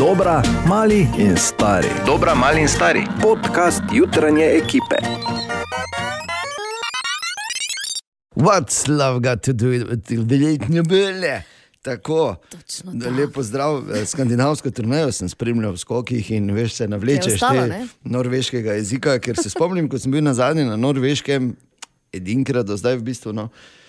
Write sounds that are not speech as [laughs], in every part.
Dobra, mali in stari. Dobra, mali in stari. Podcast jutranje ekipe. What's love got to do with veljetne bele? Tako, Točno da lepo zdrav. Eh, Skandinavsko turnejo sem spremljal v skokih in veš, se navlečeš ostalo, te ne? norveškega jezika, ker se spomnim, ko sem bil na zadnji na norveškem, edinkrat do zdaj v bistvu. No. Uh,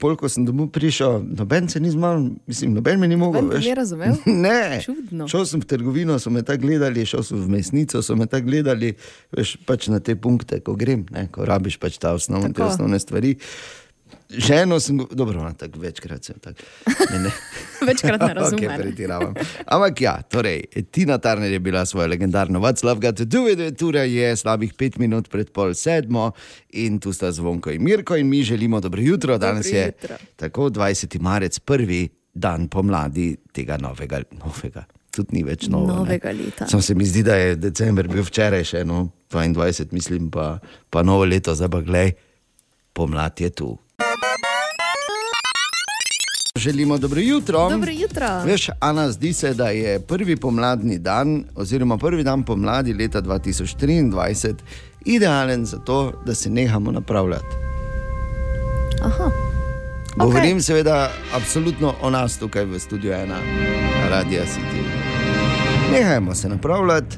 pol, ko sem domov prišel, noben se ni zmal, mislim, noben me ni mogel. Veš. ni razumel? [laughs] ne, Čudno. šel sem v trgovino, so me tako gledali, šel sem v mesnico, so me tako gledali, veš, pač na te punkte, ko grem, ne, ko rabiš pač ta osnovne, osnovne stvari. Ženo sem, dobro, no, tako večkrat sem tako. Ne, ne. [laughs] Večkrat ne [laughs] razumem. Okay, pretiravam. Ampak ja, torej, Tina Turner je bila svojo legendarno What's Love Got to Do with It, ura je slabih pet minut pred pol sedmo in tu sta zvonko in Mirko in mi želimo dobro jutro. Danes je jutro. tako 20. marec, prvi dan pomladi tega novega. novega. Tudi ni več novo, Novega ne. leta. Samo se mi zdi, da je december bil včeraj še no, 22, mislim pa, pa novo leto, zdaj pa glej, pomlad je tu. Želimo dobro jutro. Dobro jutro. Veš, Ana, zdi se, da je prvi pomladni dan, oziroma prvi dan pomladi leta 2023, idealen za to, da se nehamo napravljati. Aha. Govorim seveda absolutno o nas tukaj v studiu ena, Radio City. Nehajmo se napravljati,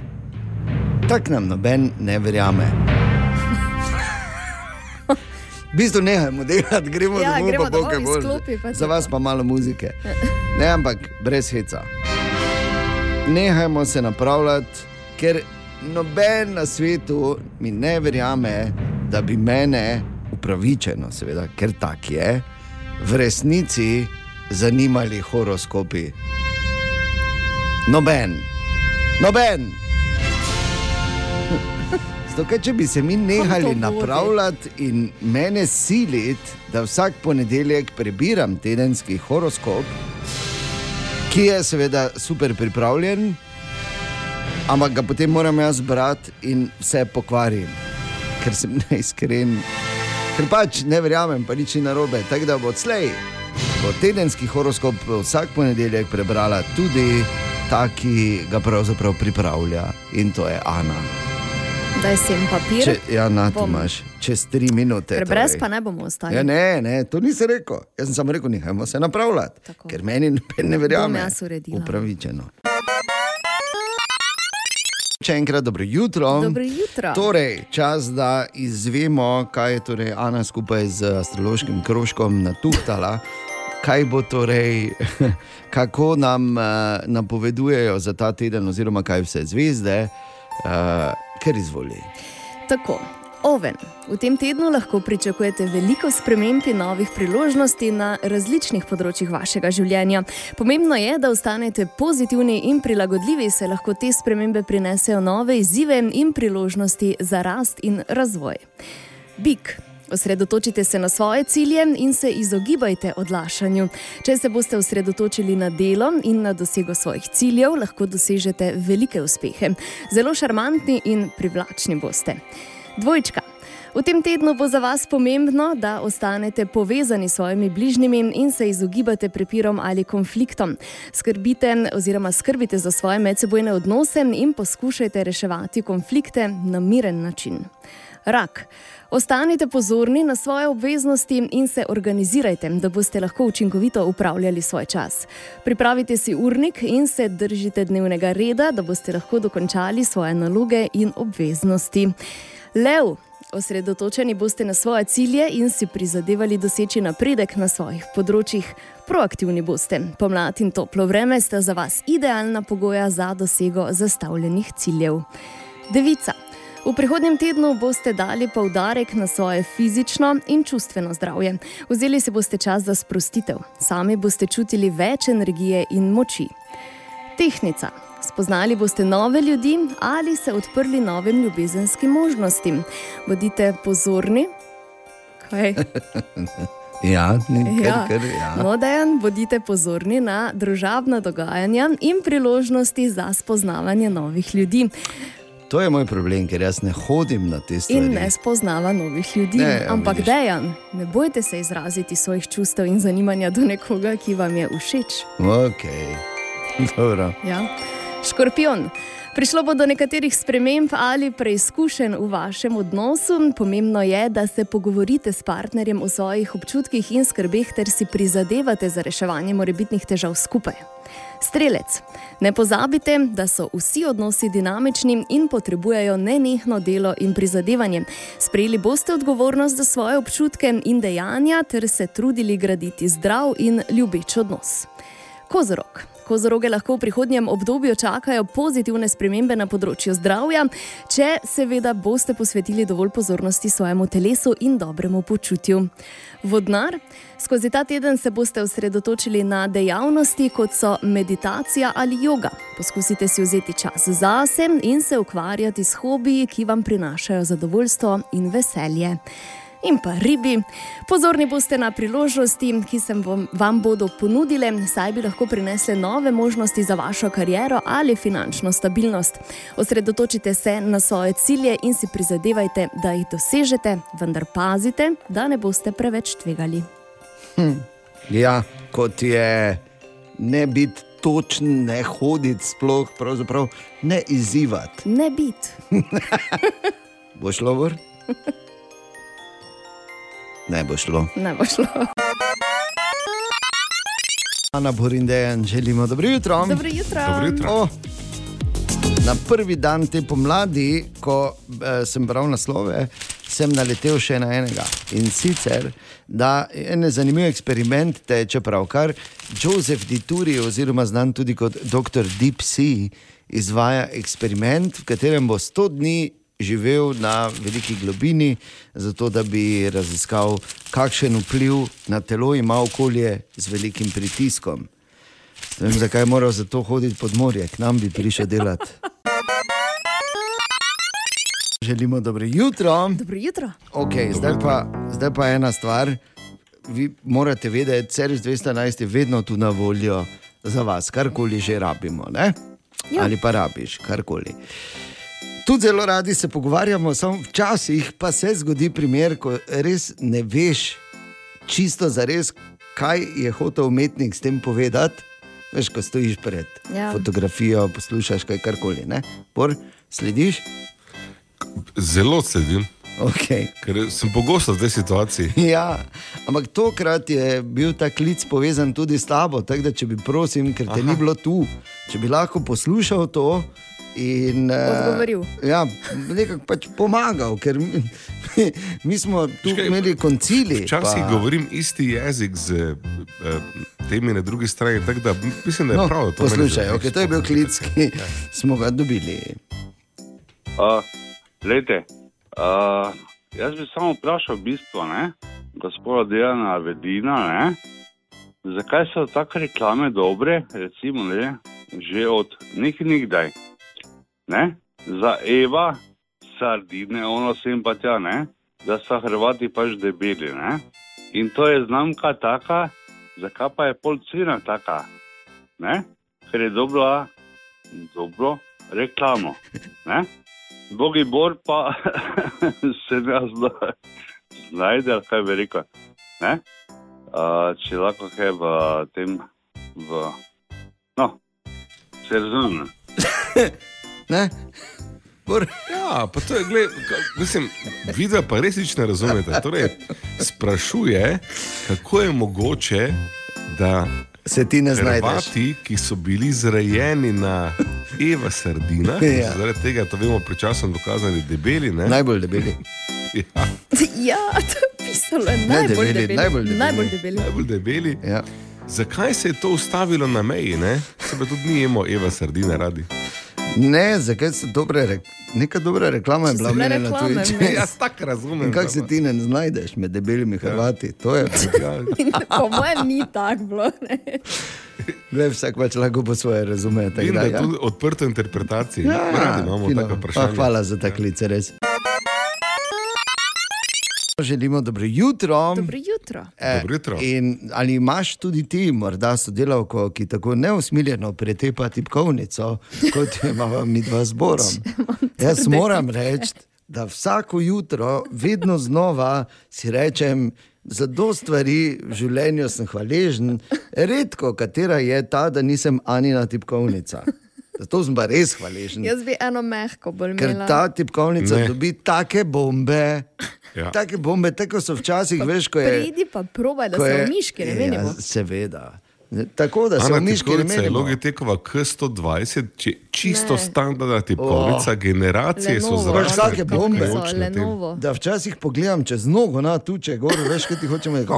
tak nam noben ne verjame. V bistvu nehajmo delati, gremo Ja, domov, gremo pa domov, bo kaj bolj. izklopi, pa Za vas pa malo muzike. Ne, ampak brez heca. Nehajmo se napravljati, ker noben na svetu mi ne verjame, da bi mene upravičeno, seveda, ker tak je, v resnici zanimali horoskopi. Noben, noben. Zato, ker če bi se mi nehali napravljati in mene siliti, da vsak ponedeljek prebiram tedenski horoskop, ki je seveda super pripravljen, ampak ga potem moram jaz brati in vse pokvarim, ker sem [laughs] neiskren. Ker pač ne verjamem, pa nič ni narobe. Tako da bo odslej, bo tedenski horoskop vsak ponedeljek prebrala tudi ta, ki ga pravzaprav pripravlja in to je Ana. Daj sem papir. Če, ja, na to imaš, čez tri minute. Prebrez torej. pa ne bomo ostali. Ja, ne, ne, to nisem rekel. Jaz sem samo rekel, nehajmo se napravljati, Tako. ker meni ne verjame. Jaz uredila. Upravičeno. Še enkrat dobro jutro. Dobro jutro. Torej, čas, da izvemo, kaj je torej Ana skupaj z astrološkim krožkom natuhtala. Kaj bo torej, [laughs] kako nam uh, napovedujejo za ta teden, oziroma kaj vse zvezde, uh, ker izvoli. Tako. Oven. V tem tednu lahko pričakujete veliko sprememb in novih priložnosti na različnih področjih vašega življenja. Pomembno je, da ostanete pozitivni in prilagodljivi, saj lahko te spremembe prinesejo nove izzive in priložnosti za rast in razvoj. Bik. Osredotočite se na svoje cilje in se izogibajte odlašanju. Če se boste osredotočili na delo in na dosego svojih ciljev, lahko dosežete velike uspehe. Zelo šarmantni in privlačni boste. Dvojčka. V tem tednu bo za vas pomembno, da ostanete povezani s svojimi bližnjimi in se izogibate prepirom ali konfliktom. Skrbite oziroma skrbite za svoje medsebojne odnose in poskušajte reševati konflikte na miren način. Rak. Ostanite pozorni na svoje obveznosti in se organizirajte, da boste lahko učinkovito upravljali svoj čas. Pripravite si urnik in se držite dnevnega reda, da boste lahko dokončali svoje naloge in obveznosti. Lev. Osredotočeni boste na svoje cilje in si prizadevali doseči napredek na svojih področjih. Proaktivni boste. Pomlad in toplo vreme sta za vas idealna pogoja za dosego zastavljenih ciljev. Devica. V prihodnjem tednu boste dali poudarek na svoje fizično in čustveno zdravje. Vzeli si boste čas za sprostitev, sami boste čutili več energije in moči. Tehnica. Spoznali boste nove ljudi ali se odprli novim ljubezenskim možnostim. Bodite pozorni. Kaj? [laughs] Ja, ker, Ja. ker, ja. No, dejan, bodite pozorni na družabna dogajanja in priložnosti za spoznavanje novih ljudi. To je moj problem, ker jaz ne hodim na te stvari. In ne spoznava novih ljudi. Ne, ja, Ampak vidiš. dejan, ne bojte se izraziti svojih čustev in zanimanja do nekoga, ki vam je všeč. Okay. [laughs] Dobro. Ja. Škorpion. Prišlo bo do nekaterih sprememb ali preizkušenj v vašem odnosu. Pomembno je, da se pogovorite s partnerjem o svojih občutkih in skrbeh, ter si prizadevate za reševanje morebitnih težav skupaj. Strelec. Ne pozabite, da so vsi odnosi dinamični in potrebujejo nenehno delo in prizadevanje. Sprejeli boste odgovornost za svoje občutke in dejanja, ter se trudili graditi zdrav in ljubeč odnos. Kozorog. Kozoroge lahko v prihodnjem obdobju čakajo pozitivne spremembe na področju zdravja, če seveda boste posvetili dovolj pozornosti svojemu telesu in dobremu počutju. Vodnar. Skozi ta teden se boste osredotočili na dejavnosti, kot so meditacija ali yoga. Poskusite si vzeti čas zase in se ukvarjati s hobiji, ki vam prinašajo zadovoljstvo in veselje. In pa ribi. Pozorni boste na priložnosti, ki se vam, bodo ponudile, saj bi lahko prinesle nove možnosti za vašo kariero ali finančno stabilnost. Osredotočite se na svoje cilje in si prizadevajte, da jih dosežete, vendar pazite, da ne boste preveč tvegali. Ja, kot je ne biti točen, ne hoditi, sploh pravzaprav ne izzivati. Ne biti. Bo šlo gor? Ne bo šlo. Ne bo šlo. Ana Borindejan, želimo dobro jutro. Dobro jutro. Dobro jutro. O, na prvi dan te pomladi, ko eh, sem bral naslove, sem naletel še na enega. In sicer, da en zanimiv eksperiment teče pravkar. Joseph Dituri, oziroma znan tudi kot dr. Deep Sea, izvaja eksperiment, v katerem bo 100 dni živel na veliki globini, zato da bi raziskal, kakšen vpliv na telo ima okolje z velikim pritiskom. Ne vem, zakaj je moral za to hoditi pod morje, k nam bi prišel delati. Želimo dobro jutro. Dobro jutro. Okay, zdaj, pa, zdaj pa ena stvar. Vi morate vedeti, da Ceres 211 je vedno tu na voljo za vas, karkoli že rabimo. Ne? Ja. Ali pa rabiš, karkoli. Tudi zelo radi se pogovarjamo, samo včasih pa se zgodi primer, ko res ne veš čisto za res, kaj je hotel umetnik s tem povedati. Veš, ko stojiš pred Ja. fotografijo, poslušaš kaj karkoli. Ne? Bor, slediš? Zelo sledim, Okay. ker sem pogosto v tej situaciji. [laughs] Ja, ampak tokrat je bil ta klic povezan tudi s tabo, tako da če bi prosim, ker te Aha. ni bilo tu, če bi lahko poslušal to. In, eh, Odgovoril. Ja, nekako pač pomagal, ker mi, mi, smo tu Veš kaj, imeli koncili. Včasih pa- govorim isti jezik z eh, temi na drugi strani, tako da mislim, da je No, prav. da to poslušaj, okay, to je bil klic, ki smo ga dobili. Uh, lejte, uh, jaz bi samo vprašal, v bistvu, ne, gospoda Dejana Vedina, ne, zakaj so take reklame dobre, recimo, ne, že od nekaj nikdaj. Ne, za Eva, sardine, ono sem pa tja, ne, da so Hrvati pač debeli. Ne, in to je znamka taka, zakaj pa je pol cena taka, ne, ker je dobra, dobro reklamo. Ne? Bogi bor pa [laughs] se zna, znajde, ali kaj bi rekel. Ne? Uh, če lahko kaj v tem, v, no, se razumem. [laughs] Ne? Bor, Ja, pa to je, gled, mislim, vidva pa res nič ne razumete. Torej, sprašuje, kako je mogoče, da se ti ne znajdeš. Hrvati, ki so bili zrejeni na Eva sardinah, Ja. zaradi tega, to vemo, pred časom dokazali, debeli. Ne? Najbolj debeli. Ja, Ja, to je pisalo. Najbolj debeli, debeli. najbolj debeli. Najbolj debeli. najbolj debeli. Ja. Zakaj se je to ustavilo na meji? Ne? Se pa tudi mi jemo Eva sardine radi. Ne, zakaj so dobre, rek neka dobra reklama je bila bile meni na reklame, Twitchu. ne. [laughs] Jaz tako razumem. Kako se ti ne znajdeš med debelimi Hrvati? To je Ja, [laughs] Po mojem ni tako bilo. ne. Le vsak pač lahko po svoje razume. da, ja. odprto interpretacije. Ja, Radi imamo fino. tako vprašanje. hvala za ta klic, res. Želimo dobro jutro. Dobro jutro. Eh, Dobro jutro. In ali imaš tudi ti, morda sodelavko, ki tako neusmiljeno pretepa tipkovnico, kot imamo mi dva zborom? [laughs] Jaz moram reči, da vsako jutro, vedno znova si rečem, za do stvari v življenju sem hvaležen, redko katera je ta, da nisem Anina tipkovnica. Zato sem pa res hvaležen. Jaz bi eno mehko bolj Ker imela. ta tipkovnica ne. dobi take bombe, Ja. ja. take bombe, tako so včasih, veš, ko je. Pridi pa probaj, da se miški ne Ja, menimo. Seveda. Ne, Tako da se miški ne tipkovnica je. Logitekova K120, či, čisto Ne. standardna tipkovnica, oh. generacije so Lenovo, zračne. Veš, kake bombe? tipkovnico, Lenovo. Da včasih pogledam čez nogo na tuče, gor, veš, kaj ti hočemo reči.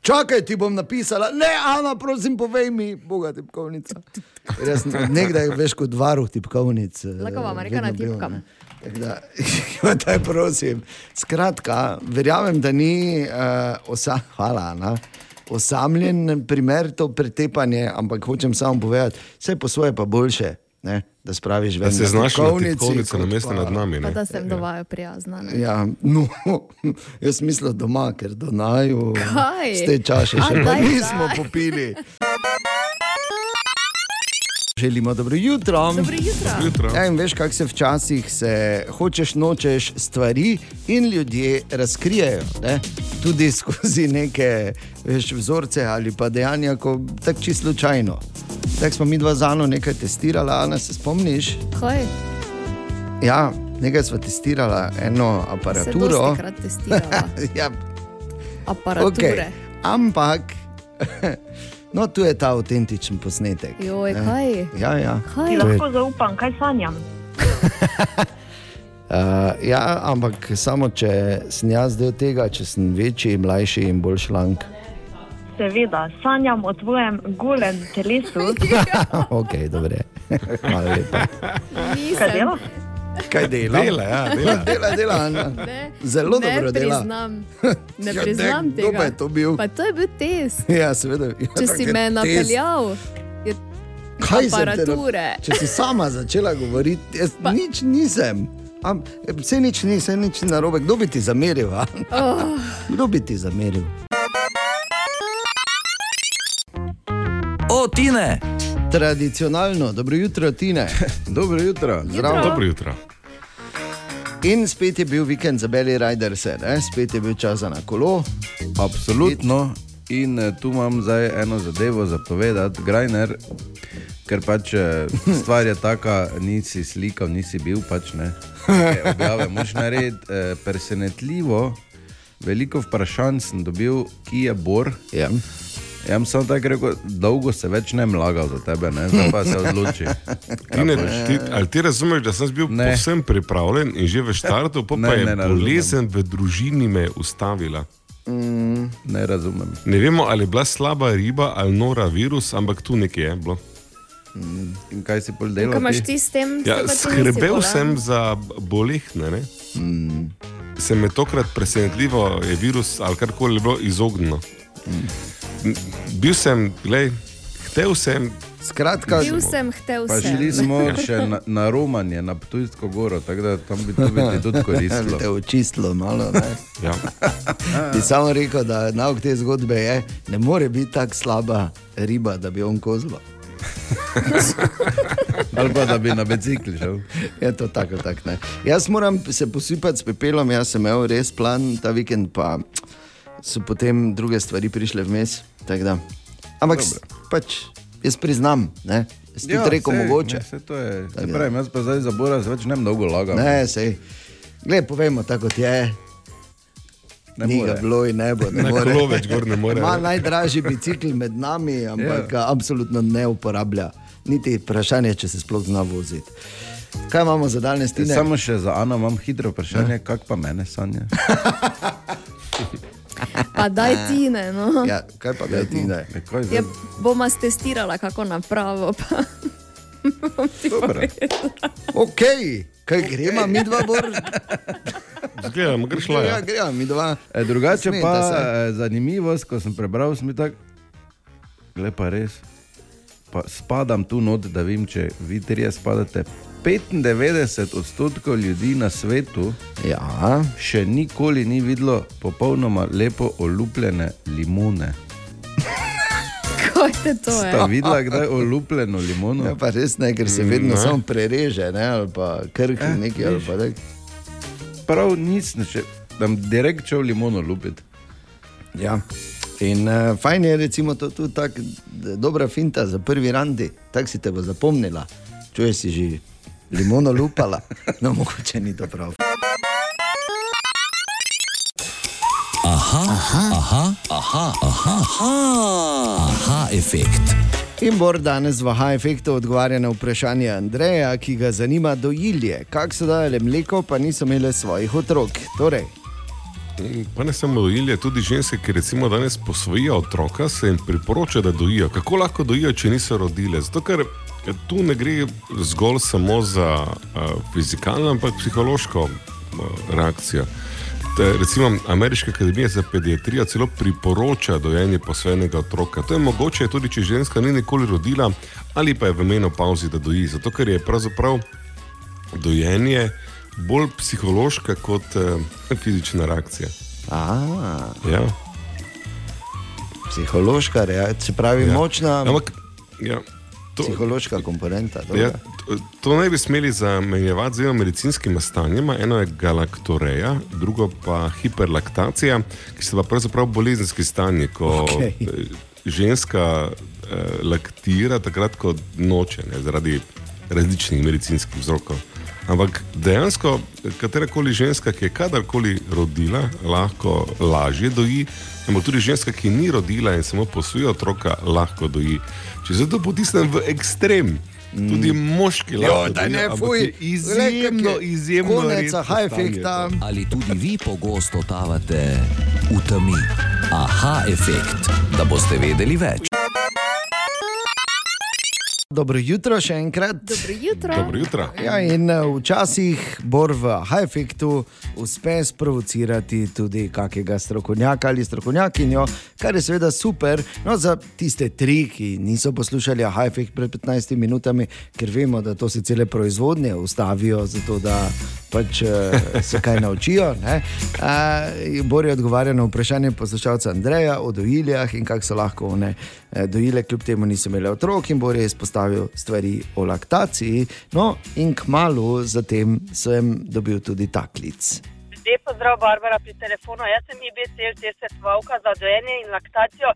Čakaj, ti bom napisala, ne, Ana, prosim, povej mi, boga tipkovnica. Sem nekdaj veš kot varuh tipkovnic. eh, Lahko vam Amerika vedno bil, natipkam. ne. Tako Da, [laughs] daj, prosim. Skratka, verjamem, da ni uh, osa, hvala, Ana, osamljen primer to pretepanje, ampak hočem samo povedati, vse po svoje pa boljše, ne, da spraviš ven. Da se na znaš na tipkovnici, tipkovnico kot na mestu pa- nad nami. Pa Ne? da sem dovajo prijazna. ne. Ja, no, [laughs] jaz mislim doma, ker do naju Kaj? z te čaše A, še pa nismo popili. [laughs] Želimo dobro jutro. Dobro jutro. Jutro. Ja, in veš, kako se včasih se hočeš, nočeš stvari in ljudje razkrijejo. Ne? Tudi [laughs] skozi neke veš, vzorce ali pa dejanja, ko tako čisto slučajno. Tako smo mi dva zano nekaj testirali, Ana, se spomniš? Kaj? Ja, nekaj smo testirali, eno Se aparaturo. dostikrat testirala. [laughs] ja, Aparature. Okay. Ampak, [laughs] no, tu je ta avtentičen posnetek. Joj, ne. kaj? Ja, ja. Kaj? Ti lahko zaupam, kaj sanjam. Uh, [laughs] ja, ampak samo če sem jaz del tega, če sem večji, mlajši in bolj šlank. Seveda, sanjam o tvojem golem telesu. [laughs] ok, dobre. [laughs] Hvala lepa. Kaj Nisem. Kaj dela? Dela, ja, dela. [laughs] dela, dela. Ne, Zelo ne dobro dela. Priznam. Ne [laughs] Ja, priznam ne, kdo tega. pa je to bil? Pa to je bil test. Ja, seveda. Ja, Če si me napeljal, je Kaj nap- aparature. Če si sama začela govoriti, jaz pa. nič nisem. Am, vse nič ni, vse nič ni narobe. Kdo bi ti zameril? a? Oh, Kdo bi ti zameril? O, Tine! Tradicionalno, dobro jutro, Tine. [laughs] Dobro jutro. Zdravo. Dobro jutro. In spet je bil vikend za Beli Riders, spet je bil čas za na kolo. Absolutno. In eh, tu imam zdaj eno zadevo za povedati, Grajner, ker pač eh, [laughs] stvar je taka, nisi slikal, nisi bil, pač ne. Neke Objave moš narediti. Eh, presenetljivo, veliko vprašanj sem dobil, ki je bor. Ja. Sem tako rekel, dolgo se več ne mlagal za tebe, ne? zdaj pa se odloči. [laughs] Tine, ti, ali ti razumeš, da sem bil Ne. povsem pripravljen in že v štartu, pa, Ne, pa je ne, ne bolezen v družini me ustavila. Ne razumem. Ne vemo, ali je bila slaba riba ali nora virus, ampak tu nekje je bilo. In kaj si pol Kaj delal? imaš ti? ti s tem? Ja, ti skrbel sem za bolehne. Ne? Mm. Se me tokrat presenetljivo je virus ali karkoli bilo izognilo. Mm. Bil sem, gledaj, hotel sem, Skratka, Bil sem, htel Pa sem. šli smo še na, na Romanje, na Ptujsko goro, tako da tam bi to [laughs] bi ti tudi koristilo. te očistilo malo. Ne? ja, [laughs] Bi samo rekel, da nauk te zgodbe je, ne more biti tako slaba riba, da bi on kozlo. [laughs] Ali pa da bi na bicikli šel. Je to tako, tako ne. Jaz moram se posipati s pepelom, jaz sem imel res plan ta vikend, pa so potem druge stvari prišle vmes. Ampak s- pač jaz priznam, ne. Tudi ja, rekel sej, mogoče. Ne, sej to je, se da. pravim, jaz pa zdaj za Bora se več ne dolgo lagal. Ne, sej. Glej, povemo tako, kot je. ne Ni more. ga bilo in ne bo. ne na more. več gor ne more. Ima najdražji bicikl med nami, ampak Ja. ga absolutno ne uporablja. Niti vprašanje, če se sploh zna voziti. Kaj imamo za danes, ti ne? Samo še za Ano imam hitro vprašanje, kako pa mene sanja. [laughs] Pa daj ti ne. No. Ja, kaj pa da ti ne? Ne, kaj Ja, bomo testirala, kako napravo. Pa. Ok, kaj gremo, mi dva bor. Zgledam, greš la. Ja, gremo, mi dva. E, drugače Smejte pa se. e, zanimivost, ko sem prebral, sem tak, gled pa res. Pa spadam tu not, da vem, če vi trije spadate. 95 odstotkov ljudi na svetu Ja, še nikoli ni videlo popolnoma lepo olupljene limone. Kaj te to je? Sta videla kdaj olupljeno limono? ja pa res ne, ker se vedno Ne. samo prereže, ne, ali pa krki Eh, neki, ali pa tak. Prav nic, ne, še, tam direkt šel limono lupiti. Ja. In uh, fajn je, recimo, to tudi tako d- dobra finta za prvi randi, tako si te bo zapomnila. Čuješ si že limono lupala, no mogoče ni prav. Aha, aha, aha, aha, aha, aha, aha efekt. In Bor danes v H-efektu odgovarja na vprašanje Andreja, ki ga zanima dojilje. Kako so dajale mleko, pa niso imele svojih otrok. Torej, Pa ne samo dojilje, tudi ženske, ki recimo danes posvojijo otroka, se jim priporoča, da dojijo. Kako lahko dojijo, če niso rodile? Zato, ker tu ne gre zgolj samo za uh, fizikalno, ampak psihološko uh, reakcijo. Te, recimo, Ameriška akademija za pediatrijo celo priporoča dojenje posvojenega otroka. To je mogoče tudi, če ženska ni nikoli rodila ali pa je v menopauzi, da doji. Zato, ker je pravzaprav dojenje bolj psihološka kot uh, fizična reakcija. a, Ja. psihološka reakcija, se pravi ja. močna Ampak, ja, to, psihološka komponenta. dobra. ja, to, to ne bi smeli zamenjevati z dvema medicinskima stanjima. Eno je galaktoreja, drugo pa hiperlaktacija, ki sta pa pravzaprav bolezenski stanji, ko okay. ženska eh, laktira takrat, ko noče, ne, zaradi različnih medicinskih vzrokov. Ampak dejansko, katerakoli ženska, ki je kadarkoli rodila, lahko lažje doji, ampak tudi ženska, ki ni rodila in samo posvoji otroka, lahko doji. Če se to potisnem v ekstrem, tudi moški lahko daj ne, fuj. je izjemno, izjemno konec stanje to. Ali tudi vi pogosto totavate v temi? Aha efekt, da boste vedeli več. Dobro jutro še enkrat. Dobro jutro. Dobro jutro. Ja, in eh, včasih bor v H-efektu uspe sprovocirati tudi kakega strokovnjaka ali strokovnjakinjo, kar je seveda super. No, za tiste tri, ki niso poslušali H-efekt pred 15 minutami, ker vemo, da to se cele proizvodnje ustavijo, zato da pač eh, se kaj naučijo. ne. Bor je odgovarjal na vprašanje poslušalca Andreja o dojiljah in kako so lahko one eh, dojile, kljub temu niso imeli otrok, in Bor je izpostavil stvari o laktaciji. No, in k malu zatem sem dobil tudi taklic. Lep pozdrav, Barbara, pri telefonu. Jaz sem IBCL, te svetovalka za dojenje in laktacijo.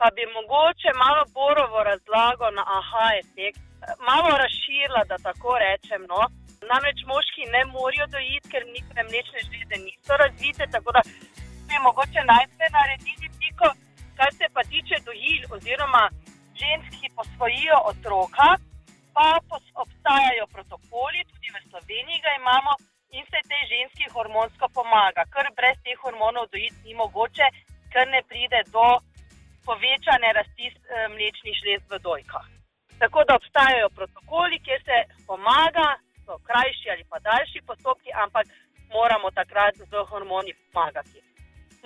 Pa bi mogoče malo Borovo razlago na aha efekt, malo razširila, da tako rečem. No? Namreč moški ne morajo dojiti, ker njihove mlečne žleze niso razvite, tako da bi mogoče najprej naredili piko, kar se pa tiče dojil oziroma žensk, ki posvojijo otroka, pa pos- obstajajo protokoli, tudi v Sloveniji ga imamo in se tej ženski hormonsko pomaga, ker brez teh hormonov dojiti ni mogoče, ker ne pride do povečane rasti eh, mlečnih žlez v dojkah. Tako da obstajajo protokoli, kjer se pomaga, so krajši ali pa daljši postopki, ampak moramo takrat z hormoni pomagati.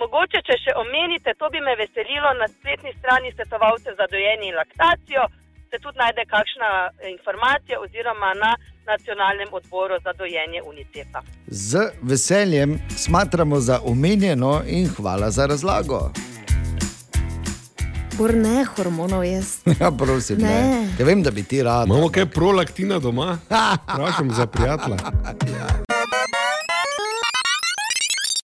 Mogoče, če še omenite, to bi me veselilo na spletni strani svetovalcev za dojenje in laktacijo, se tudi najde kakšna eh, informacija oziroma na nacionalnem odboru za dojenje UNICEF-a. Z veseljem smatramo za omenjeno in hvala za razlago. Bor ne hormonov jaz. [laughs] Ja, prosim, ne. Ne. Ja, vem, da bi ti rad. Imamo kaj prolaktina doma? Vprašam za prijatelja. [laughs]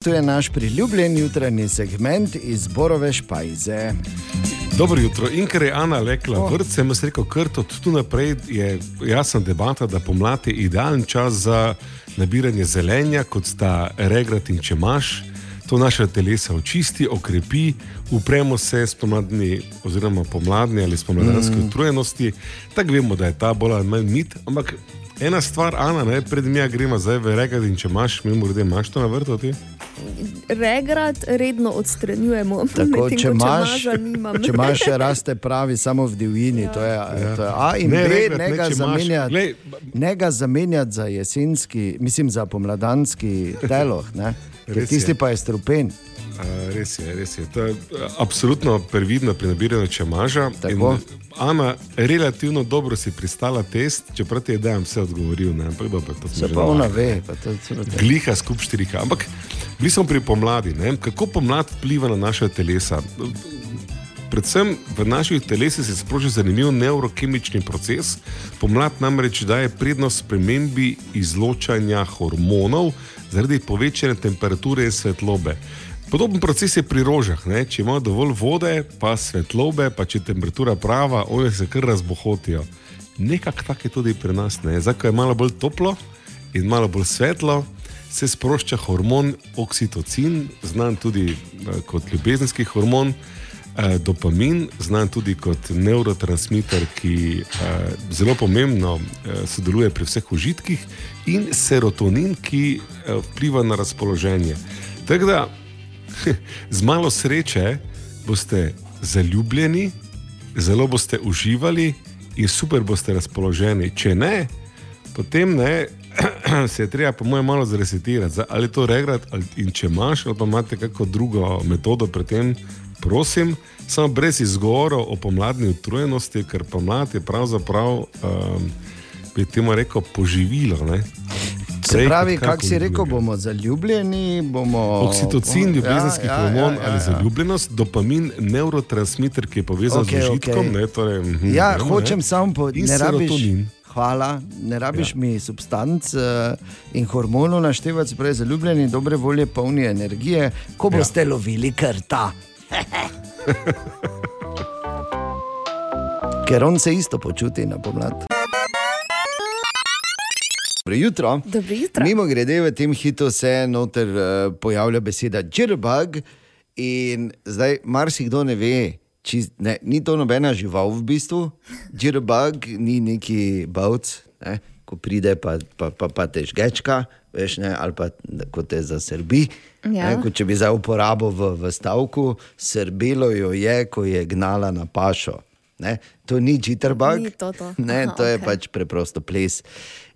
To je naš priljubljen jutranji segment iz Borove špajze. Dobro jutro. In ker je Ana lekla Oh. vrt, sem jaz rekel, ker od tu naprej je jasna debata, da pomlad je idealen čas za nabiranje zelenja, kot sta regrat in čemaš. To naše telesa očisti, okrepi, upremo se spomladni, oziroma pomladni ali spomladanski mm. utrujenosti. Tako vemo, da je ta bolj ali manj mit. Ampak ena stvar, Ana, ne, pred mi gremo zdaj v regrat in čemaš, mi morda imaš to na vrtu. Ti? Regrat redno odstranjujemo, [laughs] Tako, če imaš, če [laughs] imaš, raste pravi samo v divjini. Ja. To je, ja. to je A in Ne, B, regrat, ne ga če imaš- zamenjati. glej, Ne ga zamenjati za jesenski, mislim za pomladanski teloh, ne? ker tisti je. pa je strupen. Res je, res je. To je a, absolutno previdno pri nabiranju čemaža. Tako. Ana, relativno dobro si pristala test, čeprav ti je dejem vse odgovoril. Ne? Ampak dobro, to smo Se pa ona ve. Pa to, to, to. Gliha skup štirika. Ampak bili smo pri pomladi. Ne? Kako pomlad vpliva na naše telesa? Predvsem v naših telesih se sproži zanimiv neurokemični proces. Pomlad namreč daje prednost spremembi izločanja hormonov zaradi povečane temperature in svetlobe. Podoben proces je pri rožah. Ne? Če ima dovolj vode, pa svetlobe, pa če je temperatura prava, one se kar razbohotijo. Nekako tako je tudi pri nas. Ne? Zdaj, ko je malo bolj toplo in malo bolj svetlo, se sprošča hormon oksitocin, znan tudi eh, kot ljubezenski hormon, eh, dopamin, znan tudi kot neurotransmiter, ki eh, zelo pomembno sodeluje pri vseh užitkih, in serotonin, ki vpliva na razpoloženje. Tako da [laughs] z malo sreče boste zaljubljeni, zelo boste uživali in super boste razpoloženi. Če ne, potem ne, [clears throat] se je treba, po mojem, malo zresetirati. Ali to regrat, ali, in če imaš, ali pa imate kakšno drugo metodo pri tem, prosim, samo brez izgovorov o pomladni utrujenosti, ker pomlad je pravzaprav, um, bi temu rekel, poživilo. Ne? Se Prej pravi, kako si rekel, bomo zaljubljeni, bomo. Oksitocin, ljubezenski Ja, ja, hormon ja, ja, ali ja. zaljubljenost, dopamin, neurotransmiter, ki je povezan Okej, z užitkom. okej. Ne, torej, mhm, Ja, vemo, hočem ne. samo po, In ne rabiš. serotonin. Hvala, ne rabiš ja. Ja. mi substanc uh, in hormonov naštevati, sprej zaljubljeni, dobre volje, polni energije, ko boste ja. lovili krta. [laughs] Ker on se isto počuti na pomlad. Dobro jutro. Dobro jutro. Mimo grede v tem hitu se noter uh, pojavlja beseda džirbag in zdaj marsikdo ne ve. Čiz, ne, ni to nobena žival v bistvu, džirbag ni neki bavc, ne, ko pride pa, pa, pa, pa te žgečka, veš, ne, ali pa ko te zasrbi. Ja. Ne, kot če bi zdaj uporabil v, v stavku, srbelo jo je, ko je gnala na pašo. Ne, to ni jitterbug, Ni to to. [laughs] Ne, Aha, to je okej. pač preprosto ples,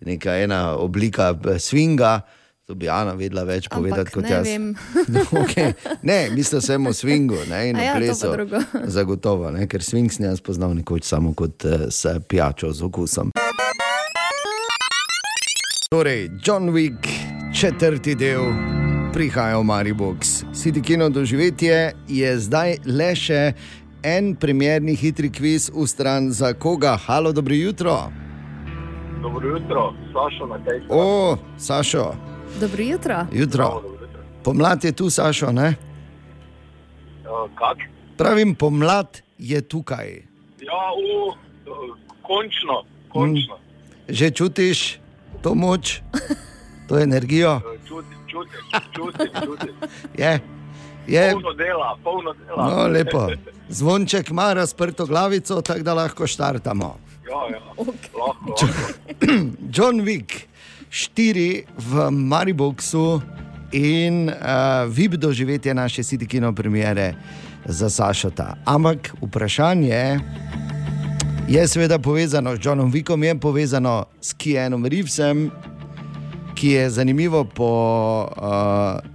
neka ena oblika eh, swinga. To bi Ana vedela več Ampak povedati kot ne jaz. vem. [laughs] okay. Ne, mislim samo o swingu ne, in o ja, plesu. [laughs] Zagotovo, ne, ker swing sem jaz poznal nekoč samo kot uh, pijačo z okusom. Torej, John Wick, četrti del, prihaja v Maribox. City Kino doživetje je zdaj le še en primerni hitri kviz v stran za koga. Halo, dobro jutro. Dobro jutro, Sašo na tej O, Sašo, Dobro jutro. jutro. Pomlad je tu, Sašo, ne? Kak? Pravim, pomlad je tukaj. Ja, u, končno, končno. Že čutiš to moč, to energijo? Čutim, čutim, čutim, čutim. [laughs] Je, je. Polno dela, polno dela. No, lepo. Zvonček ima razprto glavico, tako da lahko štartamo. Ja, ja, lahko, lahko. [clears throat] John Wick, štiri v Mariboku in uh, VIP doživetje naše City Kino premiere za Sašota. Ampak vprašanje je seveda povezano z Johnom Wickom, je povezano s Keanom Reevesom, ki je zanimivo po, uh,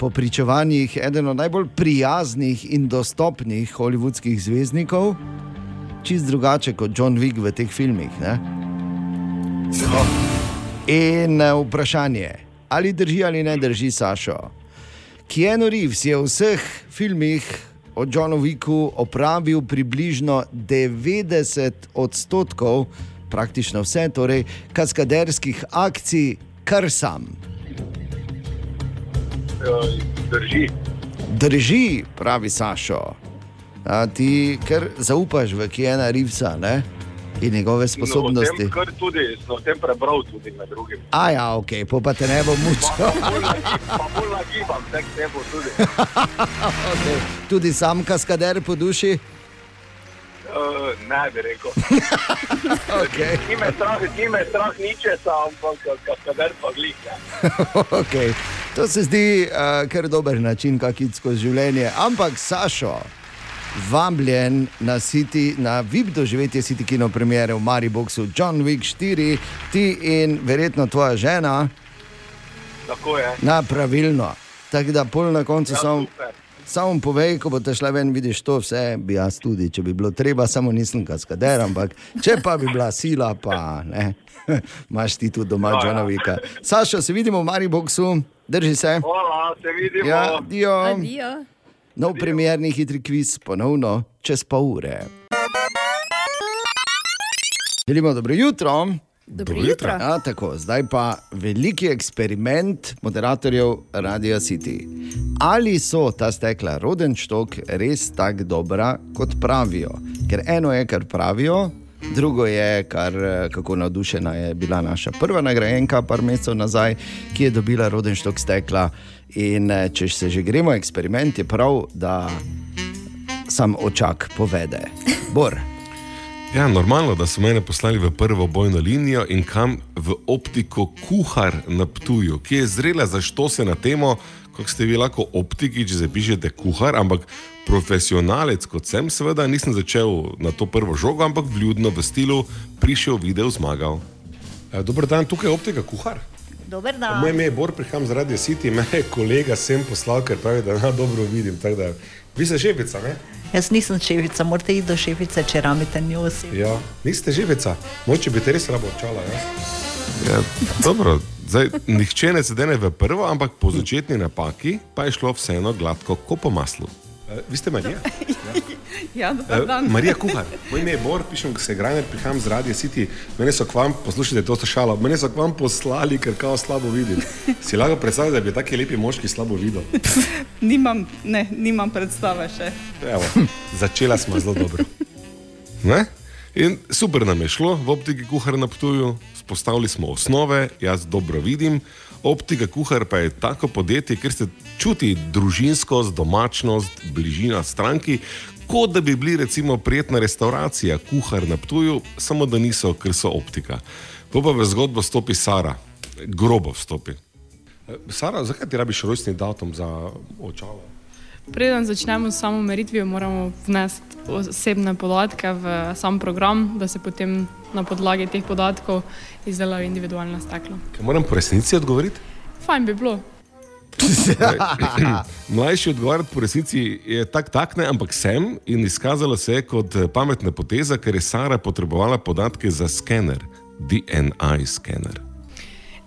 po pričevanjih eden od najbolj prijaznih in dostopnih holivudskih zvezdnikov, čist drugače kot John Wick v teh filmih. Ne? In eh, vprašanje, ali drži ali ne drži Sašo. Keanu Reeves je v vseh filmih o Johnu Wicku opravil približno 90 odstotkov, praktično vse, torej kaskaderskih akcij, kar sam. Eh, Drži. Drži, pravi Sašo. A ti kar zaupaš v Keanu Reevesa ne? in njegove No, sposobnosti. tem, kar tudi, sem o tem prebral tudi med drugim. A ja, ok, po pa te ne bo mučil. Pa bolj nagibam, tek ne bo tudi. [laughs] okay. Tudi sam kaskader po duši. Uh, ne bi rekel. [laughs] Okay. Ti me strah, ti me strah ničesa, ampak kaskader pa glih. Ne. [laughs] okay. To se zdi uh, kar dober način, kako iti skozi življenje. Ampak, Sašo, vabljen na, City, na VIP doživetje City Kino premiere v Mariboku, John Wick 4, ti in verjetno tvoja žena, Tako je. na pravilno. Tako da pol na koncu Ja, samo. Samo povej, ko boš šla ven, vidiš to vse, bi jaz tudi, če bi bilo treba, samo nisem kaskader, [laughs] ampak če pa bi bila sila, pa ne, [laughs] imaš ti tu doma, Ja, ja. Džonovika. Sašo, se vidimo v Mariboku, drži se. Hvala, se vidimo. Ja, dio. Adijo. Nov premjerni hitri kviz, ponovno čez pol ure. Želimo dobro jutro. Dobro jutro. Ja, tako, zdaj pa veliki eksperiment moderatorjev Radio City. Ali so ta stekla Rodenštok res tako dobra, kot pravijo? Ker eno je, kar pravijo, drugo je, kar, kako navdušena je bila naša prva nagrajenka, par mesecev nazaj, ki je dobila Rodenštok stekla. In eh, če se že gremo eksperiment, je prav, da sam očak povede. Bor. [laughs] Ja, normalno, da so mene poslali v prvo bojno linijo in kam v optiko kuhar na Ptuju, ki je zrela za što se na temo, kako ste vi lahko optiki, če zapišete kuhar, ampak profesionalec kot sem, seveda nisem začel na to prvo žogo, ampak vljudno v stilu prišel, videl, zmagal. E, Dober dan, tukaj je optika kuhar. Dober dan. Moje ime je Bor, prihajam z Radio City, me je kolega sem poslal, ker pravi, da na dobro vidim. Da, vi ste žebica, ne? Jaz nisem šefica, morate iti do šefice, če ramite njo osebo. Ja, niste živica, moče bi te res rabo očala. Ja? Ja, dobro, zdaj, nihče ne sedene v prvo, ampak po začetni napaki pa je šlo vseeno gladko, kot po maslu. E, vi ste Marija? [laughs] Ja, E, Marija Kuhar, moj ime je Bor, pišem, se grajem, prihajam z Radio City. Mene so k vam, poslušajte to šalo, mene so k vam poslali, ker kao slabo vidim. Si lahko predstavljate, da bi taki lepi moški slabo videl? [laughs] Nimam, ne, nimam predstave še. Evo, začela smo zelo dobro. Ne? In super nam je šlo v optiki kuhar na Ptuju, spostavili smo osnove, jaz dobro vidim. Optika kuhar pa je tako podjetje, ker se čuti družinskost, domačnost, bližina stranki, kot da bi bili recimo prijetna restauracija, kuhar na Ptuju, samo da niso, ker so optika. Po pa v zgodbo stopi Sara, grobo vstopi. E, Sara, zakaj ti rabiš rojstni datum za očala? Preden začnemo s samo meritvijo, moramo vnesti osebne podatke v sam program, da se potem na podlagi teh podatkov izdelajo individualna stekla. Kaj moram po resnici odgovoriti? Fajn bi bilo. [laughs] Mlajši odgovarjati po resnici je tak, tak ne, ampak sem in izkazalo se je kot eh, pametna poteza, ker je Sara potrebovala podatke za skener, DNI skener.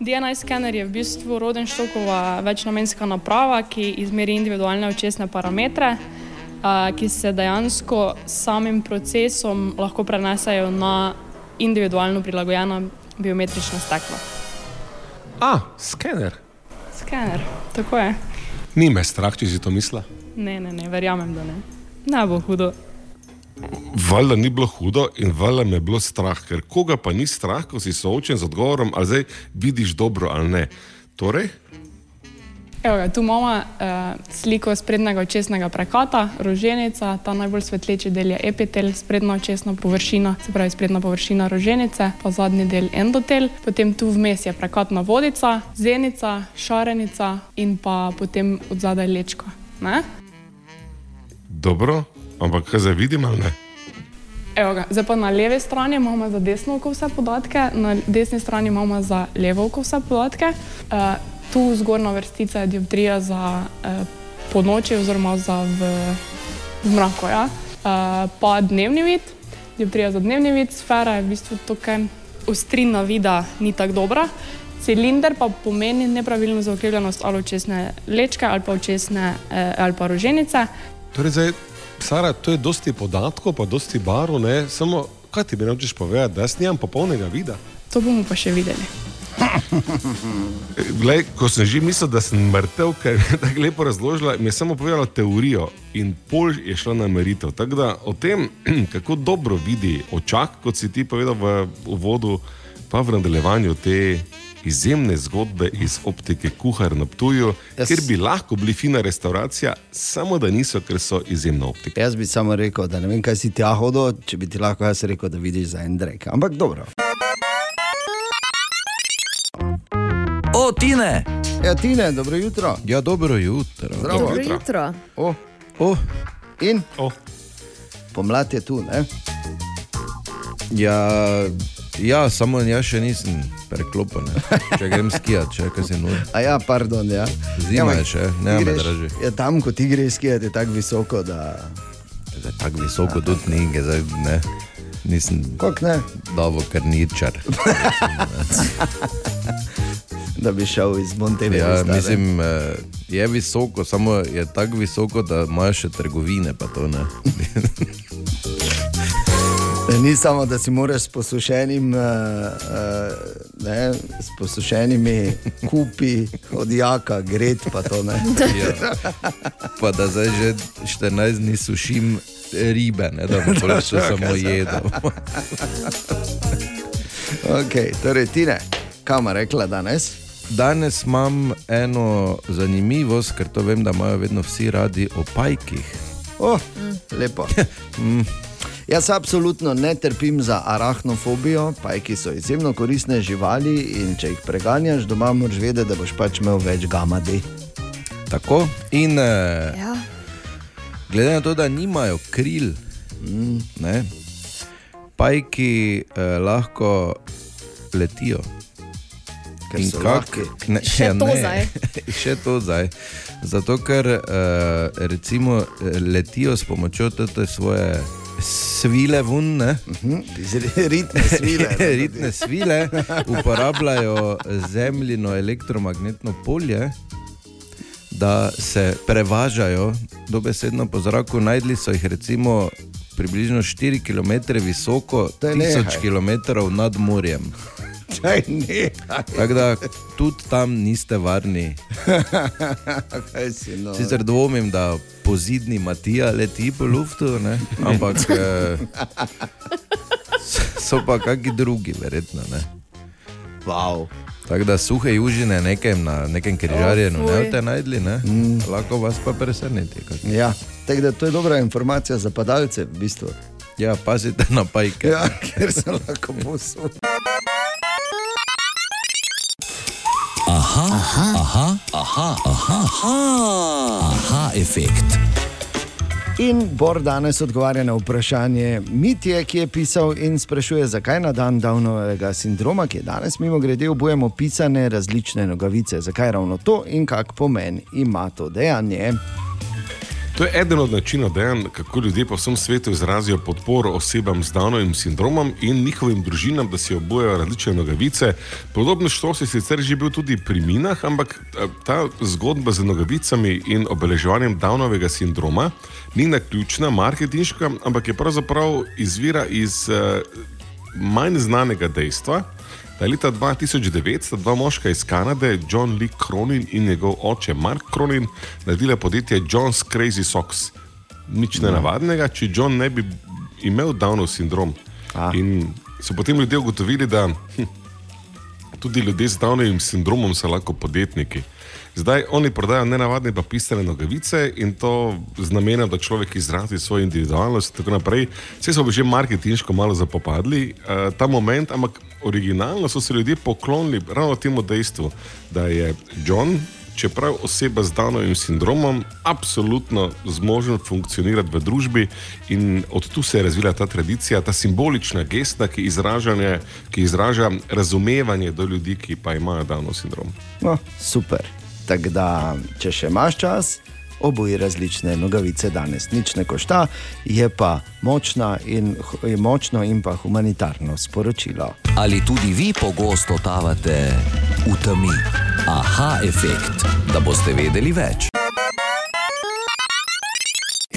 DNI skener je v bistvu Rodenštokova večnamenska naprava, ki izmeri individualne očesne parametre, ki se dejansko s samim procesom lahko prenesejo na individualno prilagojena biometrična stekla. A, skener. Skener, tako je. Ni me strah, če si to mislila. Ne, ne, ne, verjamem, da ne. Ne bo hudo. Valjda ni bilo hudo in valjda me je bilo strah, ker koga pa ni strah, ko si soočen z odgovorom, ali zdaj vidiš dobro ali ne. Torej, Evo ga, tu imamo uh, sliko sprednjega očesnega prekata, roženica, ta najbolj svetleči del je epitel, sprednja očesna površina, se pravi sprednja površina roženice, pa zadnji del endotel, potem tu vmes je prekatna vodica, zenica, šarenica in pa potem od zadaj lečko. Ne? dobro, ampak kaj zdaj vidim ali ne? Evo ga, zdaj pa na levi strani imamo za desno oko vse podatke, na desni strani imamo za levo oko vse podatke. Uh, tu zgornja vrstica je dioptrija za uh, ponoči oziroma za v, v mraku. Ja? Uh, pa dnevni vid, dioptrija za dnevni vid, sfera je v bistvu tukaj ostrina vida ni tako dobra. Cilinder pa pomeni nepravilno zaokrivljenost ali očesne lečke ali pa očesne eh, ali pa roženice. Torej, zdaj, Sara, to je dosti podatkov, pa dosti barov, ne? Samo, kaj ti bi nočeš povedati, da jaz nimam popolnega vida? To bomo pa še videli. [laughs] Glej, ko sem že mislil, da sem mrtev, ker je tako lepo razložila, mi je samo povedala teorijo in pol je šla na meritev. Tako da o tem, [clears throat] kako dobro vidi očak, kot si ti povedal v uvodu, pa v nadaljevanju te izjemne zgodbe iz optike Kuhar na Ptuju, Jaz- kjer bi lahko bili fina restauracija, samo da niso, ker so izjemna optika. Jaz bi samo rekel, da ne vem, kaj si ti hodil, če bi ti lahko jaz rekel, da vidiš za en drek. Ampak dobro. O, Tine! Ja, Tine, dobro jutro. Ja, dobro jutro. Zdravo. Dobro jutro. O, o, in? O. Pomlad je tu, ne? Ja, ja, samo jaz še nisem preklopen. Če grem skijat, če kaj se nudi. A ja, pardon, ja. Zima je še, ne me greš- draži. Ja, tam, ko ti greš skijati, je tako visoko, da... Zdaj, tako visoko tudi ni, ke zdaj ne. Nisem Kak ne? davo karničar. da bi šel iz Montevideo. Ja, mislim, eh, je visoko, samo je tako visoko, da imaš še trgovine. pa To, ne. [laughs] Ni samo, da si moraš s posušenim, uh, uh, ne, s posušenimi [laughs] kupi od jaka, gret pa to ne. Ja. Pa da zdaj že 14 dni sušim ribe, ne, da bom lahko [laughs] samo jedel. [laughs] okay, torej, ti ne, kam rekla danes? Danes imam eno zanimivost, ker to vem, da imajo vedno vsi radi o pajkih. Oh, lepo. Mm. Jaz absolutno ne trpim za arahnofobijo, pajki so izjemno koristne živali in če jih preganjaš doma, moraš vedeti, da boš pač imel več gamadi. Tako in eh, Ja. glede na to, da nimajo kril, Mm. ne, pajki eh, lahko letijo. Ker In so kak-. Ne, Še ja, to ne. zdaj. [laughs] Še to zdaj. Zato, ker uh, recimo eh, letijo s pomočjo te svoje svile vun, ne? [laughs] Ritne svile. [laughs] Ritne svile uporabljajo zemljino elektromagnetno polje, da se prevažajo dobesedno po zraku. Najdli so jih recimo približno 4 km visoko, Daj, 1000 nehaj. km nad morjem. Tako da tudi tam niste varni. [laughs] Kaj si no? Sicer dvomim, da pozidni Matija leti po luftu, ne? [laughs] ampak eh, so pa kakšni drugi, verjetno. Ne? Wow. Tako da suhe južine nekem, na nekem križarjenju O, ne boste najdli, ne? Mm. lahko vas pa preseneti. kak. Ja, tako da to je dobra informacija za padalce, v bistvu. Ja, pazite na pajke. Ja, [laughs] ker se lahko posudi. Aha, aha, aha, aha, aha, aha, aha efekt. In Bor danes odgovarja na vprašanje Mitje, ki je pisal in sprašuje, zakaj na dan Downovega sindroma, ki je danes mimo grede, obujemo pisane različne nogavice. Zakaj ravno to in kak pomen ima to dejanje? To je eden od načinov dejanj, kako ljudje po vsem svetu izrazijo podporo osebam z Downovim sindromom in njihovim družinam, da si obujajo različne nogavice. Podobno šlo je sicer že bil tudi pri minah, ampak eh, ta zgodba z nogavicami in obeleževanjem Downovega sindroma ni naključna, marketinška, ampak je pravzaprav izvira iz eh, manj znanega dejstva. Leta 2009 sta dva moška iz Kanade, John Lee Cronin in njegov oče Mark Cronin, naredila podjetje John's Crazy Socks. Nič nenavadnega, če John ne bi imel Downov sindrom. In so potem ljudje ugotovili, da hm, tudi ljudje z Downovim sindromom so lahko podjetniki. Zdaj oni prodajajo nenavadne pa pisane nogavice in to z namenom, da človek izrazi svojo individualnost in tako naprej. Vse so že marketinško malo zapopadli uh, ta moment, ampak originalno so se ljudje poklonili ravno temu dejstvu, da je John, čeprav oseba z Downovim sindromom, absolutno zmožen funkcionirati v družbi in od tu se je razvila ta tradicija, ta simbolična gesta, ki, ki izraža razumevanje do ljudi, ki pa imajo Downov sindrom. No, super. Tako da, če še imaš čas, obuji različne nogavice danes. Nič ne košta, je pa močna in, je močno in pa humanitarno sporočilo. Ali tudi vi pogosto totavate v temi? Aha efekt, da boste vedeli več.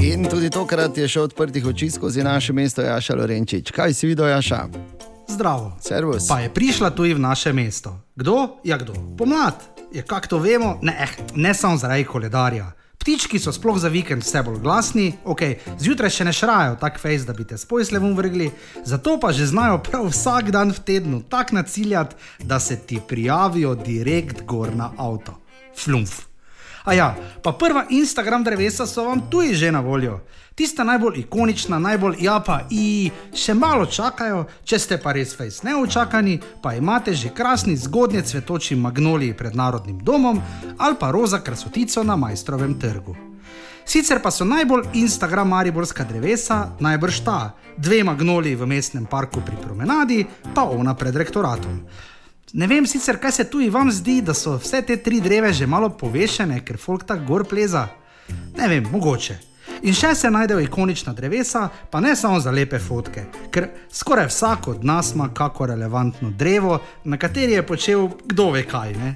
In tudi tokrat je šel odprtih oči skozi naše mesto Jaša Lorenčič. Kaj si videl, Jaša? Zdravo. Servus. Pa je prišla tudi v naše mesto. Kdo? Ja, kdo? Pomlad. Je kako to vemo? Ne, eh, ne samo zaradi koledarja. Ptički so sploh za vikend vse bolj glasni, ok, zjutraj še ne šrajajo tako fejs, da bi te s pojslevom vrgli, zato pa že znajo prav vsak dan v tednu tako naciljati, da se ti prijavijo direkt gor na avto. Flumf. A ja, pa prva Instagram drevesa so vam tudi že na voljo. Tista najbolj ikonična, najbolj ja pa i, še malo čakajo, če ste pa res fejs neučakani, pa imate že krasni zgodnje cvetoči magnoliji pred Narodnim domom ali pa roza krsotico na majstrovem trgu. Sicer pa so najbolj Instagram mariborska drevesa najbrž ta, dve magnoliji v mestnem parku pri promenadi, pa ona pred rektoratom. Ne vem sicer, kaj se tu in vam zdi, da so vse te tri dreve že malo povešene, ker folk tako gor pleza. Ne vem, mogoče. In še se najdejo ikonična drevesa, pa ne samo za lepe fotke, ker skoraj vsak od nas ima kako relevantno drevo, na kateri je počel kdo ve kaj. Ne?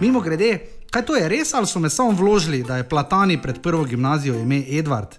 Mimo grede, Kaj to je res, ali so me samo vložili, da je Platani pred prvo gimnazijo ime Edvard?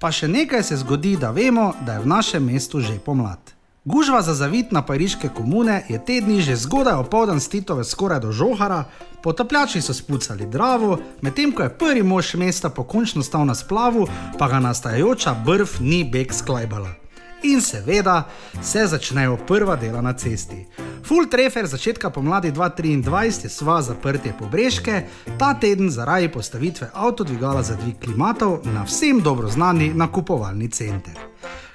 Pa še nekaj se zgodi, da vemo, da je v našem mestu že pomlad. Gužva za zavit na pariške komune je te dni že zgodaj opoldan z Titove skoraj do žohara, potapljači so spucali Dravo, medtem ko je prvi mož mesta pokončno stal na splavu, pa ga nastajajoča brv ni beg sklajbala. In seveda se začnejo prva dela na cesti. Full trefer začetka pomladi 2023 je sva zaprtje pobreške, ta teden zaradi postavitve avtodvigala za dvig klimatov na vsem dobro znani nakupovalni center.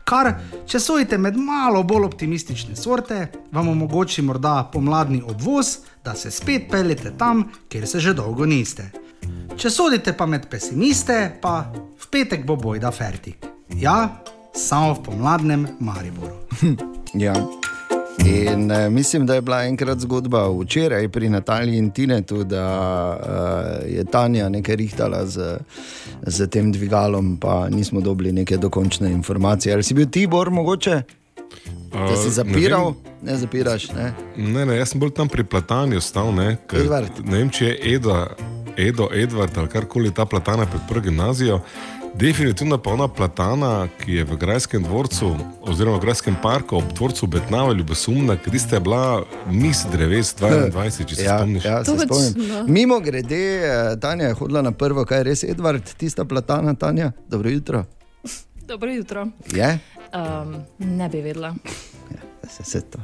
Kar, če sojite med malo bolj optimistične sorte, vam omogoči morda pomladni obvoz, da se spet peljete tam, kjer se že dolgo niste. Če sodite pa med pesimiste, pa v petek bo bojda fertik. Ja, samo v pomladnem Mariboru. Ja. In uh, mislim, da je bila enkrat zgodba včeraj pri Nataliji in Tinetu, da uh, je Tanja nekaj rihtala z, z tem dvigalom, pa nismo dobili neke dokončne informacije. Ali si bil Tibor mogoče? Da si zapiral, ne, ne zapiraš. Ne? Ne, ne, jaz sem bolj tam pri platanju stal. Ne, ker, ne vem, če je Eda, Edo, Edvard ali karkoli ta platana pred prvo gimnazijo. Definitivno pa ona platana, ki je v Grajskem dvorcu, oziroma v Grajskem parku ob dvorcu Betnava, ljubosumna, ker ste bila mis dreves 22, če se Ja, spomniš. ja, se spomnim. Mimo grede, eh, Tanja je hodila na prvo, kaj je res Edvard, tista platana, Tanja. Dobro jutro. Dobro jutro. Je? Um, ne bi vedela. Se, se to.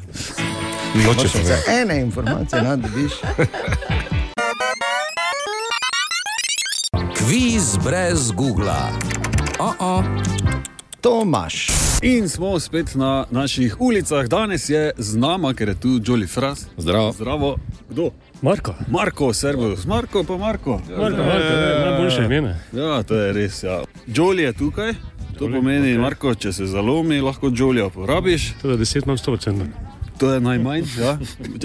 Noče pa Za ve. ene informacije ne dobiš. Kviz brez Google. Oh -oh. Tomaš. In smo spet na naših ulicah. Danes je z nama, ker je tu Jolly Fras. Zdravo. Zdravo. Kdo? Marko. Marko, servus. Marko, pa Marko. Marko, Marko, ne, najboljše ime. Ja, to je res. Ja. Jolly je tukaj. To pomeni, Marko, če se zalomi, lahko Jolly uporabiš. To je 10 na 100%. To je najmanj, ja.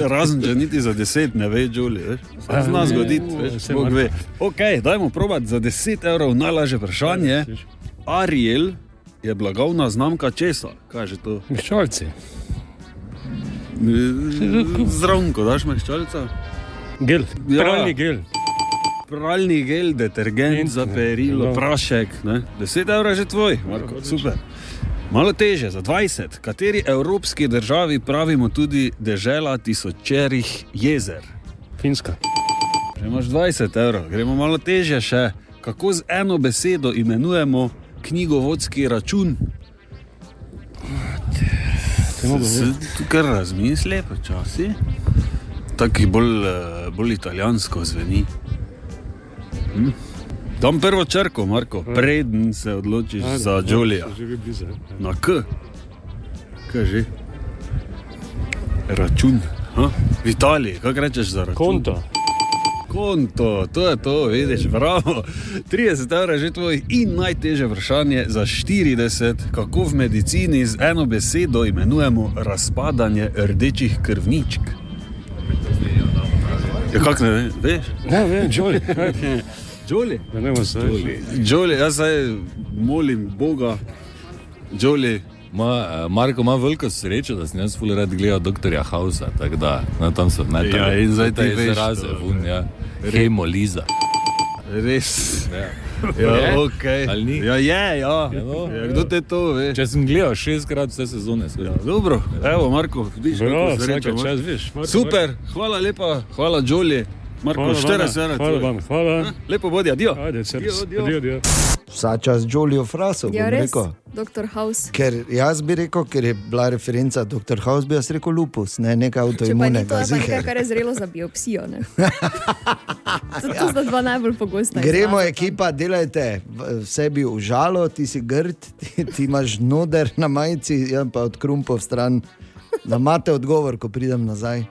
Razen, če niti za 10 ne ve, veš. Ja, Se zna zgoditi, veš, Bog Marko. ve. Ok, dajmo provat za 10 evrov najlažje vprašanje. Ariel je blagovna znamka česa? Kaj je že to? Miščalci. Zdravko, daš mehčalca? Gel, Ja. pralni gel. Pralni gel, detergent za perilo, Ja. prašek. Ne? 10 evrov je že tvoj, Marko, super. Malo teže, za 20. Kateri evropski državi pravimo tudi dežela tisočerih jezer? Finska. Že imaš 20 evrov, gremo malo teže še. Kako z eno besedo imenujemo knjigovodski račun? Tukaj razmisli, počasi. Taki bolj, eh, bolj italijansko zveni. Hm? Dam prvo črko, Marko, preden se odločiš Ajde, za bi blizu, ja. Na K. Kaj že? Račun. Ha? V Italiji, kaj rečeš za račun? Konto. Konto, to je to, vidiš, bravo. 30 evrov je že tvoj in najtežje vprašanje za 40, kako v medicini z eno besedo imenujemo razpadanje rdečih krvničk. Ja, kako ne ve- veš? Ne, vem, Jolly. [laughs] Jolly. Da ne bomo se Jolly, jaz zdaj molim Boga, Jolly. Ma, eh, Marko ima veliko srečo, da sem jaz ful rad gledal doktorja Hausa, tako da na tam so ne Ja, in zdaj veš izraze, vun, ja. Res. Hemoliza. Res. Ja. [laughs] Ja, Je? okay. Ali ni? Ja, je, ja. Ja, no. ja, kdo te to ve? Če sem gledal šestkrat vse sezone, ja, Dobro, evo, Marko, vidiš, kako srečo vsaka imaš. čast, vidiš, Marko, Super, hvala lepa, hvala Jolly. Marko, Hvala 40 vama, evrov. hvala vam, hvala. Lepo bodi, adijo. Ajde, src. Adio, adio. Adio, adio. Vsa čas Jolio Fraso, Ja, bom res, rekel. doktor House. Ker jaz bi rekel, ker je bila referenca Dr. House, bi jaz rekel lupus, ne pa ni to, avtoimunega. je nekaj, kar je zrelo za biopsijo. ne. [laughs] To, to sta dva najbolj pogosta. Gremo, izraza. ekipa, delajte v v sebi užalo, ti si grd, ti, ti imaš noder na majici, jaz pa od krumpov stran. Da imate odgovor, ko pridem nazaj.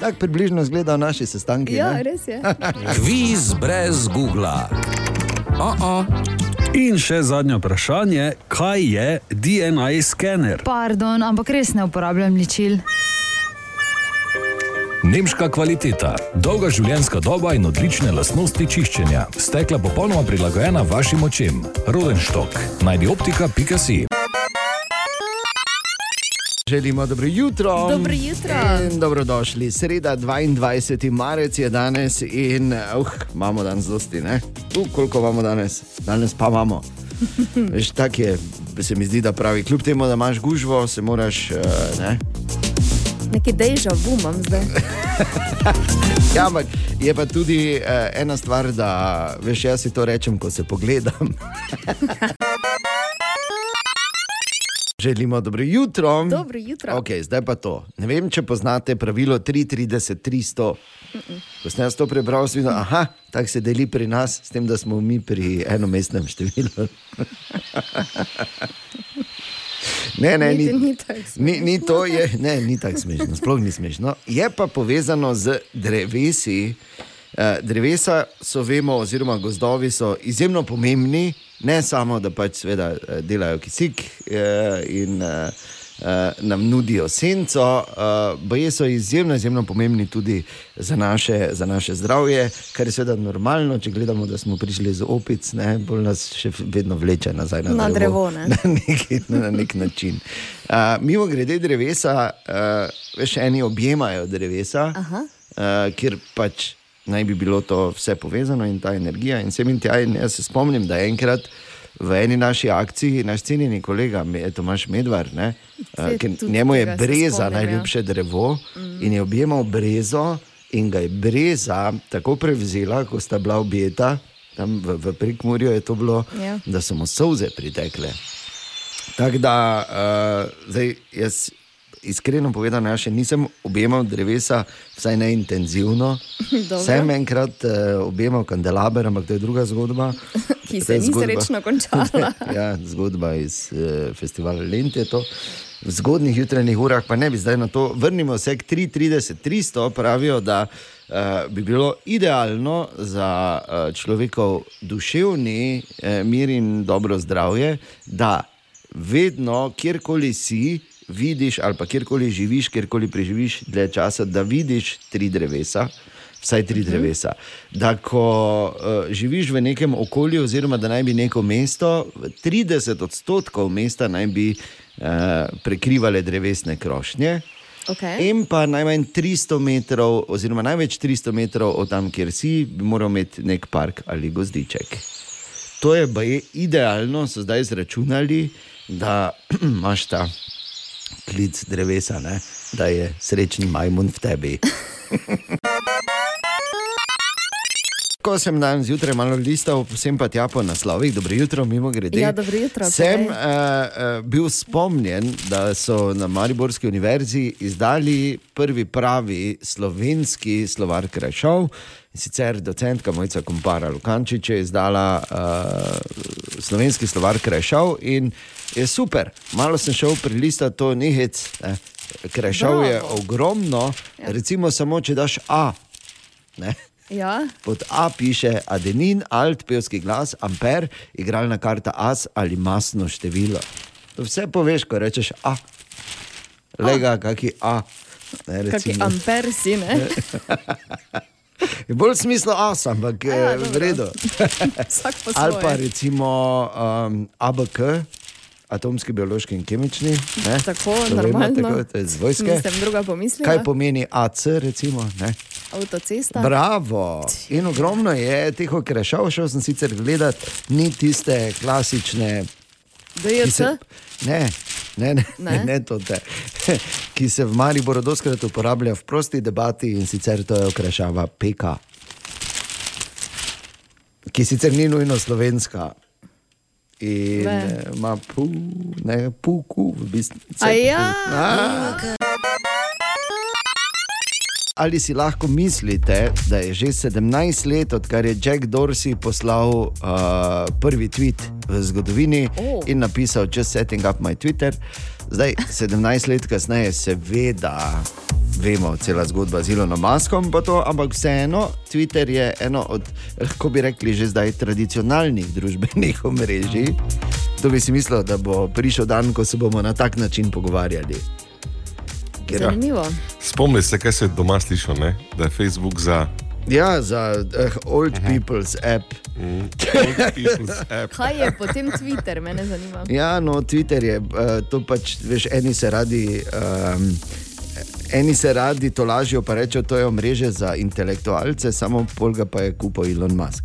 Tako približno izgledajo naši sestanki. Ja, ne? res je. [laughs] Kviz brez Google. Oh -oh. In še zadnje vprašanje, kaj je DNA skener? Pardon, ampak res ne uporabljam ličil. Nemška kvaliteta, dolga življenjska doba in odlične lastnosti čiščenja. Stekla popolnoma prilagojena vašim očem. Rodenštok. Najdi optika.si. Želimo dobro jutro. Dobro jutro. In dobrodošli. Sreda 22. marec je danes in uh, imamo danes dosti, ne? Uh, koliko imamo danes? Danes pa imamo. [laughs] Veš, tak je, se mi zdi, da pravi. Kljub temu, da imaš gužvo, se moraš. Uh, ne? Neki deja vu imam zdaj. [laughs] Ja, ampak je pa tudi uh, ena stvar, da veš, jaz si to rečem, ko se pogledam. [laughs] Želimo dobro jutro. Dobro jutro. Okay, zdaj pa to. Ne vem, če poznate pravilo 3:30-300. Ko sem jaz to prebral, sem videl, da tako se deli pri nas, s tem, da smo mi pri enomestnem številu. [laughs] Ne, ne, ni, ni, ni to, je, ne, ni tako smešno, sploh ni smešno. Je pa povezano z drevesi. Eh, Drevesa so, vemo, oziroma gozdovi so izjemno pomembni, ne samo, da pač seveda eh, delajo kisik eh, in eh, eh, nam nudijo senco, eh, baje so izjemno, izjemno pomembni tudi za naše, za naše zdravje, kar je seveda normalno, če gledamo, da smo prišli z opic, ne, bolj nas še vedno vleče nazaj na, Na drevo, ne. [laughs] Na, neki, na nek način. Uh, mimo grede drevesa, uh, veš, eni objemajo drevesa, uh, kjer pač naj bi bilo to vse povezano in ta energija. In sem in tja, in jaz se spomnim, da je enkrat v eni naši akciji naš cenjeni kolega Tomaš Medvar, ne, ker tudi njemu je breza spomnim, ja. najljubše drevo in je objemal brezo. In ga je breza tako prevzela, ko sta bila objeta, tam v, v Prikmurju je to bilo, Ja. da so mu solze pritekle. Tako da, uh, zdaj, jaz iskreno povedano, jaz še nisem objemal drevesa, vsaj ne intenzivno. [laughs] Dobro. Sem enkrat uh, objemal kandelaber, ampak to je druga zgodba. [laughs] Ki se je ni zgodba- srečno [laughs] končala. ja, zgodba iz uh, festivala Lente. To. V zgodnih jutranjih urah, pa ne bi zdaj na to. Vrnimo se k 3:30-300, pravijo, da uh, bi bilo idealno za uh, človekov duševni uh, mir in dobro zdravje, da vedno, kjerkoli si, vidiš, ali pa kjerkoli živiš, kjerkoli preživiš dlje časa, da vidiš tri drevesa. Vsaj tri drevesa. Da, ko uh, živiš v nekem okolju, oziroma da naj bi neko mesto, 30 odstotkov mesta naj bi uh, prekrivale drevesne krošnje, Okay. in pa najmanj 300 metrov, oziroma največ 300 metrov od tam, kjer si, bi moral imeti nek park ali gozdiček. To je baje idealno, so zdaj izračunali, da [clears throat] imaš ta klic drevesa, ne? da je srečni majmun v tebi. [laughs] Ko sem danes zjutraj malo listal, sem pa tja po naslovih, dobro jutro, mimo grede. Ja, dobro jutro, Sem uh, uh, bil spomnjen, da so na Mariborski univerzi izdali prvi pravi slovenski slovar krajšov. In sicer docentka Mojca Kompara Lukančič je izdala uh, slovenski slovar krajšov in je super. Malo sem šel prilistati to nehec. Ne. Krajšov je Bravo. ogromno, recimo samo če daš A. Ne. Ja, Pod A piše adenin, alt, pevski glas, amper, igralna karta as ali masno število. To vse poveš, ko rečeš A. Lega, kaki A. Ne, kaki amper si, ne? [laughs] Je bolj smislo as, ampak ja, ja, dobro. v redu. [laughs] Ali pa recimo um, ABK, atomski, biološki in kemični. Ne? Tako, To vemo, normalno. Tako, je z vojske. Nisem druga pomislila. Kaj pomeni AC, recimo? Ne? Avtocesta. Bravo! In ogromno je teh okrešav, šel sem sicer gledat, ni tiste klasične. DJC? se- Ne, ne, ne, ne? Ne? to te. [laughs] Ki se v Mariboru doskrat uporablja v prosti debati in sicer to je okrašava PK. Ki sicer ni nujno slovenska. In eh, ima pu, ne, puku, v bistvu. A ja? A. Ali si lahko mislite, da je že 17 let, odkar je Jack Dorsey poslal uh, prvi tweet v zgodovini Oh. in napisal: Just setting up my Twitter. Zdaj, 17 let kasneje, seveda, vemo, cela zgodba z Ilonom Maskom, pa to, ampak vseeno, Twitter je eno od, lahko bi rekli, že zdaj tradicionalnih družbenih omrežij. To bi si mislil, da bo prišel dan, ko se bomo na tak način pogovarjali. Ker- Zanimivo. Spomni se, kaj se je doma slišal, ne? da je Facebook za Ja, za uh, old people's app. [laughs] Old people's app. Kaj je potem Twitter, mene zanima. Ja, no, Twitter je uh, to pač, veš, eni se radi. Um, Eni se radi to lažijo, pa rečejo, to je omrežje za intelektualce, samo pol ga pa je kupil Elon Musk.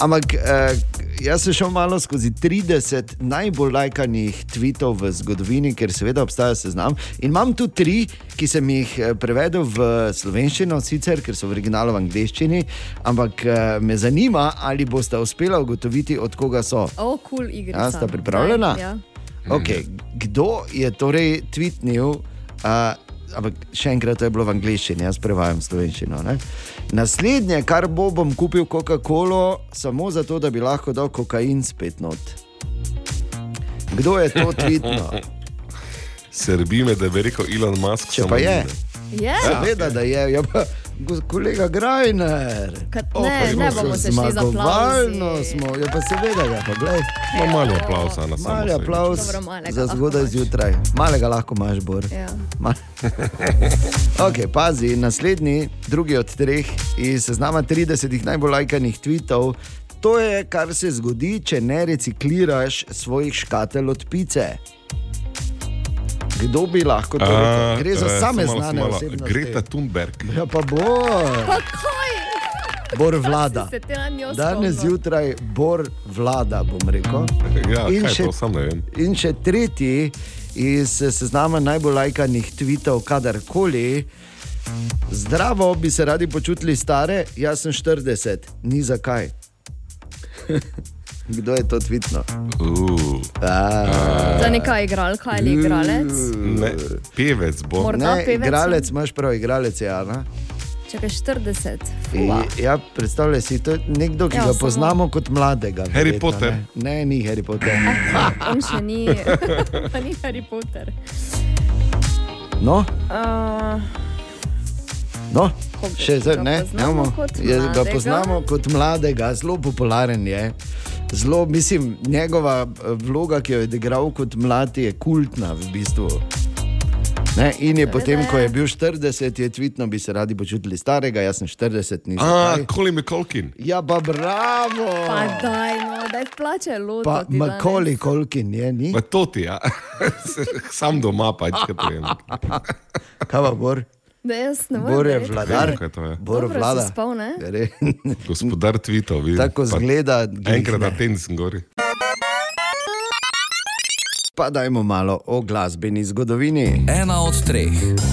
Ampak eh, jaz sem šel malo skozi 30 najbolj lajkanih tweetov v zgodovini, ker seveda obstaja seznam. In imam tu tri, ki sem jih eh, prevedel v slovenščino, sicer ker so v originalu v angleščini, ampak eh, me zanima, ali boste uspela ugotoviti, od koga so. O, kul cool igrica. Ja, sta pripravljena? Daj, Ja. Okay. Kdo je torej tweetnil? Uh, ampak še enkrat, to je bilo v angleščini, jaz prevajam slovenščino. Ne? Naslednje, kar bo, bom kupil Coca-Colo, samo zato, da bi lahko dal kokain spet not. Kdo je to tweetno? Srbi me, da bi rekel Elon Musk. Če pa je. ni, Je? Seveda, da je. Ja, pa, kolega Grajner. Kad, O, ne, kako ne bomo se šli za aplauz. smo, ja, pa seveda, ja, pa glej. No, mali aplavz, Ana, samo Mali sebi. aplauz za zgodaj zjutraj. Malega lahko imaš, Bor. Ja. Ma- [laughs] okay, pazi, naslednji, drugi od treh iz seznama 30 najbolj lajkanih tweetov. To je, kar se zgodi, če ne recikliraš svojih škatel od pice. Kdo bi lahko to rekel? Gre za eh, same malo, znane osebnosti. Greta Thunberg. Ja, pa bo. Pa? Bor vlada. Danes zjutraj bor vlada, bom rekel. Ja, kaj to, sam ne vem. in še tretji iz seznama najbolj lajkanih tweetov, kadarkoli. Zdravo bi se radi počutili stare, jaz sem 40, ni zakaj. [laughs] Kdo je to tvitno? Uh. Za neka igralka ali igralec? Ne, pevec bo. Morda Ne, pevec? igralec, imaš prav, igralec je Ana. Čakaj, 40. I, Fuva. ja, predstavljaj si, to je nekdo, ki Ja, ga samo- poznamo kot mladega. Harry verjetno, Potter. Ne? ne, ni Harry Potter. On še ni, [laughs] [laughs] pa ni Harry Potter. No, Uh, no. Koga še zdaj ne, kot je, ga poznamo kot mladega, zelo popularen je. Zelo, mislim, njegova eh, vloga, ki jo je odigral kot mlad, je kultna v bistvu. Ne, in je potem, ko je bil 40, je tvitno, bi se radi počutili starega, jaz sem 40, nisem. A, kaj. Colin McCulkin. Ja, pa bravo! Pa daj, no, daj plače loto. Pa. Makoli, kolkin je, ni? Pa to ti, ja. [laughs] Sam doma pač, kaj to vem. Kaj pa Bor? Da jaz ne morem. Bor je vladar. Je. Bor Dobro si vlada. spal, ne? Re. Gospodar tweetov, vidim. Tako zgleda. Enkrat na teden sem gori. Pa dajmo malo o glasbeni zgodovini. Ena od treh,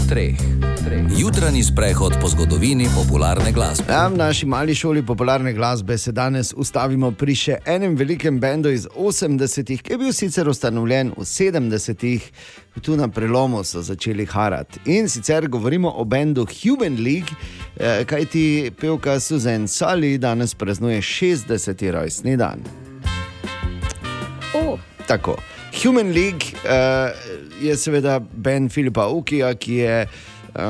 treh, treh. Jutranji sprehod po zgodovini popularne glasbe. Ja, v naši mali šoli popularne glasbe se danes ustavimo pri še enem velikem bendu iz 80-ih, ki je bil sicer ustanovljen v 70-ih, tu na prelomu so začeli harati. In sicer govorimo o bendu Human League, eh, kajti pevka Susan Sully danes praznuje 60. rojstni dan. O, Tako. Human League uh, je seveda bend Filipa Ukija, ki je uh,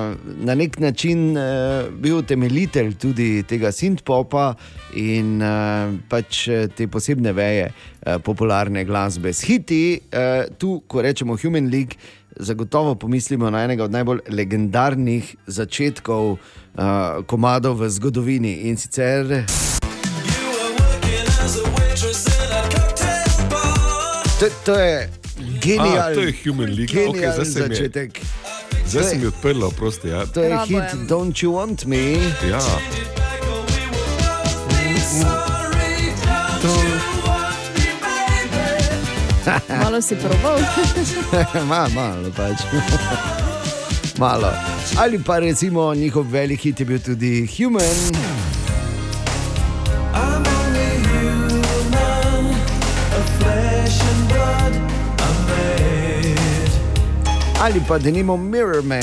na nek način uh, bil temeljitelj tudi tega synth-popa in uh, pač te posebne veje uh, popularne glasbe. S hiti, uh, tu, ko rečemo Human League, zagotovo pomislimo na enega od najbolj legendarnih začetkov uh, komadov v zgodovini in sicer. To, to je genialen, A, to je Human League. Genialen zdaj se mi je- začetek. Zdaj To se je- mi je odprlo, prosti. Ja. To je Bravo, hit Em. Don't You Want Me. ja. [laughs] malo si probal. [laughs] Ma, malo pač. [laughs] malo. Ali pa recimo njihov velik hit je bil tudi Human. Ali pa denimo Mirror Man.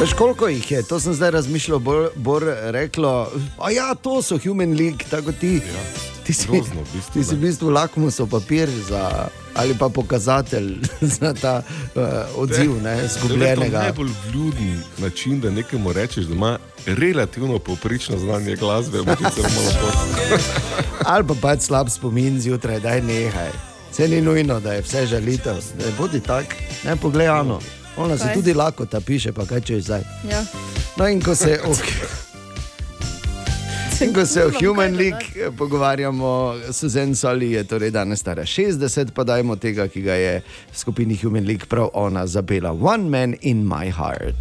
Veš, koliko jih je? To sem zdaj razmišljal, bolj, bolj reklo. A ja, to so Human League, tako ti. Ja. Ti si, Grozno, v bistvu, ti si v bistvu lakmusov papir za, ali pa pokazatelj [laughs] za ta uh, odziv ne, To je zgubljenega. najbolj vljudni način, da nekemu rečeš, da ima relativno povprečno znanje glasbe, morda celo malo pod. [laughs] Ali pa pač slab spomin zjutraj, da je nehaj. Vse ni nujno, da je vse žalitev. Ne bodi tak, ne poglej, Ano. Ona se tudi lahko ta piše, pa kaj češ zdaj. Ja. No in ko se [laughs] o, in ko se o Human League pogovarjamo, Susan Soli je torej danes stara 60, pa dajmo tega, ki ga je v skupini Human League prav ona zapela One Man in My Heart.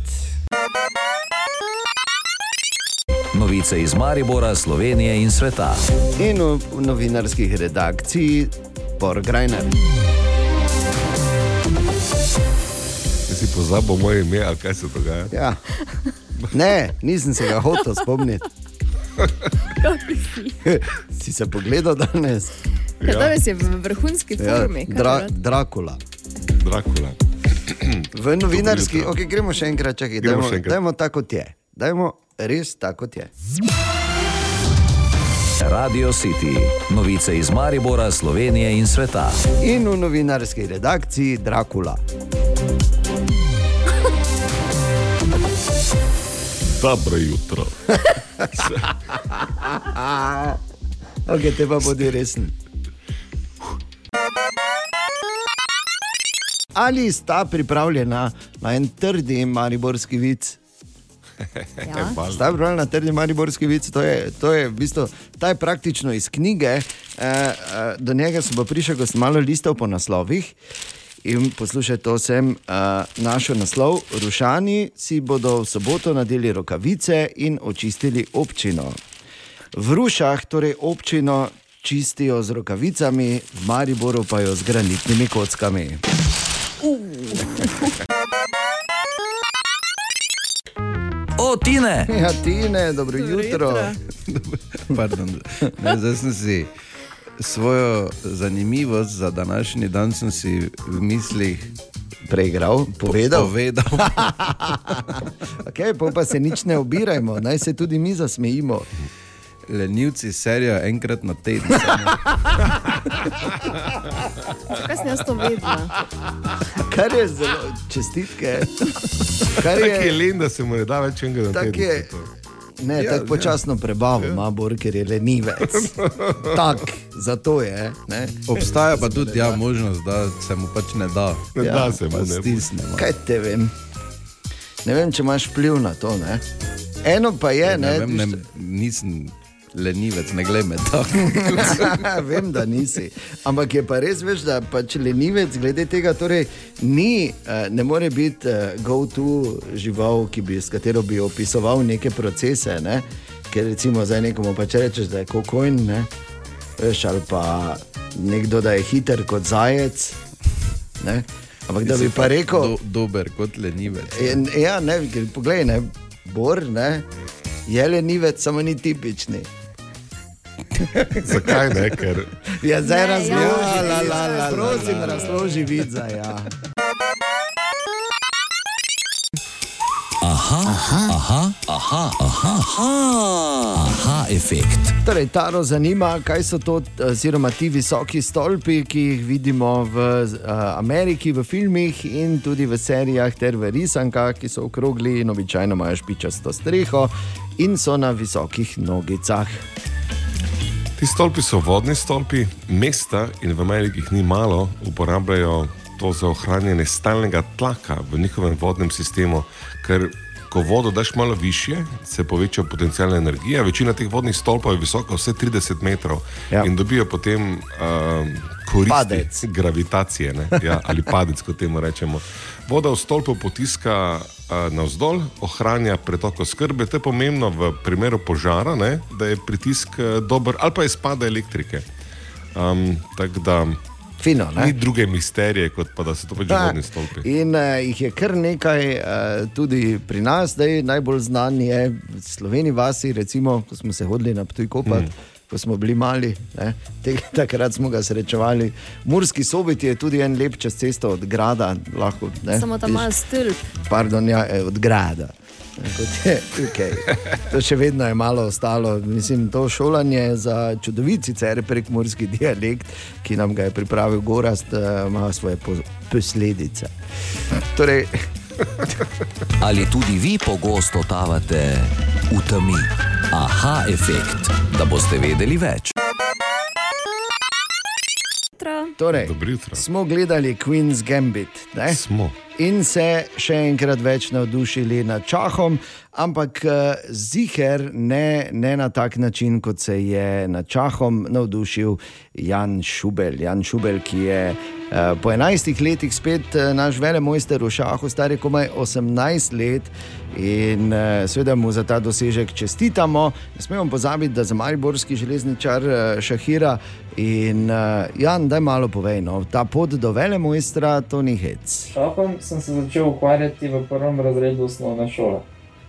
Novice iz Maribora, Slovenije in sveta. In v, novinarskih redakciji Bor Grajner. Si pozabil moje ime, ali kaj se dogaja? Ja. Ne, nisem se ga hotel spomniti. [laughs] si se pogledal danes? Ja. Danes je v vrhunski Ja, formi. kaj dra, rad. Drakula. Drakula. V novinarski, okay, gremo še enkrat, čakaj, Gremo dajmo, še enkrat. dajmo tako, kot je. Dajmo res tako, kot je. Radio City. Novice iz Maribora, Slovenije in sveta. In v novinarski redakciji Drakula. Dobro jutro. [laughs] ok, te pa bodi resen. Ali sta pripravljena na en trdi mariborski vic? Ja. [laughs] Sta pripravljena na trdi mariborski vic, to je, to je v bistvu, ta je praktično iz knjige. Eh, eh, do njega sem pa prišel, ko sem malo listal po naslovih. In poslušaj, to sem uh, našel naslov. Rušani si bodo v soboto nadeli rokavice in očistili občino. V Rušah, torej občino, čistijo z rokavicami, v Mariboru pa jo z granitnimi kockami. O, Tine! Ja, Tine, dobro, dobro jutro. [laughs] Pardon, ne, zdaj sem si svojo zanimivost za današnji dan sem si v mislih preigral, povedal. povedal. [laughs] okay, pa se nič ne obirajmo, naj se tudi mi zasmejimo. Lenivci serijo enkrat na teden. Kaj sem jaz to vedela? Kar je zelo čestitke. Kar Tak je, je len, da se mu ne da več enega na Tak teden. Ne, Ja, ja, tako počasno prebavo ima, Bor, ker je lenivec. [laughs] tak, zato je. Ne? Obstaja pa tudi ja, možnost, da se mu pač ne da. Ne Ja, da se mu pa ne. stisnemo. Kaj te vem? Ne vem, če imaš vpliv na to. Ne? Eno pa je, ne, Ne, vem, ne, nisem lenivec, ne glej me tako. [laughs] Vem, da nisi. Ampak je pa res, veš, da pač lenivec glede tega torej, ni, eh, ne more biti eh, go-to žival, bi, s katero bi opisoval neke procese. Ne? Ker recimo zdaj nekomu pač rečeš, da je kokojn, ne? veš, ali pa nekdo, da je hiter kot zajec. Ne? Ampak da bi pa rekel, Do, dober kot lenivec. En, ja, ne, ker poglej, ne, Bor, ne, je lenivec, samo ni tipični. [laughs] Zakaj ne? Ker Ja, zdaj Ne, razloži, ja. la, la, la, prosim, razloži vidza. Ja. Aha, aha, aha, aha, aha, aha, aha efekt. Torej, Taro zanima, kaj so to, oziroma ti visoki stolpi, ki jih vidimo v uh, Ameriki, v filmih in tudi v serijah, ter v risankah, ki so okrogli in običajno imajo špičasto streho in so na visokih nogicah. Ti stolpi so vodni stolpi, mesta in v Ameriki jih ni malo, uporabljajo to za ohranjanje stalnega tlaka v njihovem vodnem sistemu, ker ko vodo daš malo više, se poveča potencijalna energija. Večina teh vodnih stolpov je visoka vse 30 metrov Ja. in dobijo potem uh, koristi Padec. gravitacije ne? ja, ali padec, kot temu rečemo. Voda v stolpu potiska uh, navzdol, ohranja pretok oskrbe. To je pomembno v primeru požara, ne? da je pritisk uh, dober, ali pa izpada elektrike. Um, tako da Fino, ne? ni druge misterije, kot pa da so to pač vodni stolpi. In uh, jih je kar nekaj uh, tudi pri nas, zdaj najbolj znan je v Sloveniji vasi, recimo, ko smo se hodili na Ptuj kopati, mm. ko smo bili mali. ne. Te- Takrat smo ga srečevali. Murski sobiti je tudi en lep čez cesto od grada. Lahko, ne, Samo tam malo stolp. Pardon, ja, eh, od grada. Kot Je, okay. To še vedno je malo ostalo. Mislim, to šolanje za čudovit sicer prek morski dialekt, ki nam ga je pripravil Gorast, eh, ima svoje po- posledice. Torej, [laughs] Ali tudi vi pogosto totavate v temi? Aha, efekt, da boste vedeli več. torej smo gledali Queen's Gambit. Ne? Smo. In se še enkrat več navdušili nad Čahom, ampak eh, ziger ne, ne na tak način, kot se je nad Čahom navdušil Jan Šubel. Jan Šubel, ki je eh, po 11 letih spet eh, naš velemojster v šahu, star je komaj 18 let. In seveda mu za ta dosežek čestitamo. Ne smemo pozabiti, da za Mariborski železničar šahira. In Jan, daj malo povej, no, ta pot do velemojstra, to ni hec. Šahom sem se začel ukvarjati v prvem razredu osnovne šole.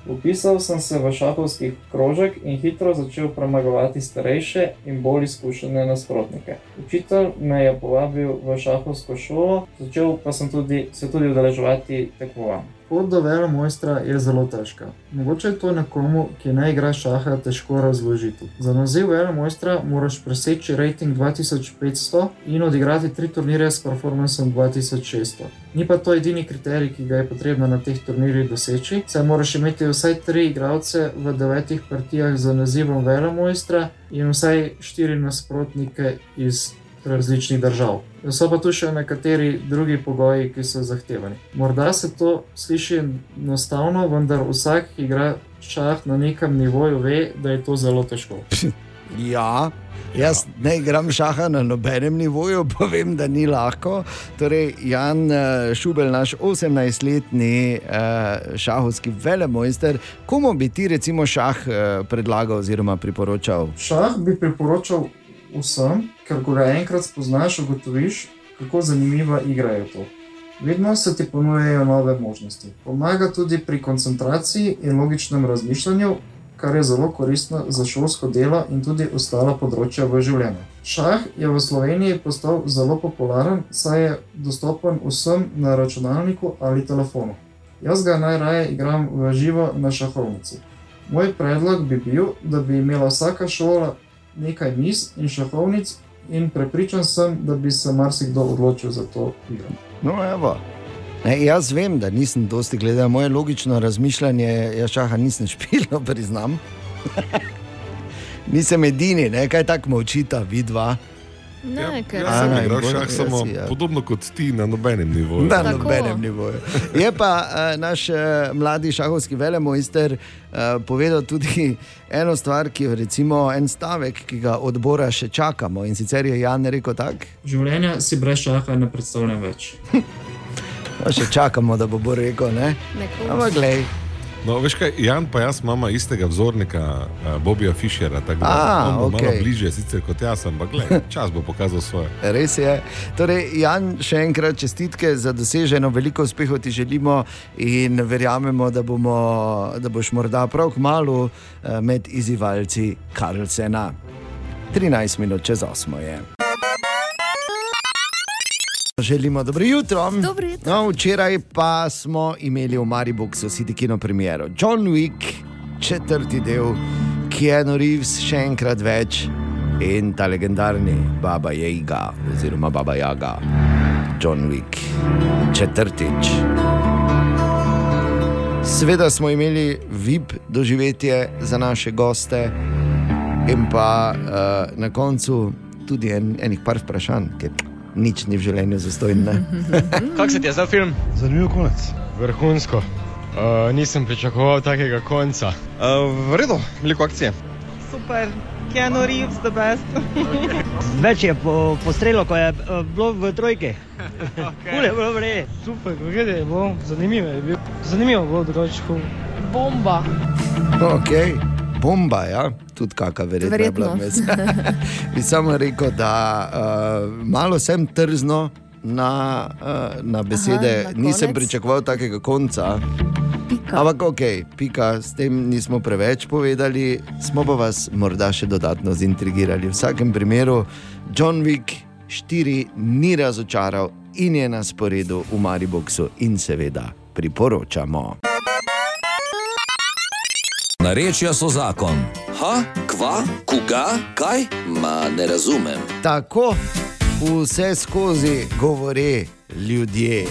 Upisal sem se v šahovski krožek in hitro začel premagovati starejše in bolj izkušene nasprotnike. Učitelj me je povabil v šahovsko šolo, začel pa sem tudi, se tudi udeleževati tekmovanj. Pot do vele mojstra je zelo težka. Mogoče je to nekomu, ki ne igra šaha, težko razložiti. Za naziv vele mojstra moraš preseči rating 2500 in odigrati tri turnirje s performancem 2600. Ni pa to edini kriterij, ki ga je potrebno na teh turnirjih doseči, saj moraš imeti vsaj tri igralce v devetih partijah z nazivom vele mojstra in vsaj štiri nasprotnike iz različnih držav. So pa tu še nekateri drugi pogoji, ki so zahtevani. Morda se to sliši enostavno, vendar vsak, ki igra šah na nekem nivoju, ve, da je to zelo težko. [laughs] Ja, jaz ne igram šaha na nobenem nivoju, pa vem, da ni lahko. Torej, Jan eh, Šubel, naš 18-letni uh, šahovski velemojster, komu bi ti recimo šah uh, predlagal oziroma priporočal? Šah bi priporočal vsem, ker ko ga enkrat spoznaš, ugotoviš, kako zanimiva igra je to. Vedno se ti ponujajo nove možnosti. Pomaga tudi pri koncentraciji in logičnem razmišljanju, kar je zelo koristno za šolsko delo in tudi ostala področja v življenju. Šah je v Sloveniji postal zelo popularen, saj je dostopen vsem na računalniku ali telefonu. Jaz ga najraje igram v živo na šahovnici. Moj predlog bi bil, da bi imela vsaka šola nekaj mis in šahovnic, in prepričan sem, da bi se marsikdo odločil za to igro. No, evo. Ne, jaz vem, da nisem dosti gledal, moje logično razmišljanje, jaz šaha nisem [laughs] špil, priznam. [laughs] nisem edini, ne? kaj tako molčita, vidva. Ne, ker Jaz sem igral šah samo si, ja. podobno kot ti na nobenem nivoju. Na nobenem nivoju. Je pa uh, naš uh, mladi šahovski velemojster uh, povedal tudi [laughs] eno stvar, ki je recimo en stavek, ki ga odbora še čakamo. In sicer je Jan rekel tako. Življenja si brez šaha ne predstavljam več. [laughs] No, še čakamo, da bo, bo rekel. Ne? Ampak glej. No, veš kaj, Jan pa jaz imamo istega vzornika, uh, Bobija Fischera, tako da on bo malo okej. bližje sicer kot jaz, ampak gled, [laughs] čas bo pokazal svoje. Res je. Torej, Jan, še enkrat čestitke za doseženo, veliko uspehov ti želimo in verjamemo, da, bomo, da boš morda prav kmalu eh, med izzivalci Karlsena. 13 minut čez 8 je. Želimo dobro jutro. Dobro jutro. No, včeraj pa smo imeli v Mariboku City kino premiero. John Wick, četrti del, Keanu Reeves, še enkrat več in ta legendarni Baba Jaga, oziroma Baba Jaga, John Wick, četrtič. Sveda smo imeli VIP doživetje za naše goste, in pa uh, na koncu tudi en, enih par vprašanj, ker nič ni v življenju zastojno. [laughs] Kako se ti je zdel film? Zanimiv konec. Vrhunsko. Uh, nisem pričakoval takega konca. Uh, v redu, veliko akcije. Super, Keanu Reeves, the best. [laughs] Več je po, postrelo, ko je uh, bilo v trojki. [laughs] Okay. Kule, bilo vre. Super, gledaj, bo zanimivo je bil. Zanimivo bo drugače. Bomba. Okay. Bomba, ja, tudi kakšna verjetno. je bila Verjetno. vmes. [laughs] Bi samo rekel, da uh, malo sem trzno na, uh, na besede, na nisem konec. pričakoval takega konca. pika. Ampak ok, pika, s tem nismo preveč povedali, smo pa vas morda še dodatno zintrigirali. V vsakem primeru, John Wick 4 ni razočaral in je na sporedu v Mariboku in seveda priporočamo. Narečja so zakon. Ha, kva, koga, kaj? Ma ne razumem. Tako vse skozi govore ljudje.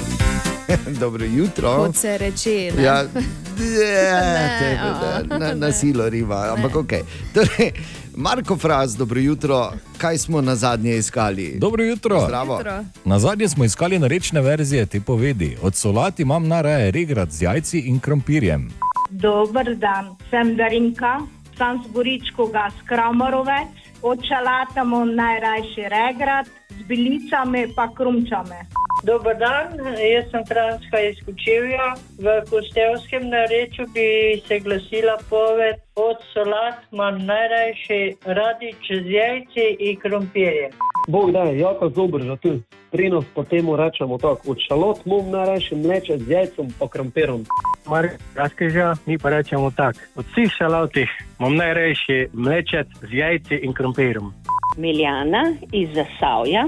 [laughs] Dobro jutro. Kot se reče. ne? Ja, [laughs] Ne, tebe, a, da, na, na ne. silo riva, ampak ok. Torej, Marko Fraz, dobro jutro, kaj smo na zadnje iskali? Dobro jutro. Zdravo. Na zadnje smo iskali narečne verzije te povedi. Od solati imam najraje regrat z jajci in krompirjem. Dober dan, sem Darinka, sem z Goričkoga s Kramorovec, od čalata imam najrajši regrat, z bilicami pa krumčami. Dober dan, jaz sem Franska iz Kučevja. V Kostevskem narečju bi se glasila poved od solat imam najrajši radič z jajci in krompirjem. Bog da, jako dober za tu. Pri nas po temu rečemo tako, od šalot mom najrajši mleče z jajcem pa krompirom. Mark Raskeža, mi pa rečemo tako. Od vseh šalotih imam najrajši mlečec z jajci in krompirom. Miljana iz Zasavja.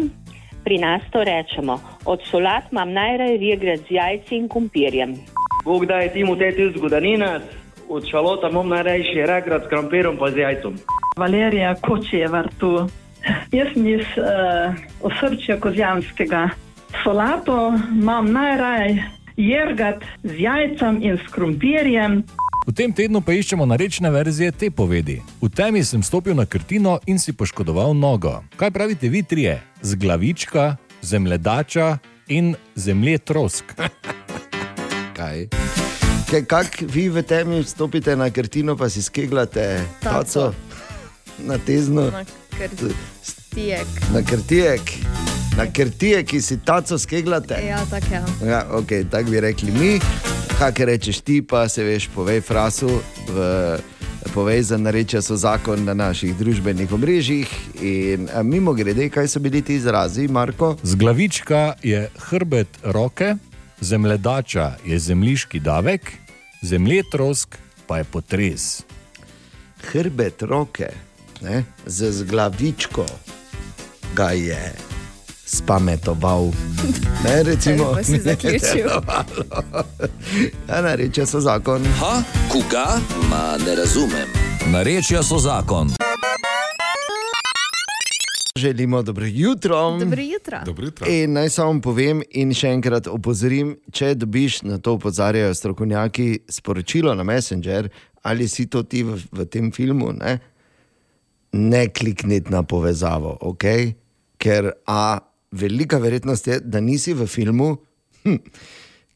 Pri nas to rečemo. Od solat imam najraje regrat z jajci in kumpirjem. Bog da je timu te tu zgodanina, od šalota mom najrajši regrat s krompirom pa z jajcem. Valerija Kočevar tu. Jaz sem iz uh, osrčja Kozjanskega. Solato imam najraje jergat z jajcem in s krompirjem. V tem tednu pa iščemo narečne verzije te povedi. V temi sem stopil na krtino in si poškodoval nogo. Kaj pravite vi trije? Z glavička, zemljedača in zemlje trosk. [laughs] Kaj? Kaj, kak vi v temi stopite na krtino, pa si skeglate Taco. taco na tezno, Na krtijek. na krtijek, na krtijek, ki si taco skeglate. Ja, tako ja. Ja, okay, tako bi rekli mi. Kaj rečeš ti, pa se veš, povej frasu. V, Povej za narečja so zakon na naših družbenih omrežjih. In mimo grede, kaj so bili ti izrazi, Marko? Z glavička je hrbet roke, zemljedača je zemljiški davek, zemljetrosk pa je potres. Hrbet roke, ne, z, z glavičko ga je spametoval. Ne, recimo, Pa si zaključil. [laughs] Ja, narečja so zakon. Ha, koga? Ma ne razumem. Narečja so zakon. Želimo dobro jutro. Dobro jutro. Dobro jutro. In naj samo povem in še enkrat opozorim, če dobiš na to opozarjajo strokovnjaki sporočilo na Messenger, ali si to ti v, v tem filmu, ne, ne klikniti na povezavo, ok? Ker A, velika verjetnost je, da nisi v filmu, hm,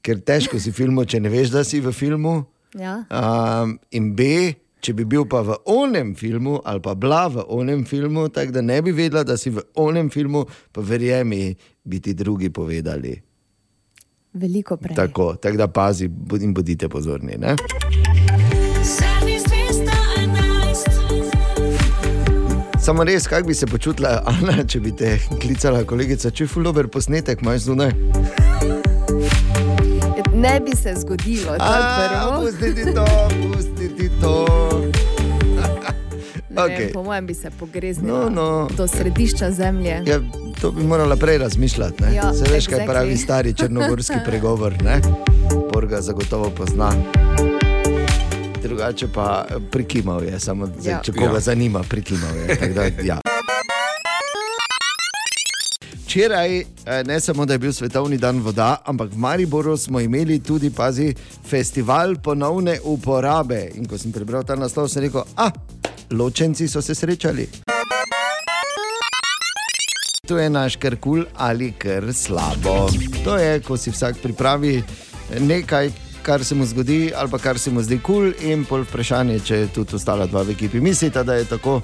ker težko si v filmu, če ne veš, da si v filmu. Ja. Um, in B, če bi bil pa v onem filmu ali pa bila v onem filmu, tako da ne bi vedela, da si v onem filmu, pa verjemi, bi ti drugi povedali. Veliko prej. Tako, tako da pazi in bodite pozorni. Ne? Samo res, kako bi se počutila, Ana, če bi te klicala kolegica, če je fulover posnetek, imaš zunaj. Ne bi se zgodilo, to je A, prvo. Pustiti to, pustiti to. Ne vem. Po mojem bi se pogreznila No, no. do središča zemlje. Ja, to bi morala prej razmišljati. Ne? Ja, Se veš, kaj exactly. pravi stari črnogorski [laughs] pregovor. Ne? Bor ga zagotovo pozna. Drugače pa prikimal je, samo zdaj, Ja. če koga Ja. zanima, prikimal je. Da, ja. Včeraj, eh, ne samo da je bil svetovni dan voda, ampak v Mariboru smo imeli tudi, pazi, festival ponovne uporabe. In ko sem prebral ta naslov, sem rekel, ah, ločenci so se srečali. To je naš kar kul ali kar slabo. To je, ko si vsak pripravi nekaj, kar se mu zgodi, ali pa kar se mu zdi kul, cool, in pol vprašanje, če tudi ostala dva v ekipi mislita, da je tako.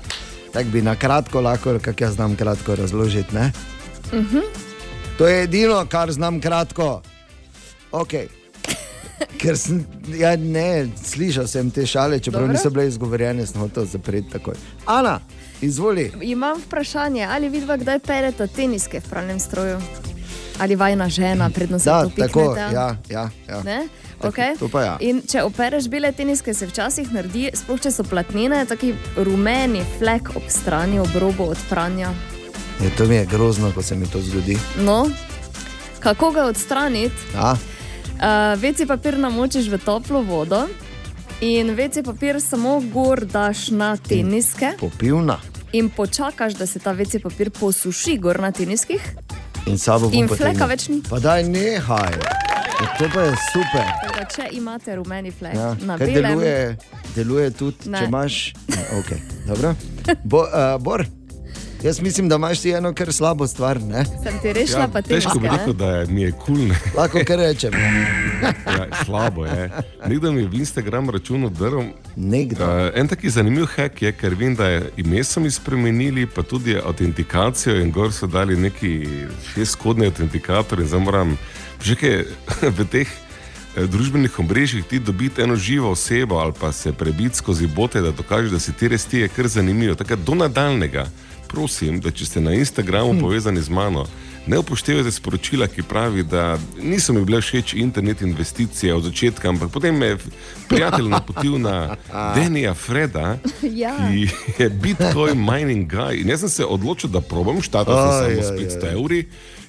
Tako bi na kratko lahko, kako jaz znam kratko razložiti. Ne? Mhm. To je edino, kar znam kratko. Okay. Ker sem, ja, ne, slišal sem te šale, čeprav Dobro. niso bile izgovorjene, sem hotel zapreti takoj. Ana, izvoli. Imam vprašanje, ali vidva kdaj perete teniske v pralnem stroju? Ali vajna žena, predno se Da, to tako, piknete? ja, ja, ja. Ne? Okay. To pa ja. In če opereš bele teniske, se včasih naredi, sploh če so platnene, taki rumeni flek ob strani, ob robu od pranja. Je, to mi je grozno, ko se mi to zgodi. No, kako ga odstraniti? A? Uh, veci papir namočiš v toplo vodo in veci papir samo gor daš na teniske Popivna. in počakaš, da se ta veci papir posuši gor na teniskih. In sabo bom In fleka več ni. Pa daj nehaj. Ja, To pa je super. Tako če imate rumeni flek Ja, na belem, deluje, deluje tudi, Ne. če imaš. Ja, okay. Dobro. Bo, uh, Bor, jaz mislim, da imaš ti eno kar slabo stvar. Ne? sem ti rešila, pa ti težko bi rekel, da je, mi je kul. Cool, Lahko kar rečem. [laughs] ja, slabo je. Nekdo mi je v Instagram računu drl. Nekdo. Uh, en taki zanimiv hack je, ker vem, da je ime so mi spremenili, pa tudi autentikacijo in gor so dali neki šestkodni autentikator in zdaj moram že kaj [laughs] v teh eh, družbenih omrežjih ti dobiti eno živo osebo ali pa se prebiti skozi bote, da dokažeš, da si ti res ti je kar zanimivo. Tako da do nadaljnega, prosim, da če ste na Instagramu hm. povezani z mano, ne upoštevajte sporočila, ki pravi, da niso mi bile všeč internet investicije od začetka, ampak potem me je prijatelj napotil na [laughs] Denija Freda, [laughs] Ja. ki je Bitcoin mining guy. In jaz sem se odločil, da probam, štatil sem samo s aj, 500 aj. evri.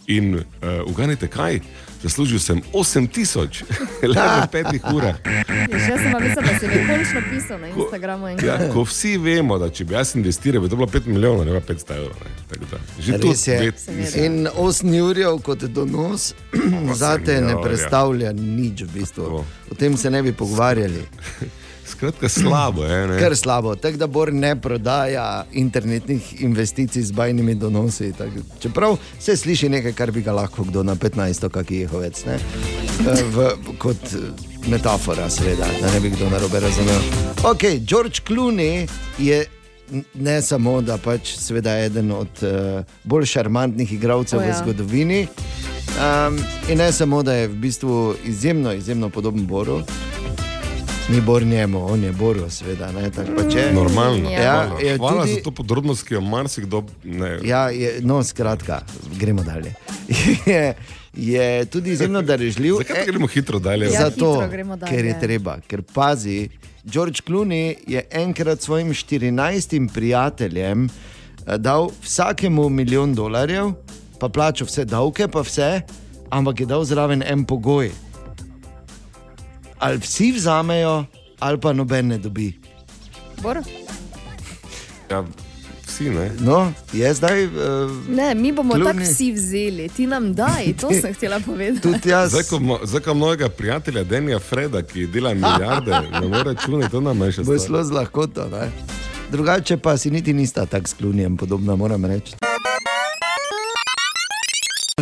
In uh, uganite kaj, zaslužil sem 8000, [laughs] le v petih urah. Že sem pa mislila, da si mi končno pisal na Instagramu. Ja, enkrat. ko vsi vemo, da če bi jaz investiral, bi to bilo 5 milijonov, ne pa 500 evrov. ne. Tako da, Že to Res je. In 8 jurjev kot donos zate ne jurjev. predstavlja nič v bistvu. O tem se ne bi pogovarjali. Skratka, slabo je. ne. Ker slabo. Tako da Bor ne prodaja internetnih investicij z bajnimi donosi. Tak, čeprav se sliši nekaj, kar bi ga lahko kdo na 15, kaki jehovec. Ne? Eh, V, kot eh, metafora, seveda, da ne bi kdo narobe razumel. Ok, George Clooney je. Ne samo, da pač seveda je eden od uh, bolj šarmantnih igralcev O v ja. zgodovini, um, in ne samo, da je v bistvu izjemno, izjemno podoben Boru, ni Bor njemu, on je Boru, seveda. Ne, je. Normalno. Ja, hvala. je hvala tudi, za to podrobnost, ki jo marsikdo ne. Ja, je, no, skratka, gremo dalje. [laughs] je, je tudi izjemno darežljiv. Zakaj gremo hitro dalje? Ja, Zato, hitro gremo dalje. ker je treba, ker pazi, George Clooney je enkrat svojim 14 prijateljem eh, dal vsakemu milijon dolarjev, pa plačal vse davke, pa vse, ampak je dal zraven en pogoj. Ali vsi vzamejo, ali pa noben ne dobi. Bor? Ja, vsi ne. No, je zdaj. Uh, Ne, mi bomo tako vsi vzeli, ti nam daj, to [laughs] sem htela povedati. Zdaj, ko, mo- zdaj, ko mojega prijatelja Denija Freda, ki dela milijarde, [laughs] ne more računati, to nam je še Bo stvar. šlo z lahkoto. Ne? Drugače pa si niti nista tako sklonjen, podobno moram reči.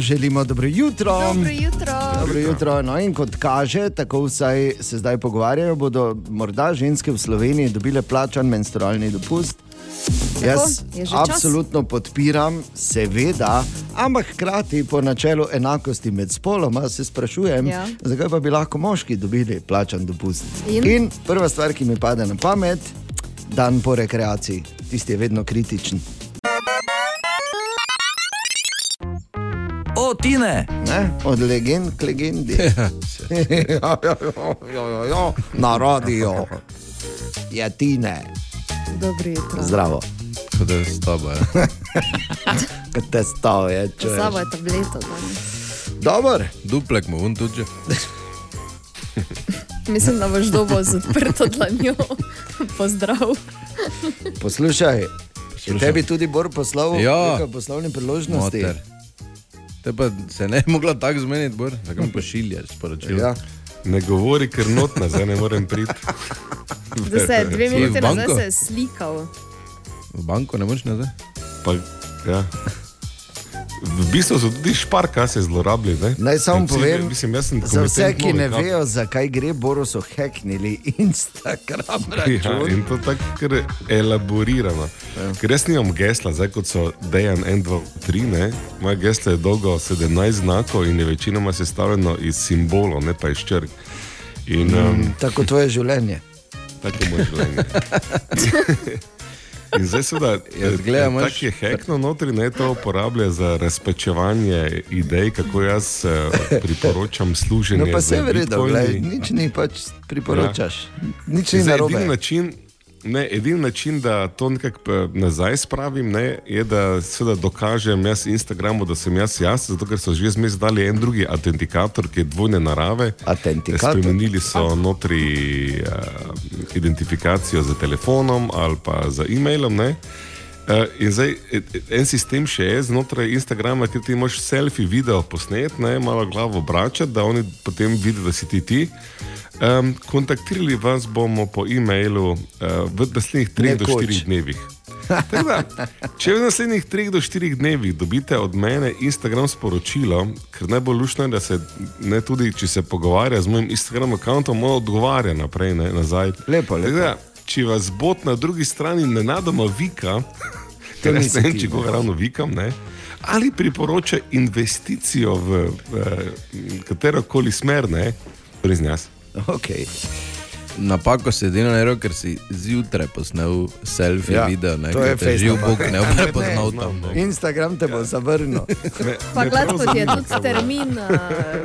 Želimo dobro jutro. Dobro jutro. Dobro jutro. No, in kot kaže, tako vsaj se zdaj pogovarjajo, bodo morda ženske v Sloveniji dobile plačan menstrualni dopust. Jaz je že čas. absolutno podpiram, seveda, ampak hkrati po načelu enakosti med spoloma se sprašujem, Ja. zakaj pa bi lahko moški dobili plačan dopust. In? in prva stvar, ki mi pade na pamet, dan po rekreaciji, tisti je vedno kritičen. O, Tine! Ne? Od legend k legendi. ja, ja, ja, ja, ja. Na radio je tine. Dobro jutro. Zdravo. Kot je s tabo. Ja. [laughs] Kot te stav je, če Sabo je tableto. Dobro. Duplek mu un tudi. [laughs] Mislim, da boš dobo z odprto dlanjo. [laughs] Pozdrav. Poslušaj, je Poslušam. tebi tudi Bor poslal Ja. nekaj poslovne priložnosti. Moter. Te pa se ne je mogla tako zmeniti, Bor. Zakaj mi pošiljaš sporočilo? Ja. Ne govori, ker notna, zdaj ne morem priti. [laughs] Da se dve minuti nazaj slikal. V banko ne moreš nazaj? Pa, ja. V bistvu so tudi šparkase zlorabili. Ne? Naj samo povem, mislim, za vse, ki ne kompetentno vejo, zakaj gre, Boru so heknili Instagram Ja, račun. in to tako elaborirano. Ja. Ker jaz nimam gesla, zdaj kot so Dejan 1, 2, 3, ne? moje geslo je dolgo 17 znakov in je večinoma sestavljeno iz simbolov, ne pa iz črk. In, um, Tako tvoje življenje. [laughs] tako je moje življenje. [laughs] In zdaj seveda, [laughs] Jaz gledam, tako je hekno notri, ne to uporablja za razpečevanje idej, kako jaz eh, [laughs] priporočam služenje. No, pa se v redu, bitcoini. glej, nič ni pač priporočaš. Nič ni Zdaj, narobe. edini način, ne, edini način, da to nekako eh, nazaj spravim, ne, je, da seveda dokažem jaz Instagramu, da sem jaz jaz, zato ker so že zmes dali en drugi autentikator, ki je dvojne narave. Autentikator? Spremenili so notri uh, identifikacijo z telefonom ali pa z e-mailom. Ne. Uh, in zdaj e- e- en sistem še je znotraj Instagrama, kjer ti imaš selfie video posnet, ne, malo glavo obračati, da oni potem vidijo, da si ti ti. Um, kontaktirali vas bomo po e-mailu uh, v naslednjih 3 do Nekoč. 4 dnevih. Da, če v naslednjih 3 do 4 dnevih dobite od mene Instagram sporočilo, ker najbolj lušno je, da se ne tudi, če se pogovarja z mojim Instagram računom, odgovarja naprej, ne, nazaj. Lepo, Tako Da, če vas bot na drugi strani nenadoma vika, [laughs] ker jaz ne vem, če ne. koga ravno vikam, ne, ali priporoča investicijo v, v katero koli smer, ne, brez nas. Okay. Napako si edino naredil, ker si zjutraj posnel selfie Ja, ja, video, ne, to je fejst Bog ne bo prepoznal Ne, tam. Instagram te bo zavrnil. [laughs] Pa gladko ti je tudi termin uh,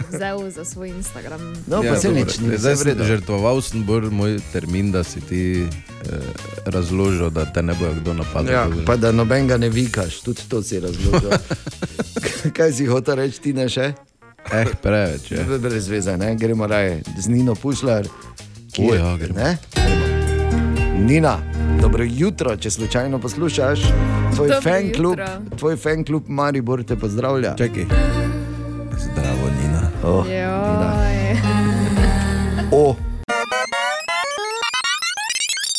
vzel za svoj Instagram. No, pa se nič ni, Zdaj sem žrtvoval sem bolj moj termin, da si ti eh, razložil, da te ne bo kdo napadel. Ja, pa da nobenega ne vikaš, tudi to si razložil. [laughs] Kaj si hotel reči, ti ne še? Eh, preveč je. Brez veze, ne? gremo raje z Nino Pušlar. Ki O, ja, gremo. ne? Nina, dobro jutro, če slučajno poslušaš. Tvoj Dobro fan klub, jutro. tvoj fan klub Maribor te pozdravlja. Čakaj. Zdravo, Nina. Oh, Joj. O.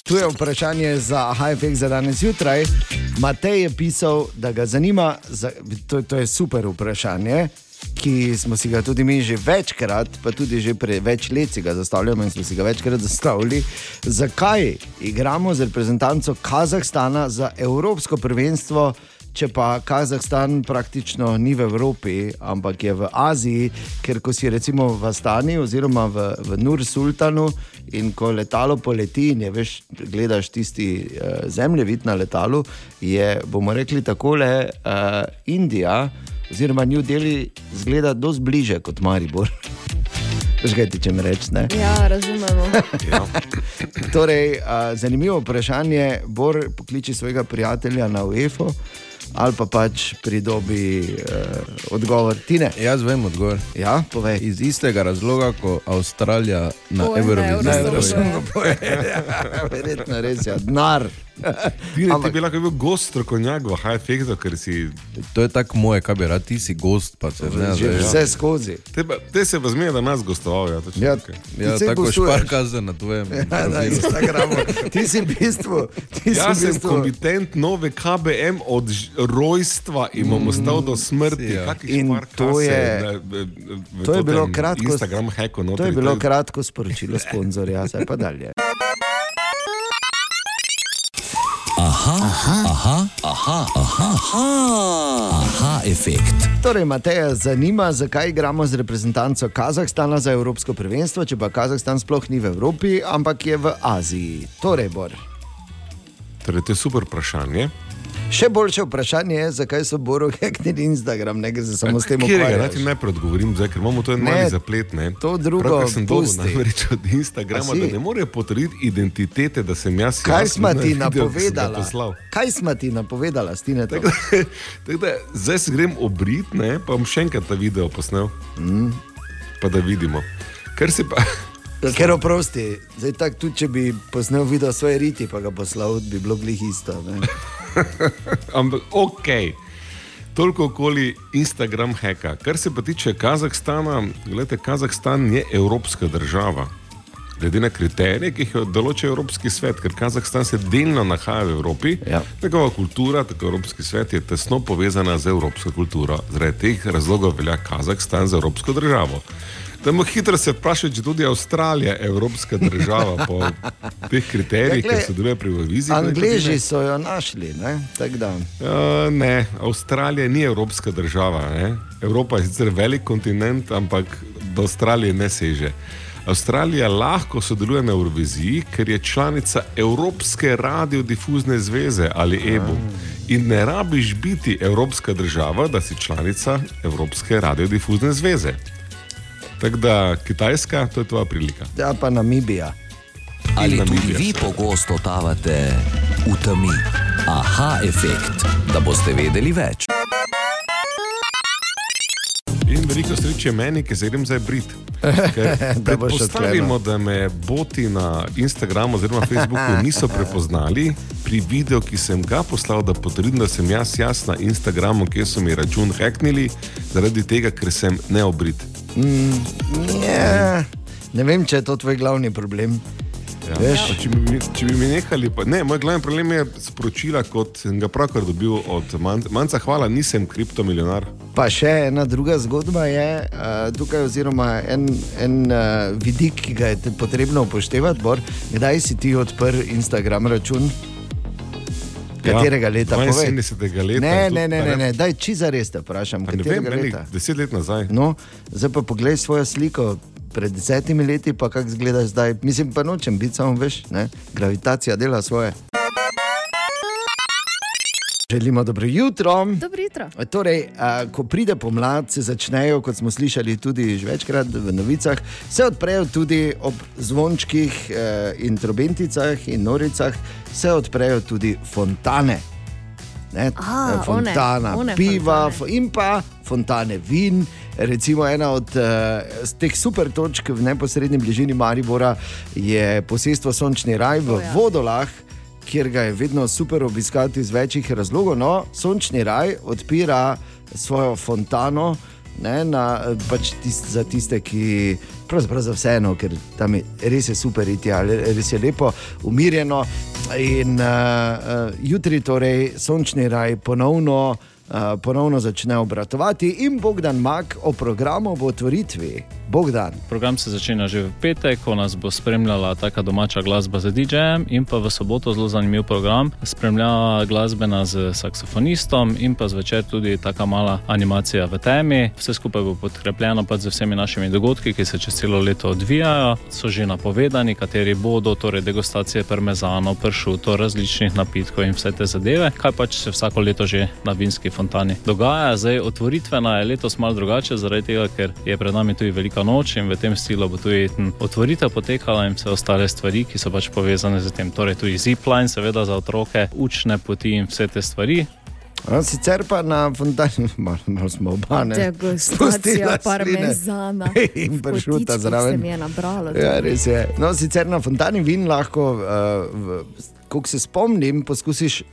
Tu je vprašanje za HFX za danes zjutraj. Matej je pisal, da ga zanima, za, to, to je super vprašanje, ki smo si ga tudi mi že večkrat, pa tudi že pre več let si ga zastavljamo in smo si ga večkrat zastavili. Zakaj igramo z reprezentanco Kazahstana za Evropsko prvenstvo? Če pa Kazahstan praktično ni v Evropi, ampak je v Aziji, ker ko si recimo v Astani oziroma v, v Nur Sultanu in ko letalo poleti in je veš, gledaš tisti uh, zemljevid na letalu, je, bomo rekli takole, uh, Indija oziroma New Delhi zgleda dosti bliže kot Maribor. Veš, kaj ti če mi reči, ne? Ja, razumemo. [laughs] Torej, a, zanimivo vprašanje, Bor pokliči svojega prijatelja na UEFO ali pa pač pridobi uh, odgovor Tine. Jaz vem odgovor. Ja, povej. Iz istega razloga, ko Avstralija na Poje na Euroviziji. Na Eurosongu. Eurosongu poje. Verjetno res je, denar. Ti, ti bi lahko bil gost strokovnjak v HFX, ker si. To je tako moje, kaj bi rad, ti si gost, pa se ne Že znaš. vse skozi. Te, pa- te se pa zmeje, da nas gostoval. Ja, točno Ja. Ja, tako gostuješ. šparkaze na tvojem. Ja, [laughs] na. Instagramu. Ti si v bistvu. Ti si Jaz v sem bistvu komitent nove KBM od rojstva in bom ostal do smrti. Ja. Kakih In to je- ne, v- v to je bilo kratko- Instagram hacku. To je bilo kratko sporočilo sponzorja, zdaj pa dalje. Aha, aha, aha, aha, aha, aha, aha, efekt. Torej, Mateja zanima, zakaj igramo z reprezentanco Kazahstana za Evropsko prvenstvo, če pa Kazahstan sploh ni v Evropi, ampak je v Aziji. Torej, Bor. Torej, to je super vprašanje. Še boljše vprašanje je, zakaj so Boru heknili Instagram, ne gre se samo s tem naj ukvarjati. ti najprej odgovorim, zdaj, ker imamo to en Ne, mali zaplet. Ne? to drugo Pravkar sem dobil pusti. namreč od Instagrama, da ne morejo potrditi identitete, da sem jaz. Kaj jaz smo na ti napovedala? poslal. Kaj smo ti napovedala, Stine? Tako da, tako da, zdaj se grem obrit, ne, pa bom še enkrat ta video posnel. Mm. Pa da vidimo. Ker si pa. Ker oprosti, zdaj tako tudi, če bi posnel video svoje riti, pa ga poslal, bi bilo glih isto. [laughs] Ampak ok. Toliko okoli Instagram heka. Kar se pa tiče Kazahstana, gledajte, Kazahstan je evropska država. Glede na kriterije, ki jih določa Evropski svet, ker Kazahstan se delno nahaja v Evropi, Ja. njegova kultura, tako Evropski svet, je tesno povezana z evropsko kulturo. Zaradi teh razlogov velja Kazahstan za evropsko državo. Da mu hitro se vpraša, če tudi Avstralija je evropska država [laughs] po teh kriterijih, ki sodeluje pri Euroviziji. Angleži so jo našli, ne? tako da. Uh, ne, Avstralija ni evropska država. Ne? Evropa je sicer velik kontinent, ampak do Avstralije ne seže. Avstralija lahko sodeluje na Euroviziji, ker je članica Evropske radiodifuzne zveze ali EBU. In ne rabiš biti evropska država, da si članica Evropske radiodifuzne zveze. Tako da Kitajska, to je tvoja prilika. Ja, pa Namibija. Ali tudi Namibija, vi pogosto totavate v temi? Aha, efekt, da boste vedeli več. In veliko sreče meni, ki se grem zdaj brit. [laughs] Predpostavimo, da me boti na Instagramu oziroma Facebooku niso prepoznali pri videu, ki sem ga poslal, da potrdim, da sem jaz jaz na Instagramu, kjer so mi račun hacknili, zaradi tega, ker sem neobrit. Mm, ne, ne vem, če je to tvoj glavni problem. Ja. Če, bi, mi- če bi mi nehali, pa, ne, moj glavni problem je sporočila, kot sem ga pravkar dobil od Man- Manca. Hvala, nisem kriptomilijonar. Pa še ena druga zgodba je uh, tukaj, oziroma en, en uh, vidik, ki ga je potrebno upoštevati. Bor, kdaj si ti odprl Instagram račun? Katerega leta? povej? 72. leta. Ne, ne, ne, ne, ne. daj čiza res te vprašam. Ne vem, meni leta? deset let nazaj. No, zdaj pa poglej svojo sliko. Pred desetimi leti, pa kako izgledaš zdaj, mislim, pa nočem biti samo veš, ne? gravitacija dela svoje. Želimo dobro jutro. Dobro jutro. Torej, a, ko pride pomlad, se začnejo, kot smo slišali tudi že večkrat v novicah, se odprejo tudi ob zvončkih eh, in trobenticah in noricah, se odprejo tudi fontane. Ne, A, fontana one, one piva fontane. fo- in pa fontane vin. Recimo ena od uh, teh super točk v neposrednji bližini Maribora je posestvo Sončni raj v O, ja. Vodolah, kjer ga je vedno super obiskati iz večjih razlogov. No, Sončni raj odpira svojo fontano. Ne, na, pač tist, za tiste, ki pravzaprav za vseeno, ker tam je res je super iti, ali res je lepo, umirjeno. In uh, uh, jutri, torej, sončni raj ponovno, uh, ponovno začne obratovati, in Bogdan Mak o programu v otvoritvi. Bogdan. Program se začenja že v petek, ko nas bo spremljala taka domača glasba z DJ-jem, in pa v soboto zelo zanimiv program, spremljava glasbena z saksofonistom, in pa zvečer tudi taka mala animacija v temi. Vse skupaj bo podkrepljeno pa z vsemi našimi dogodki, ki se čez celo leto odvijajo. So že napovedani, kateri bodo, torej degustacije parmezano, pršuto, različnih napitkov in vse te zadeve, kaj pač se vsako leto že na vinski fontani dogaja. Zdaj, otvoritvena je letos malo drugače, zaradi tega, ker je pred nami tudi velika noč in v tem stilu bo tudi otvoritev potekala in vse ostale stvari, ki so pač povezane z tem. Torej, tudi zipline, seveda za otroke, učne poti in vse te stvari. A, sicer pa na fontani, [laughs] malo, malo smo oba ne. Degustacija parmezana. [laughs] In v pršuta zraven. Je nabralo. Ja, res je. No, sicer na fontani vin lahko, uh, kot se spomnim, poskusiš uh,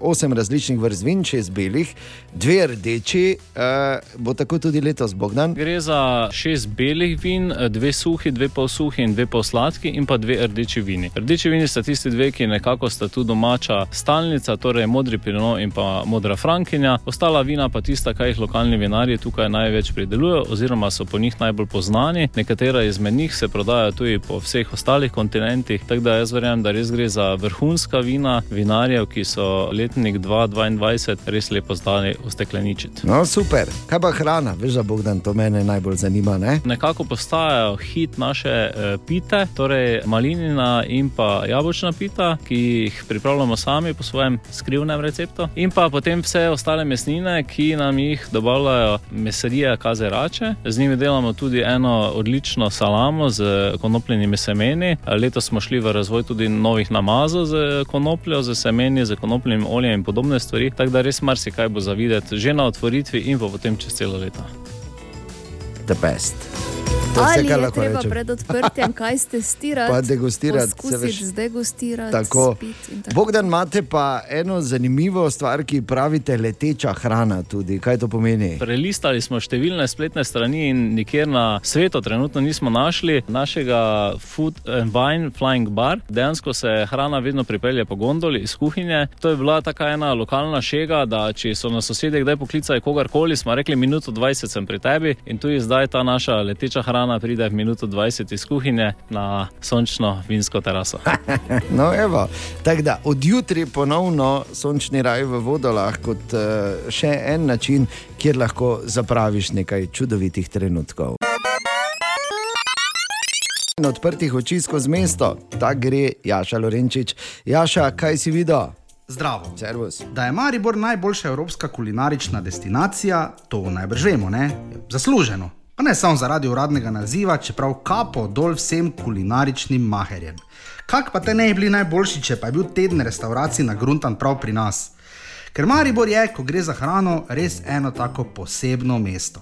osem različnih vrst vin, šest belih, dve rdeči, uh, bo tako tudi letos Bogdan. Gre za šest belih vin, dve suhi, dve pol suhi in dve pol sladki, in pa dve rdeči vini. Rdeči vini sta tisti dve, ki nekako sta tu domača stalnica, torej modri pinot in pa modra frankinja. Ostala vina pa tista, kaj jih lokalni vinarji tukaj največ pridelujejo, oziroma so po njih najbolj poznani. Nekatera izmed njih se prodajajo tudi po vseh ostalih kontinentih, tako da jaz verjamem, da res gre za vrhunska vina vinarjev, ki so letnik 2022 res lepo zdali ustekleničiti. No, super. Kaj pa hrana? Veš, da Bogdan to mene najbolj zanima. Ne? Nekako postajajo hit naše eh, pite, torej malinina in pa jabolčna pita, ki jih pripravljamo sami po svojem skrivnem receptu. In pa potem vse ostale mesnine, ki nam jih dobavljajo meserije Kazerače. Z njimi delamo tudi eno odlično salamo z konopljenimi semeni. Letos smo šli v razvoj tudi novih namazov z konopljo, z semeni, z konopljenim oljem in podobne stvari. Tako da res marsikaj bo za videti že na otvoritvi in pa potem čez celo leto. The best. To je Ali kar je lahko treba rečem. pred odprtjem kaj testirati, [laughs] Pa degustirati, se veš. zdegustirati, Tako. spiti in tako. Bogdan, imate pa eno zanimivo stvar, ki pravite leteča hrana. Tudi. Kaj to pomeni? Prelistali smo številne spletne strani in nikjer na svetu trenutno nismo našli našega Food and Wine Flying Bar. Dejansko se hrana vedno pripelje po gondoli iz kuhinje. To je bila taka ena lokalna šega, da če so nas sosedje kdaj poklicali kogarkoli, smo rekli minuto 20 sem pri tebi in tudi zdaj ta naša leteča hrana pride v minuto 20 iz kuhinje na sončno vinsko teraso. [laughs] No, evo. Tako da od jutri ponovno sončni raj v vodolah kot uh, še en način, kjer lahko zapraviš nekaj čudovitih trenutkov. in odprtih oči skozi mesto. Tak gre Jaša Lorenčič. Jaša, kaj si videl? Zdravo. Servus. Da je Maribor najboljša evropska kulinarična destinacija, to najbrž vemo, ne? Zasluženo. Pa ne samo zaradi uradnega naziva, čeprav kapo dol vsem kulinaričnim maherjem. Kak pa te ne bi bili najboljši, če pa je bil teden restauracij nagruntan prav pri nas? Ker Maribor je, ko gre za hrano, res eno tako posebno mesto.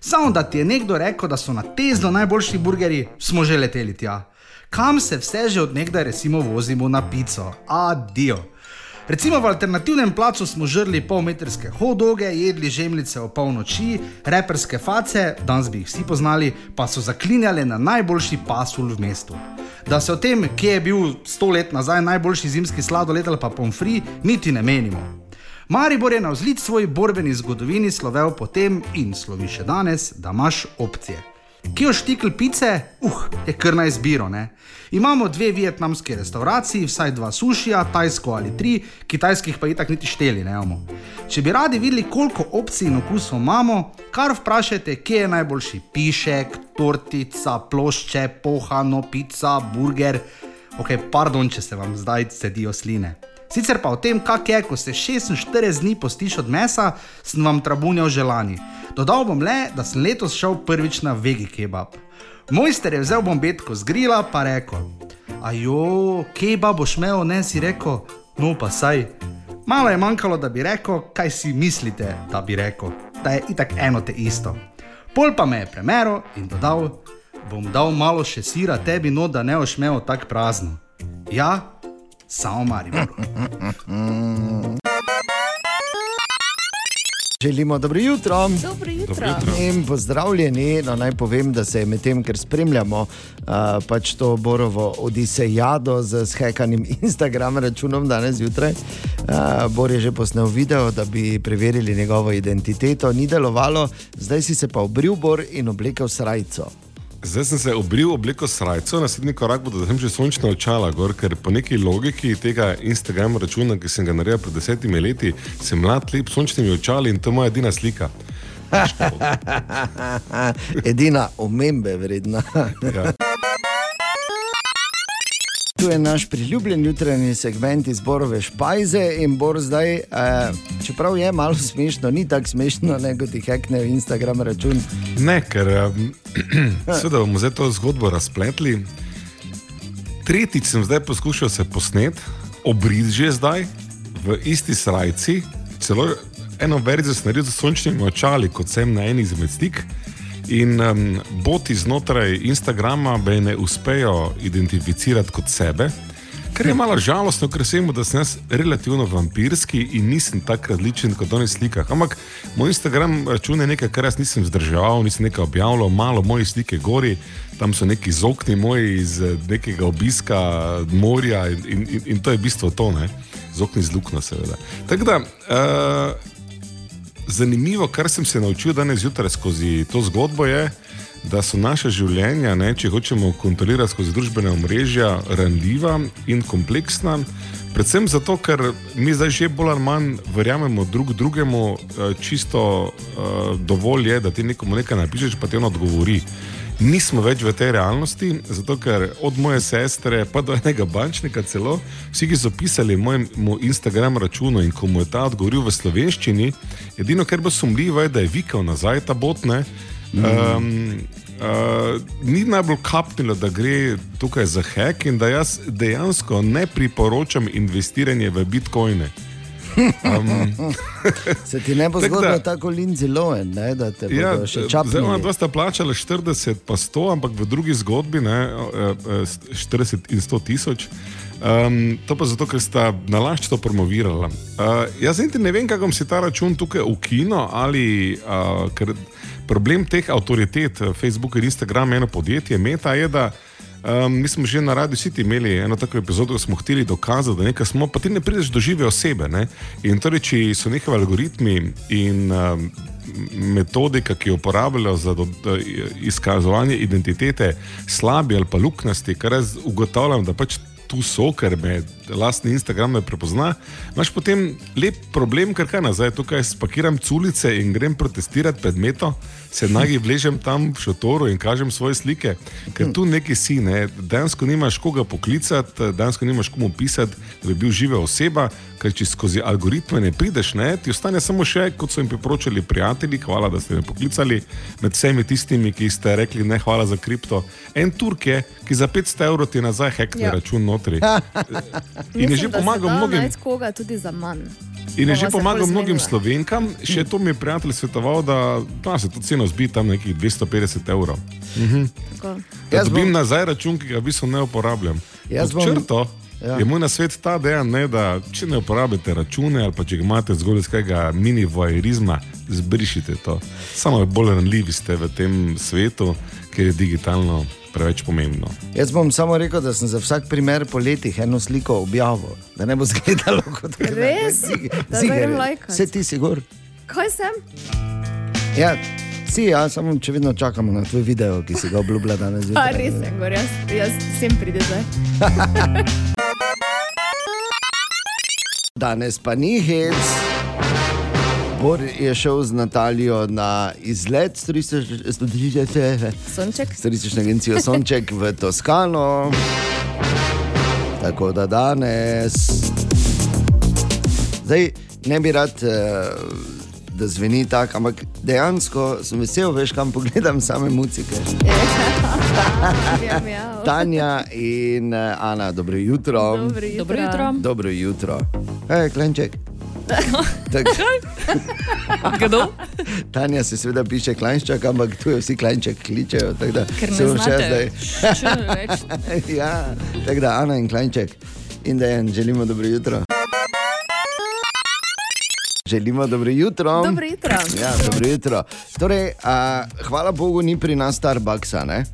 Samo da ti je nekdo rekel, da so na tezno najboljši burgerji, smo že leteli tja. Kam se vse že odnegdaj resimo vozimo na pico? Adijo. Recimo v alternativnem placu smo žrli polmetrske hodoge, jedli žemljice o polnoči, reperske face, danes bi jih vsi poznali, pa so zaklinjali na najboljši pasul v mestu. Da se o tem, kje je bil sto let nazaj najboljši zimski sladoled ali pa pomfri, niti ne menimo. Maribor je na vzlic svoji borbeni zgodovini slovel potem in slovi še danes, da imaš opcije. Kje oštikl pice, uh, je kar na izbiro. Ne? Imamo dve vietnamski restavraciji, vsaj dva sušija, tajsko ali tri, kitajskih pa itak niti šteli ne imamo. Če bi radi videli, koliko opcij in okusov imamo, kar vprašajte, kje je najboljši pišek, tortica, plošče, pohano, pica, burger. Ok, pardon, če se vam zdaj sedijo sline. Sicer pa o tem, kak je, ko se 46 dni postiš od mesa, sem vam trabunjal želani. Dodal bom le, da sem letos šel prvič na vegi kebab. Mojster je vzel bombetko z grila, pa rekel: Ajo, kebab boš imel, ne si rekel, no pa saj. Malo je manjkalo, da bi rekel, kaj si mislite, da bi rekel, da je itak eno te isto. Pol pa me je premeral in dodal: Bom dal malo še sira tebi, no da ne boš imel tako prazno. Ja, samo Maribor. Želimo dobro jutro. Dobro jutro. Dobro jutro. In pozdravljeni. No, naj povem, da se je medtem, ker spremljamo uh, pač to Borovo odisejado z hekanim [laughs] Instagram računom danes zjutraj. Uh, Bor je že posnel video, da bi preverili njegovo identiteto, ni delovalo, zdaj si se pa obril Bor in oblekel srajco. Zdaj sem se obril obleko srajco, naslednji korak bo, da sem že sončna očala, gor, ker po neki logiki tega Instagram računa, ki sem ga naredil pred desetimi leti, sem mlad, lep, sončnimi očali in to je moja edina slika. [laughs] Edina omembe vredna. Ja. Tu je naš priljubljen jutranji segment izborove špajze in bor zdaj, eh, čeprav je malo smešno, ni tako smešno, ne kot ti hekne Instagram račun. Ne, ker um, [clears throat] seveda bomo zdaj to zgodbo razpletli. Tretjič sem zdaj poskušal se posnet, obrit že zdaj v isti srajci, celo eno verzijo sem naredil z sončnimi očali, kot sem na eni izmed stik. In um, boti znotraj Instagrama me ne uspejo identificirati kot sebe, kar je malo žalostno, ker sem da sem jaz relativno vampirski in nisem tako različen kot oni slikah. Ampak moj Instagram račun je nekaj, kar jaz nisem zdržal, nisem nekaj objavljal, malo mojih slik je gori, tam so neki zokni moji iz eh, nekega obiska morja in, in, in, in to je bistvo to, ne? zokni z luknjo, seveda. Tako da. Uh, Zanimivo, kar sem se naučil danes zjutraj skozi to zgodbo, je, da so naše življenja, ne, če hočemo kontrolirati skozi družbene omrežja, ranljiva in kompleksna. Predvsem zato, ker mi zdaj že bolj ali manj verjamemo drug drugemu, eh, čisto uh, dovolj je, da ti nekomu nekaj napišeš, pa ti on odgovori. Nismo več v tej realnosti, zato ker od moje sestre pa do enega bančnika celo, vsi, ki so pisali mojemu Instagram računu in ko mu je ta odgovoril v slovenščini, edino, kar bo sumljivo, je, da je vikal nazaj ta botne. Um, uh, ni najbolj kapnilo, da gre tukaj za hek in da jaz dejansko ne priporočam investiranje v bitcoine. Um, [laughs] Se ti ne bo Tako zgodilo da- tako Lindsay Lohan, ne, da te Ja, še zdaj čapnili. ona dva sta plačala 40 pa 100, ampak v drugi zgodbi ne, eh, eh, 40 in 100 tisoč. Um, to pa zato, ker sta nalašč to promovirala. Uh, jaz niti ne vem, kako si ta račun tukaj ukino ali uh, ker problem teh avtoritet, eh, Facebook in Instagram, eno podjetje, Meta je, da Um, mi smo že na Radiu City imeli eno tako epizodo, ko smo hteli dokazati, da nekaj smo, pa ti ne prideš do žive osebe. Ne? In torej, če so njihovi algoritmi in um, metodika, ki jo uporabljajo za do, da, izkazovanje identitete, slabi ali pa luknasti, kar jaz ugotavljam, da pač tu so, ker me lastni Instagram me prepozna, imaš potem lep problem, ker kaj nazaj, tukaj spakiram culice in grem protestirati pred meto, se nagi vležem tam v šotoru in kažem svoje slike, ker tu neki si, ne, dejansko nimaš koga poklicati, dejansko nimaš komu pisati, da bi bil živa oseba, ker če skozi algoritme ne prideš, ne, ti ostane samo še, kot so jim priporočali prijatelji, hvala, da ste me poklicali, med vsemi tistimi, ki ste rekli ne, hvala za kripto. En Turk je, ki za 500 evrov ti nazaj hekne Ja. račun notri. [laughs] In je že pomagal mnogim. Koga tudi za manj. In je že pomagal mnogim slovenkam, še to mi je prijatelj svetoval, da da se to ceno zbi tam nekih 250 evrov. Mhm. Tako. Jaz dobim bom- nazaj račun, ki ga v bistvu ne uporabljam. Jaz bom- črto Ja. ja. je moj nasvet ta dejan, ne, da če ne uporabljate račune ali pa če ga imate zgolj iz kakega mini voajerizma, zbrišite to. Samo bolj ranljivi ste v tem svetu, ker je digitalno preveč pomembno. Jaz bom samo rekel, da sem za vsak primer po letih eno sliko objavil, da ne bo izgledalo [laughs] kot da Res? Da zdaj grem lajkat. Vse ti si gor. Kaj sem? Ja, si, ja, samo če vedno čakamo na tvoj video, ki si ga obljubila danes. A, res sem gor, jaz, jaz sem pride zdaj. [laughs] Danes pa ni hec. Bor je šel z Natalijo na izlet s turistično agencijo Sonček v Toskano. Tako da danes. Zdaj ne bi rad, eh, da zveni tako, ampak dejansko sem vesel, veš, kam pogledam same mucike. Vem, ja. Tanja in eh, Ana, dobro jutro. Dobro jutro. Dobro jutro. Dobro jutro. Hej, klenček. Tak, [laughs] Kdo? Tanja se seveda piše klanček, ampak tu je vsi klanček kličejo. da Ker se bom še zdaj- [laughs] ja, tako da Ana in klanček. In da jim želimo dobro jutro. Želimo dobro jutro. Dobro jutro. Ja, dobro jutro. Torej, a, hvala Bogu, ni pri nas Starbucksa. Ne?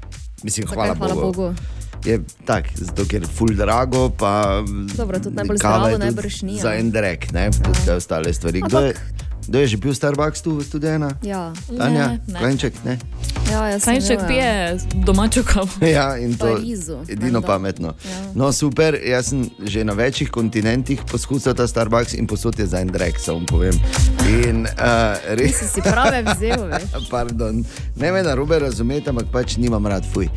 Mislim, Zakaj hvala, hvala Bogu. Bogu? Je tako, zato je ful drago, pa Dobro, tudi najbolj zdravo najbrž ni, Za en drek, ne, tudi te ostale stvari. Je, kdo je že bil Starbucks tu v studiu? ena? Ja. Tanja, Ne, ne. Klenček, ne. Ja, jaz sem pije domačo kavo. [laughs] Ja, in to Parizu, edino pametno. Ja. No, super, jaz sem že na večjih kontinentih poskusil ta Starbucks in posod je za en drek, samo povem. In uh, res. Si si prave vzel, veš. [laughs] Pardon, ne me na robe razumeti, ampak pač nimam rad fuj.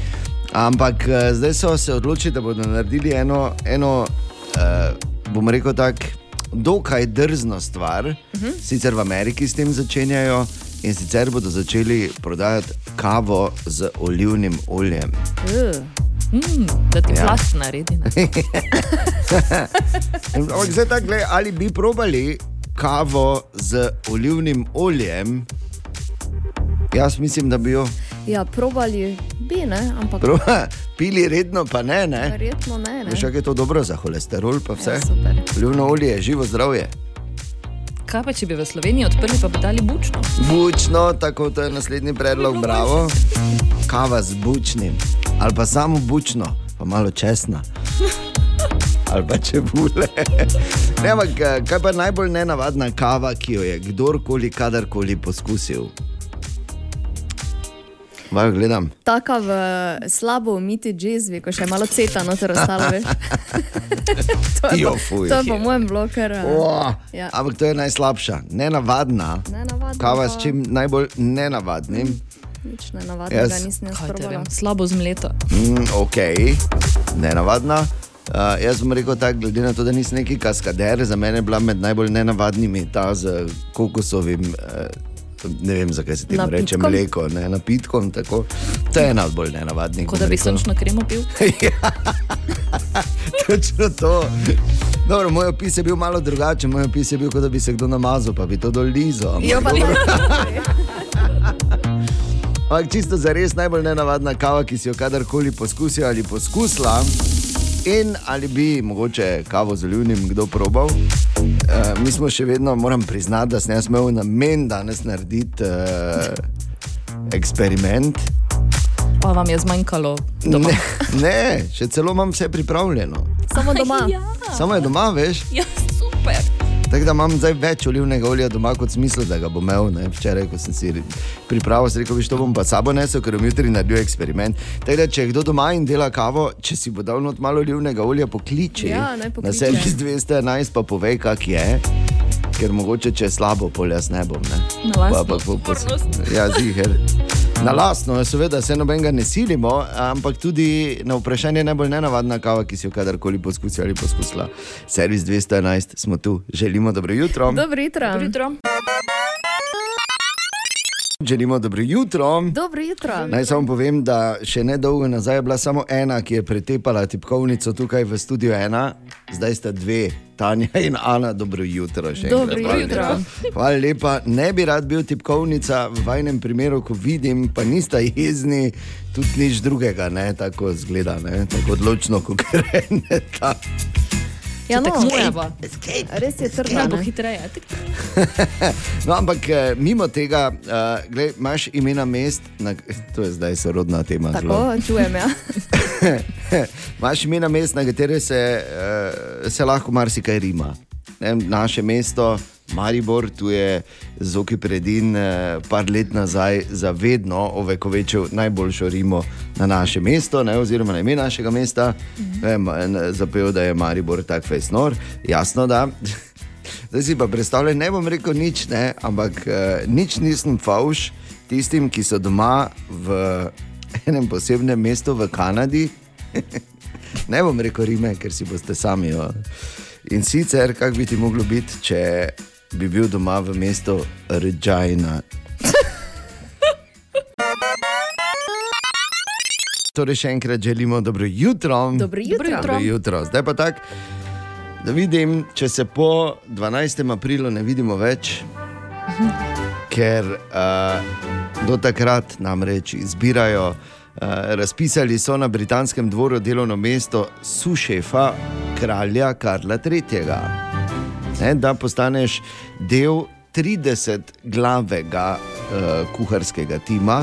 Ampak uh, zdaj so se odločili, da bodo naredili eno, eno uh, bom rekel tako, dokaj drzno stvar. Uh. -huh. Sicer v Ameriki s tem začenjajo in sicer bodo začeli prodajati kavo z olivnim oljem. Mm, da ti Ja. plast naredi. [laughs] Ampak zdaj tako, ali bi probali kavo z olivnim oljem? Jaz mislim, da bi jo Ja, probali bi, ne, ampak proba, [laughs] pili redno, pa ne. ne? verjetno ne. ne. Veš, kako je to dobro za holesterol, pa vse. Ja, super. Olivno olje je živo zdravje. Kaj pa, če bi v Sloveniji odprli, pa bi dali bučno? Bučno, tako to je naslednji predlog, bravo. Kava z bučnim, ali pa samo bučno, pa malo česna. [laughs] Ali pa čebule. Ne, ampak eh, kaj pa je najbolj nenavadna kava, ki jo je kdorkoli, kadarkoli poskusil? Vaj, gledam. Taka v slabo umiti džezvi, ko še malo ceta noter ostalo, veš. [laughs] to je, Jo, fuj. to je po mojem bloker. Oh, Ja. Ampak to je najslabša, nenavadna. Nenavadna Kava s čim najbolj nenavadnim. Nič nenavadnega, Jaz- nisem vem, slabo zmleto. Mm, ok, nenavadna. Uh, jaz bom rekel tako, glede na to, da nisem neki kaskader, za mene je bila med najbolj nenavadnimi ta z kokosovim. Uh, Ne vem, zakaj se temu reče mleko, ne napitkom. Tako. To je ena od bolj nenavadnih. Kot da bi sončno kremo pil. [laughs] Točno to. Dobro, moj opis je bil malo drugačen. Moj opis je bil, kot da bi se kdo namazal, pa bi to dolizo. Jo, pa [laughs] Ampak čisto za res najbolj nenavadna kava, ki si jo kadarkoli poskusil ali poskusila. In ali bi mogoče kavo z olivnim kdo probal? Uh, mi smo še vedno, moram priznati, da sem jaz imel namen danes narediti uh, eksperiment. Pa vam je zmanjkalo doma. Ne, ne, še celo imam vse pripravljeno. Samo doma. [laughs] Ja. Samo je doma, veš. Ja, super. Tako da imam zdaj več olivnega olja doma, kot smisel, da ga bom imel. Ne? Včeraj, ko sem si pripravil, sem rekel, da bom pa sabo nesel, ker bom jutri naredil eksperiment. Tako da, če kdo doma in dela kavo, če si bo dal not malo olivnega olja, pokliči. Ja, naj pokliče. Na servis 211 pa povej, kak je. Ker mogoče, če je slabo, polja s nebom. Ne? Na lastno odgovornost. Ja, ziher. Na lastno, seveda se nobenega ne silimo, ampak tudi na vprašanje najbolj nenavadna kava, ki si jo kadarkoli poskusili ali poskusila. Servis 211 smo tu, želimo dobro jutro. Dobro jutro. Dobro jutro. Želimo dobro jutro. Dobro jutro. Naj samo povem, da še ne dolgo nazaj je bila samo ena, ki je pretepala tipkovnico tukaj v studiu ena, zdaj sta dve, Tanja in Ana, dobro jutro. še enkrat. Dobro Hvala jutro. lepa. Hvala lepa. Ne bi rad bil tipkovnica v vajnem primeru, ko vidim, pa nista jezni, tudi nič drugega, ne? tako zgleda, ne? tako odločno, kot [laughs] greneta. Ja, no, tekmujeva. Res je Kdo trdna. bo hitreje? No, ampak eh, mimo tega, uh, gled, imaš imena mest, na, to je zdaj sorodna tema. zelo. Tako, čujem. Ja. [laughs] Imáš imena mest, na katere se, uh, se lahko marsikaj rima. Ne, naše mesto, Maribor, tu je Zoki Predin, uh, par let nazaj, zavedno ovekovečil najboljšo rimo na naše mesto, ne, oziroma na ime našega mesta. Mm -hmm. Zapel, da je Maribor tak fejsnor, jasno da. [laughs] Zdaj si pa predstavljaj, ne bom rekel nič, ne, ampak uh, nič nisem fauš tistim, ki so doma v enem posebnem mestu v Kanadi. [laughs] ne bom rekel Rime, ker si boste sami. Jo. In sicer, kako bi ti moglo biti, če bi bil doma v mestu Regina. Torej, še enkrat želimo dobro jutro. Dobro jutro. Dobro jutro. Zdaj pa tako, da vidim, če se po 12. aprilu ne vidimo več, ker uh, do takrat namreč izbirajo. Uh, razpisali so na britanskem dvoru delovno mesto sušefa kralja Karla III. Ne, da postaneš del 30-glavega uh, kuharskega tima,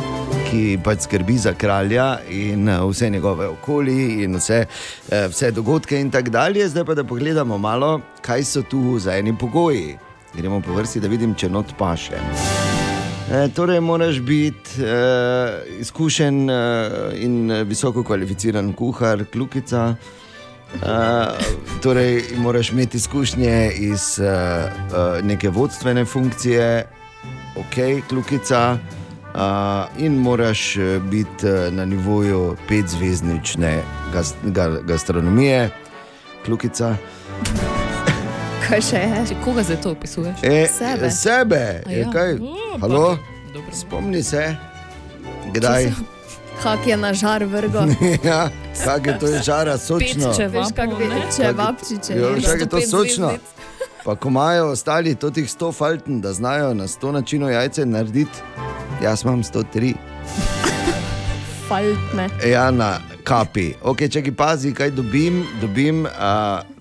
ki pač skrbi za kralja in uh, vse njegove okolje in vse, uh, vse dogodke in tako dalje. Zdaj pa da pogledamo malo, kaj so tu za eni pogoji. Gremo po vrsti, da vidim, če not paše. E, torej, moraš biti e, izkušen e, in visoko kvalificiran kuhar, klukica. E, torej, moraš imeti izkušnje iz e, e, neke vodstvene funkcije, ok, klukica. E, in moraš e, biti e, na nivoju petzvezdnične gas, ga, gastronomije, klukica. Kaj še je? Če koga zdaj to opisuješ? E, Sebe. sebe. Ja. kaj? O, Halo? Dobro. Spomni se, kdaj. Kak je na žar vrgo. [laughs] ja, kak je to je žara, sočno. če Veš, kak bi, ne? če vapčiče. Jo, kak je to 105 sočno. Pa ko imajo ostali to tih 100 falten, da znajo na 100 načinov jajce narediti, jaz imam 103. [laughs] Faltne. Ja, na kapi. Ok, če ki pazi, kaj dobim, dobim uh,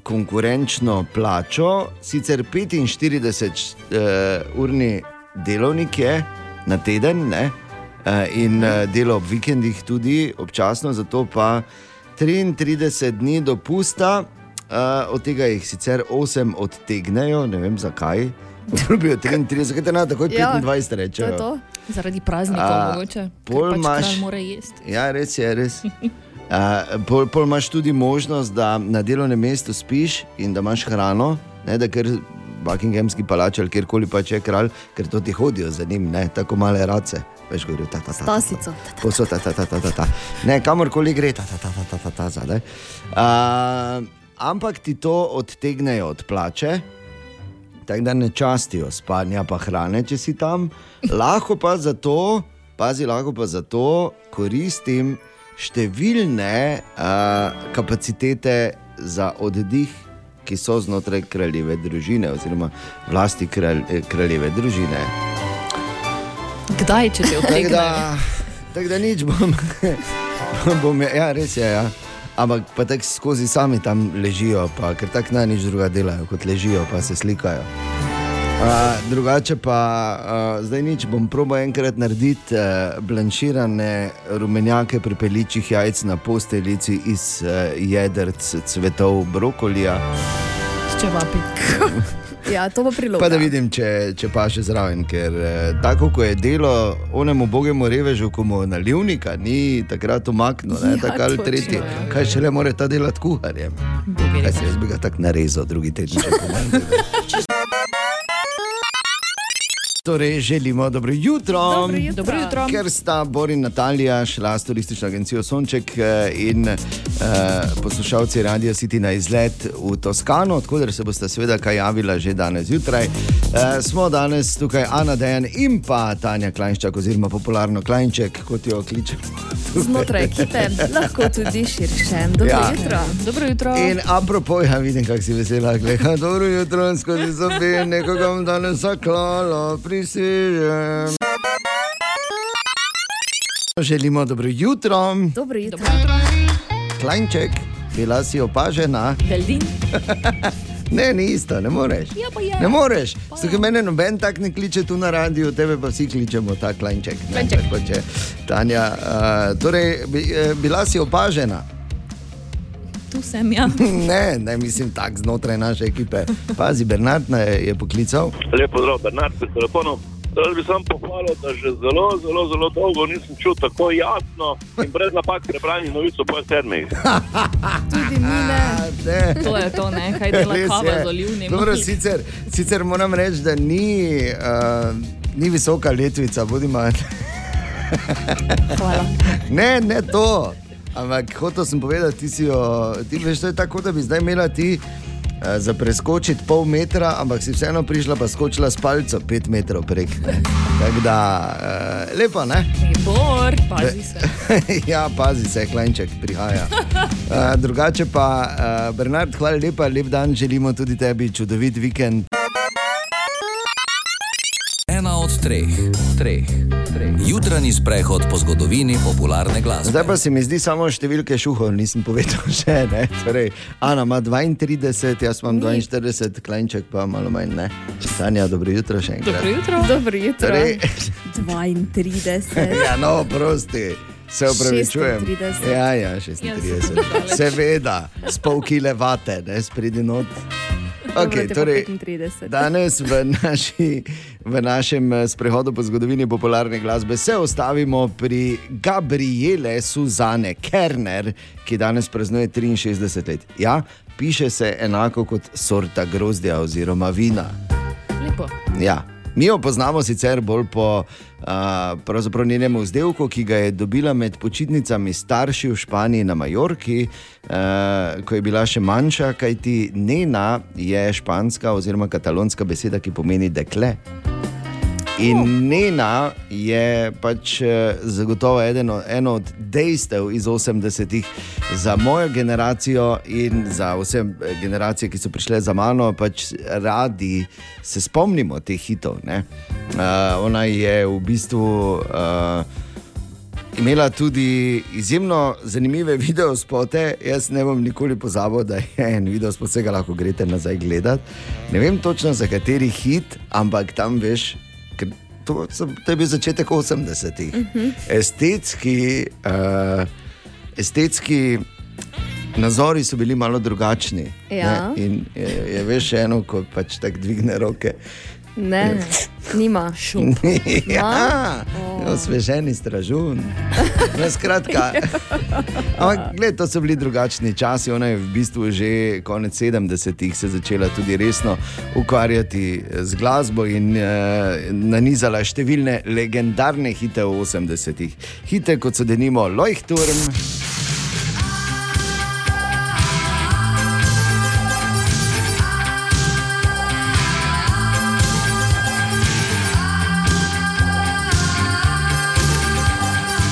konkurenčno plačo, sicer 45-urni delovnik je na teden, ne? Uh, in uh, delo ob vikendih tudi občasno, zato pa 33 dni dopusta, uh, od tega jih sicer 8 odtegnejo, ne vem zakaj. Obljubijo 33, kaj te na takoj Ja, 25 To rečejo. je to. Zaradi praznikov, A, mogoče. pol pač imaš-. Ja, res je, res. Uh, [laughs] pol, pol imaš tudi možnost, da na delovnem mestu spiš in da imaš hrano, ne, da ker Buckinghamski palač ali kjerkoli pač je kralj, ker to ti hodijo za njim, ne, tako male race. Veš, govorijo ta, ta, ta, ta, ta. Stasico. Posod, ta, ta, ta, ta, ta, ta. Ne, kamorkoli gre, ta, ta, ta, ta, ta, ta, ta zadaj. Uh, ampak ti to odtegnejo od plače, tako da ne častijo spanja, pa hrane, če si tam. Lahko pa zato, pazi, lahko pa zato koristim številne uh, kapacitete za oddih, ki so znotraj kraljeve družine, oziroma vlasti kralj, eh, kraljeve družine. Kdaj, če te Tako odtegnejo? da, tak da nič bom. [laughs] bom ja, res je. Ja. Ampak pa tako skozi sami tam ležijo, pa, ker tako naj nič druga delajo, kot ležijo, pa se slikajo. Uh, drugače pa uh, zdaj nič, bom probo enkrat narediti uh, blanširane rumenjake pripeličjih jajc na posteljici iz uh, jedrc cvetov brokolija. S čevapi. [laughs] Ja, to bo priloga. Pa da vidim, če, če pa še zraven, ker eh, tako ko je delo onemu bogemu revežu, ko mu nalivnika ni takrat umaknil, ne, Ja, tako ali tretji. ja. Kaj še le more ta delati kuharjem? Kaj se jaz bi ga tako narezal, drugi teden. če pomeni. Torej, želimo dobro jutro. Dobro jutro. Dobro jutro. Ker sta Bor in Natalija šla s turistično agencijo Sonček eh, in uh, poslušalci Radio City na izlet v Toskano, da se boste seveda kaj javila že danes zjutraj. Uh, smo danes tukaj Ana Dejan in pa Tanja Klajnščak, oziroma popularno Klajnček, kot jo kličemo. Znotraj ekipe, lahko tudi širše. Dobro Ja. jutro. Dobro jutro. In apropo, ja vidim, kako si vesela, gledaj, dobro jutro, skozi zobe, nekoga bom danes zaklalo, prisežem. Želimo dobro jutro. Dobro jutro. Klajnček, bila si opažena. Veldin. [laughs] Ne, ni isto, ne moreš. Ja, pa je. Ne moreš. Zato mene noben tak ne kliče tu na radiju, tebe pa vsi kličemo ta klajnček. ne, Klajnček. tako če- Tanja, uh, torej, bi, eh, bila si opažena. Tu sem ja. [laughs] Ne, ne mislim tako znotraj naše ekipe. Pazi, Bernard me je poklical. Lep pozdrav, Bernard, pri telefonu. Jaz bi sam pohvalil, da že zelo, zelo, zelo dolgo nisem čutil tako jasno in brez napak prebranih novic o pol sedmih. [laughs] Tudi mi [laughs] ne. To je to, ne? kaj dela kava je. z olivnim. Dobro, sicer, sicer moram reči, da ni, uh, ni visoka letvica, bodimo. Hvala. Ne, ne to. Ampak hotel sem povedati, ti si jo, ti veš, to je tako, da bi zdaj imela ti. eh, Za preskočiti pol metra, ampak si vseeno prišla, pa skočila s palco pet metrov prek. ne. Tako da, uh, lepo, ne? Bor, pazi se. [laughs] ja, pazi se, klanček prihaja. Uh, drugače pa, uh, Bernard, hvala lepa, lep dan, želimo tudi tebi čudovit vikend. Ena od treh, treh, treh. Jutranji sprehod po zgodovini popularne glasbe. Zdaj pa se mi zdi samo številke šuhov, nisem povedal [laughs] še. Ne? Torej, Ana ima 32, jaz imam 42, klanček pa malo manj. Ne? Tanja, dobro jutro še enkrat. Dobro jutro. Dobro jutro. Torej, 32. [laughs] ja, no, prosti. Se upravičujem. 36. Ja, ja, 36. Seveda, s pol kile vate, ne spredi not. Okay, torej, 35. danes v, naši, v našem eh, sprehodu po zgodovini popularne glasbe se ustavimo pri Gabriele Suzane Kerner, ki danes praznuje 63 let. Ja, piše se enako kot sorta grozdja oziroma vina. Lepo. Ja. Mi jo poznamo sicer bolj po uh, njenem vzdevku, ki ga je dobila med počitnicami starši v Španiji na Majorki, uh, ko je bila še manjša, kajti Nena je španska oziroma katalonska beseda, ki pomeni dekle. In Nena je pač eh, zagotovo eden, od- eno od dejstev iz 80-ih za mojo generacijo in za vse eh, generacije, ki so prišle za mano, pač radi se spomnimo teh hitov. Uh, ona je v bistvu. Uh, Imela tudi izjemno zanimive [laughs] videospote. Jaz ne bom nikoli pozabil, da je en videospot, vsega lahko greste nazaj gledati. Ne vem točno za kateri hit, ampak tam veš, to, so, to je bil začetek 80-ih. Estetski, uh, estetski nazori so bili malo drugačni. Ja. ne, In je, je veš eno, ko pač tako dvigne roke. Ne, nima šum. [laughs] ja, osveženi stražun. No, skratka, [laughs] ampak gled, to so bili drugačni časi. Ona je v bistvu že konec 70-ih se začela tudi resno ukvarjati z glasbo in eh, nanizala številne legendarne hite v 80-ih. Hite kot so denimo Leuchtturm.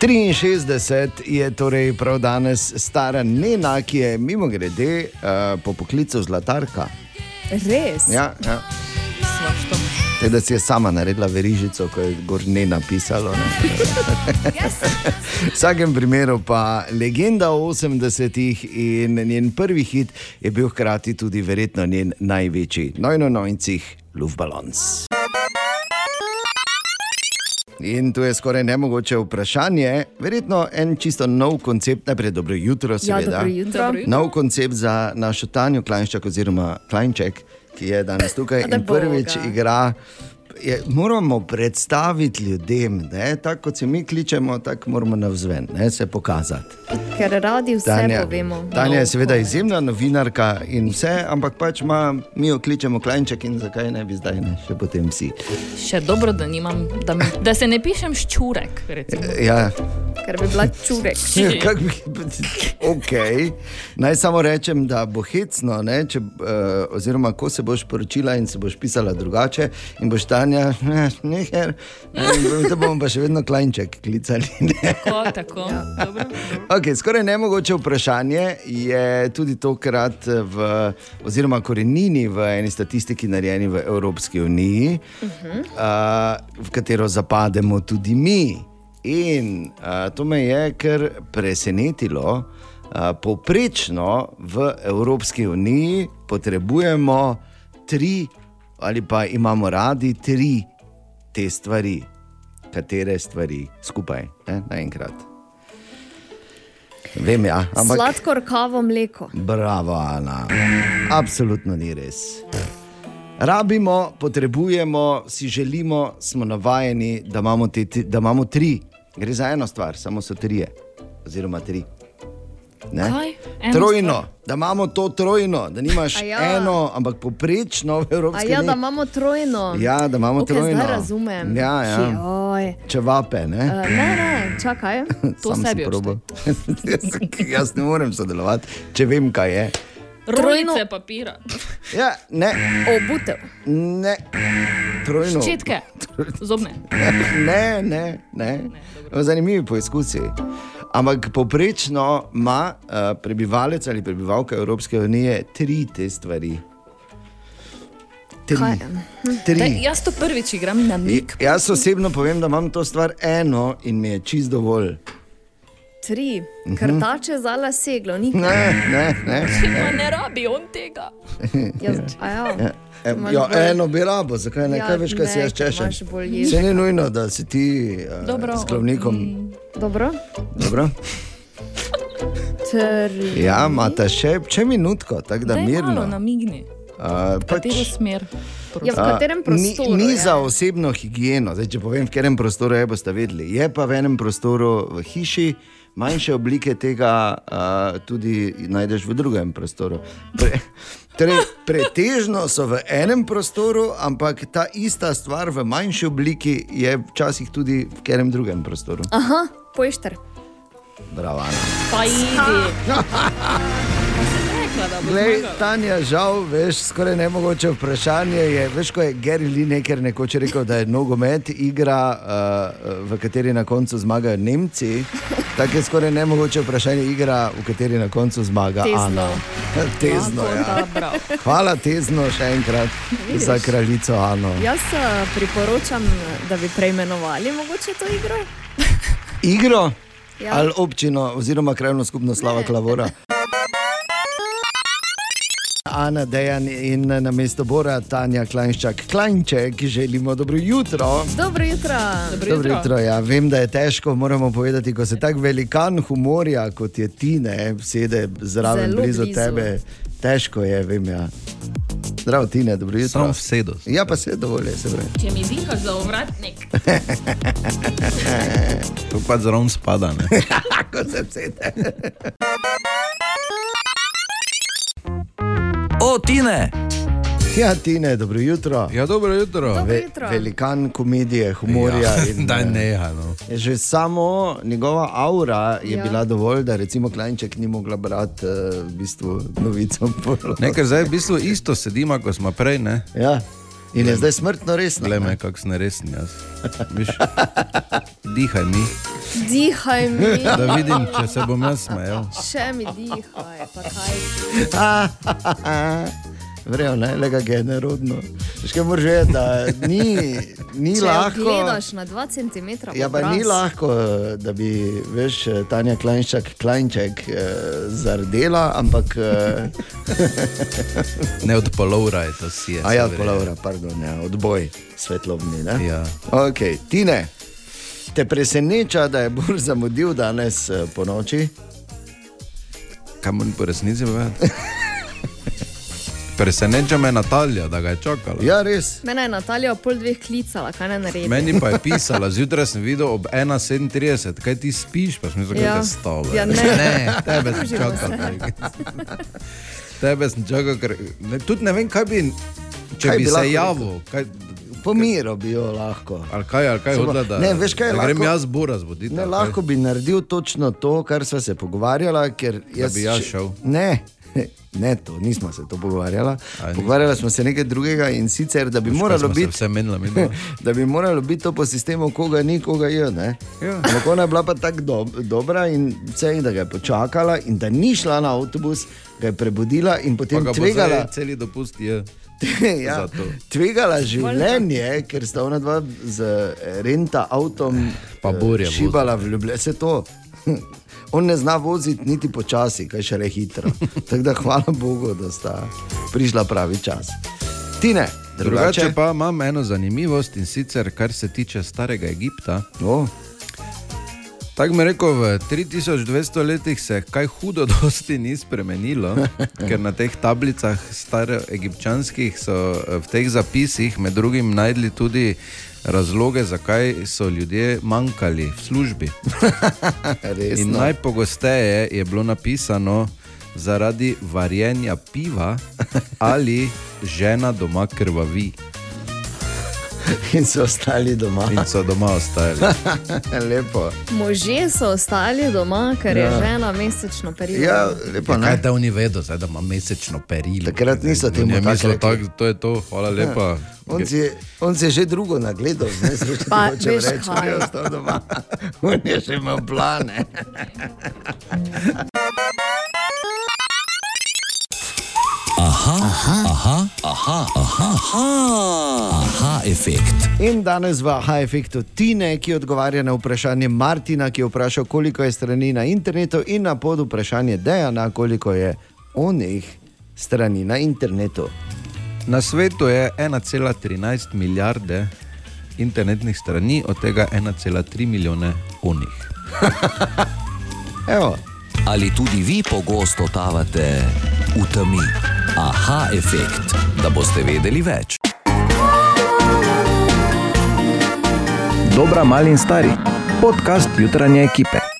63 je torej prav danes stara Nena, ki je mimo grede uh, po poklicu zlatarka. Res? Ja, ja. Te, da si je sama naredila verižico, ko je gor ne [laughs] napisalo. Ne? v vsakem primeru pa legenda 80-ih in njen prvi hit je bil hkrati tudi verjetno njen največji, nojno nojncih, Luftballons. In tu je skoraj nemogoče vprašanje, verjetno en čisto nov koncept, najprej dobro jutro, seveda. dobro jutro. Dobro jutro. Nov koncept za našo Tanjo Klajnščak oziroma Klajnček, ki je danes tukaj in prvič igra. Je, moramo predstaviti ljudem, ne? tako kot se mi kličemo, tako moramo navzven, ne? se pokazati. Ker radi vse Tanja, povemo. Tanja je seveda izjemna novinarka in vse, ampak pač ima, mi jo kličemo Klajnček in zakaj ne bi zdaj, ne? še potem vsi. Še dobro, da, nimam, da, mi, da se ne pišem ščurek. recimo. Ja, Ker bi bila čurek. [laughs] Kak bi, okay. Naj samo rečem, da bo hecno, ne, če, uh, oziroma ko se boš poročila in se boš pisala drugače, in boš Tanja, ne, neher, ne, te bomo pa še vedno klajnček klicali. Tako, tako. Ja. Okay, skoraj nemogoče vprašanje je tudi tokrat v, oziroma korenini v eni statistiki, narejeni v Evropski uniji, uh, v katero zapademo tudi mi. In uh, to me je kar presenetilo. Uh, povprečno v Evropski uniji potrebujemo tri, ali pa imamo radi tri te stvari, katere stvari skupaj, ne, naenkrat. Vem, ja, ampak. Sladkor, kavo, mleko. Bravo, Ana. Absolutno ni res. Rabimo, potrebujemo, si želimo, smo navajeni, da imamo, te, da imamo tri. Gre za eno stvar, samo so trije, oziroma tri. Ne? Trojno, stvar? da imamo to trojno, da nimaš A ja. eno, ampak poprečno v A Evropski ja, da uniji. imamo trojno. Ja, da imamo okay, trojno. Razumem. Ja, ja. Joj. Čevape, ne? Uh, ne, ne, čakaj. [laughs] Sam sem probal. jaz, [laughs] jaz ne morem sodelovati, če vem, kaj je. Rojnice papira. Ja, ne. Obutev. Ne. Trojno. Ščetke. [laughs] Zobne. Ne, ne, ne. Zanimivi poizkusi. Ampak poprečno ima uh, prebivalec ali prebivalka Evropske unije tri te stvari. Tri. Tri. Daj, jaz to prvič igram na mik. Jaz osebno povem, da imam to stvar eno in mi je čist dovolj. Tri. Mhm. Krtače za laseglo, nikoli. Ne, ne, ne. Pa ne rabi on tega. Jaz, a ja. Ja, e, Imaš ja, bolj- eno bi rabo, zakaj ne? Ja, Kaj veš, kaj si ne, jaz ker češem? Se ni nujno, da si ti uh, s klovnikom. Dobro. Dobro? Tri. Ja, imate še, še minutko, tako da Daj mirno. malo namigni. Uh, Katero smer? Ja, v katerem prostoru Ni, ni je? za osebno higieno, Zdaj, če povem, v katerem prostoru je, boste vedeli. Je pa v enem prostoru v hiši, manjše oblike tega uh, tudi najdeš v drugem prostoru. Pre, torej, pretežno so v enem prostoru, ampak ta ista stvar v manjši obliki je včasih tudi v katerem drugem prostoru. Aha, pojšter. Bravo, Ana. Pa idi. [laughs] Glej. Tanja, žal, veš, skoraj nemogoče vprašanje je. Veš, ko je Gary Lineker nekoč rekel, da je nogomet igra, uh, v kateri na koncu zmagajo Nemci, tako je skoraj nemogoče vprašanje igra, v kateri na koncu zmaga Tezno. Ana. [laughs] Tezno, ja. Dobro. Hvala, tezno, še enkrat Vidiš? za kraljico Ano. Jaz eh, priporočam, da bi preimenovali mogoče to igro. Igro Ja. ali občino, oziroma krajno skupnost Slava Klavora. Ana Dejan in na mesto Bora Tanja Klajnščak. Klajnček, želimo dobro jutro. Dobro jutro. Dobro jutro, ja. Vem, da je težko, moramo povedati, ko se tak velikan humorja, kot je ti, ne, sede zraven Zelo blizu, blizu. tebe. Težko je, vem. Ja. Zdravo, Tine, dobro jutro. Samo vsedo. Ja, pa se dovolj, se pravi. Če mi dihaš za ovratnik. To pa zraven spada. Ne? [laughs] Ko se sede. O, Tine! Ja, Tine, dobro jutro. Ja, dobro jutro. Dobro Ve, jutro. velikan komedije, humorja. Ja, in, [laughs] daj eh, neha, no. Že samo njegova aura je Ja. ja. bila dovolj, da recimo Klajnček ni mogla brati uh, v bistvu novico. Ne, ker zdaj v bistvu isto sedimo, kot smo prej. Ne? Ja. In je zdaj smrtno resno. Le me, kako sem resen jaz. Viš, [laughs] dihaj mi. Dihaj mi. Da vidim, če se bom jaz smejal. Še mi dihaj, pa kaj. [laughs] Vrejo, ne, lega je nerodno. Veš, kaj moraš vedeti, da ni, ni Če lahko. gledaš na 2 cm. Ja, pa ni lahko, da bi, veš, Tanja Klajnščak, Klajnček eh, zardela, ampak. Eh, Ne od polovra je to si je. A ja, verjetno. polovra, pardon, ja, odboj svetlobni. Ne? Ja. Ok, Tine, te preseneča, da je bolj zamudil danes eh, po noči? Kaj moram po resnici povedati? Preseneča me Natalija, da ga je čakala. Ja, res. Mene je Natalija ob pol dveh klicala, kaj ne naredi. Meni pa je [laughs] pisala, zjutraj sem videl ob 1:37, kaj ti spiš, pa sem rekel, Ja. da te stalo. Ja, ne. ne, tebe sem čakal. tebe sem čakal, ker ne, tudi ne vem, kaj bi, če Kaj bi, bi se javil. Kaj, Pomiro bi jo lahko. ali kaj, ali kaj hodila, da, Ne, veš kaj, da grem lahko- jaz bura zbuditi. Ne, lahko bi naredil točno to, kar sva se pogovarjala. Jaz bi jaz še- šel? Ne. [laughs] Ne, to nismo se to pogovarjala. Pogovarjala smo se nekaj drugega in sicer, da bi kaj moralo biti. menila, midva? [laughs] da bi moralo biti to po sistemu, koga ni, koga je. ne. Ja. Ampak ona je bila pa tako dob dobra in vse, da ga je počakala, in da ni šla na avtobus, ga je prebudila in potem tvegala. celi dopust je. [laughs] ja, tvegala življenje, ker sta ona dva z eh, renta avtom [laughs] Pa eh, burja šibala v Ljubljani. Se to. [laughs] On ne zna voziti niti počasi, kaj še le hitro. Tako da hvala Bogu, da sta prišla pravi čas. Tine, Drugače drugače pa imam eno zanimivost in sicer, kar se tiče starega Egipta. Oh. Tako mi je rekel, v 3200 letih se kaj hudo [laughs] dosti ni spremenilo, ker na teh tablicah staroegipčanskih so eh, v teh zapisih med drugim najdli tudi razloge, zakaj so ljudje manjkali v službi. [laughs] In najpogosteje je bilo napisano zaradi varjenja piva ali žena doma krvavi. In so ostali doma. In so doma ostali. [laughs] Lepo. Možje so ostali doma, ker je Ja. žena mesečno perilo. Ja, lepo, Ja, kaj da oni vedo, zdaj, da ima mesečno perilo? Takrat niso temu tako mislili, rekli. tak, to je to, hvala lepa. On si, on si je že drugo nagledal, ne srečo, Pa, če reče, da je ostal doma. [laughs] On je še imel plane. [laughs] Aha, aha, aha, aha, aha, aha, aha, efekt. In danes v Aha efektu Tine, ki odgovarja na vprašanje Martina, ki je vprašal, koliko je strani na internetu, in na pod vprašanje Dejana, koliko je onih strani na internetu. Na svetu je 1,13 milijarde internetnih strani, od tega 1,3 milijone unih. Evo. Ali tudi vi pogosto totavate v temi? Aha, efekt, da boste vedeli več. Dobra, mali in stari. Podcast jutranje ekipe.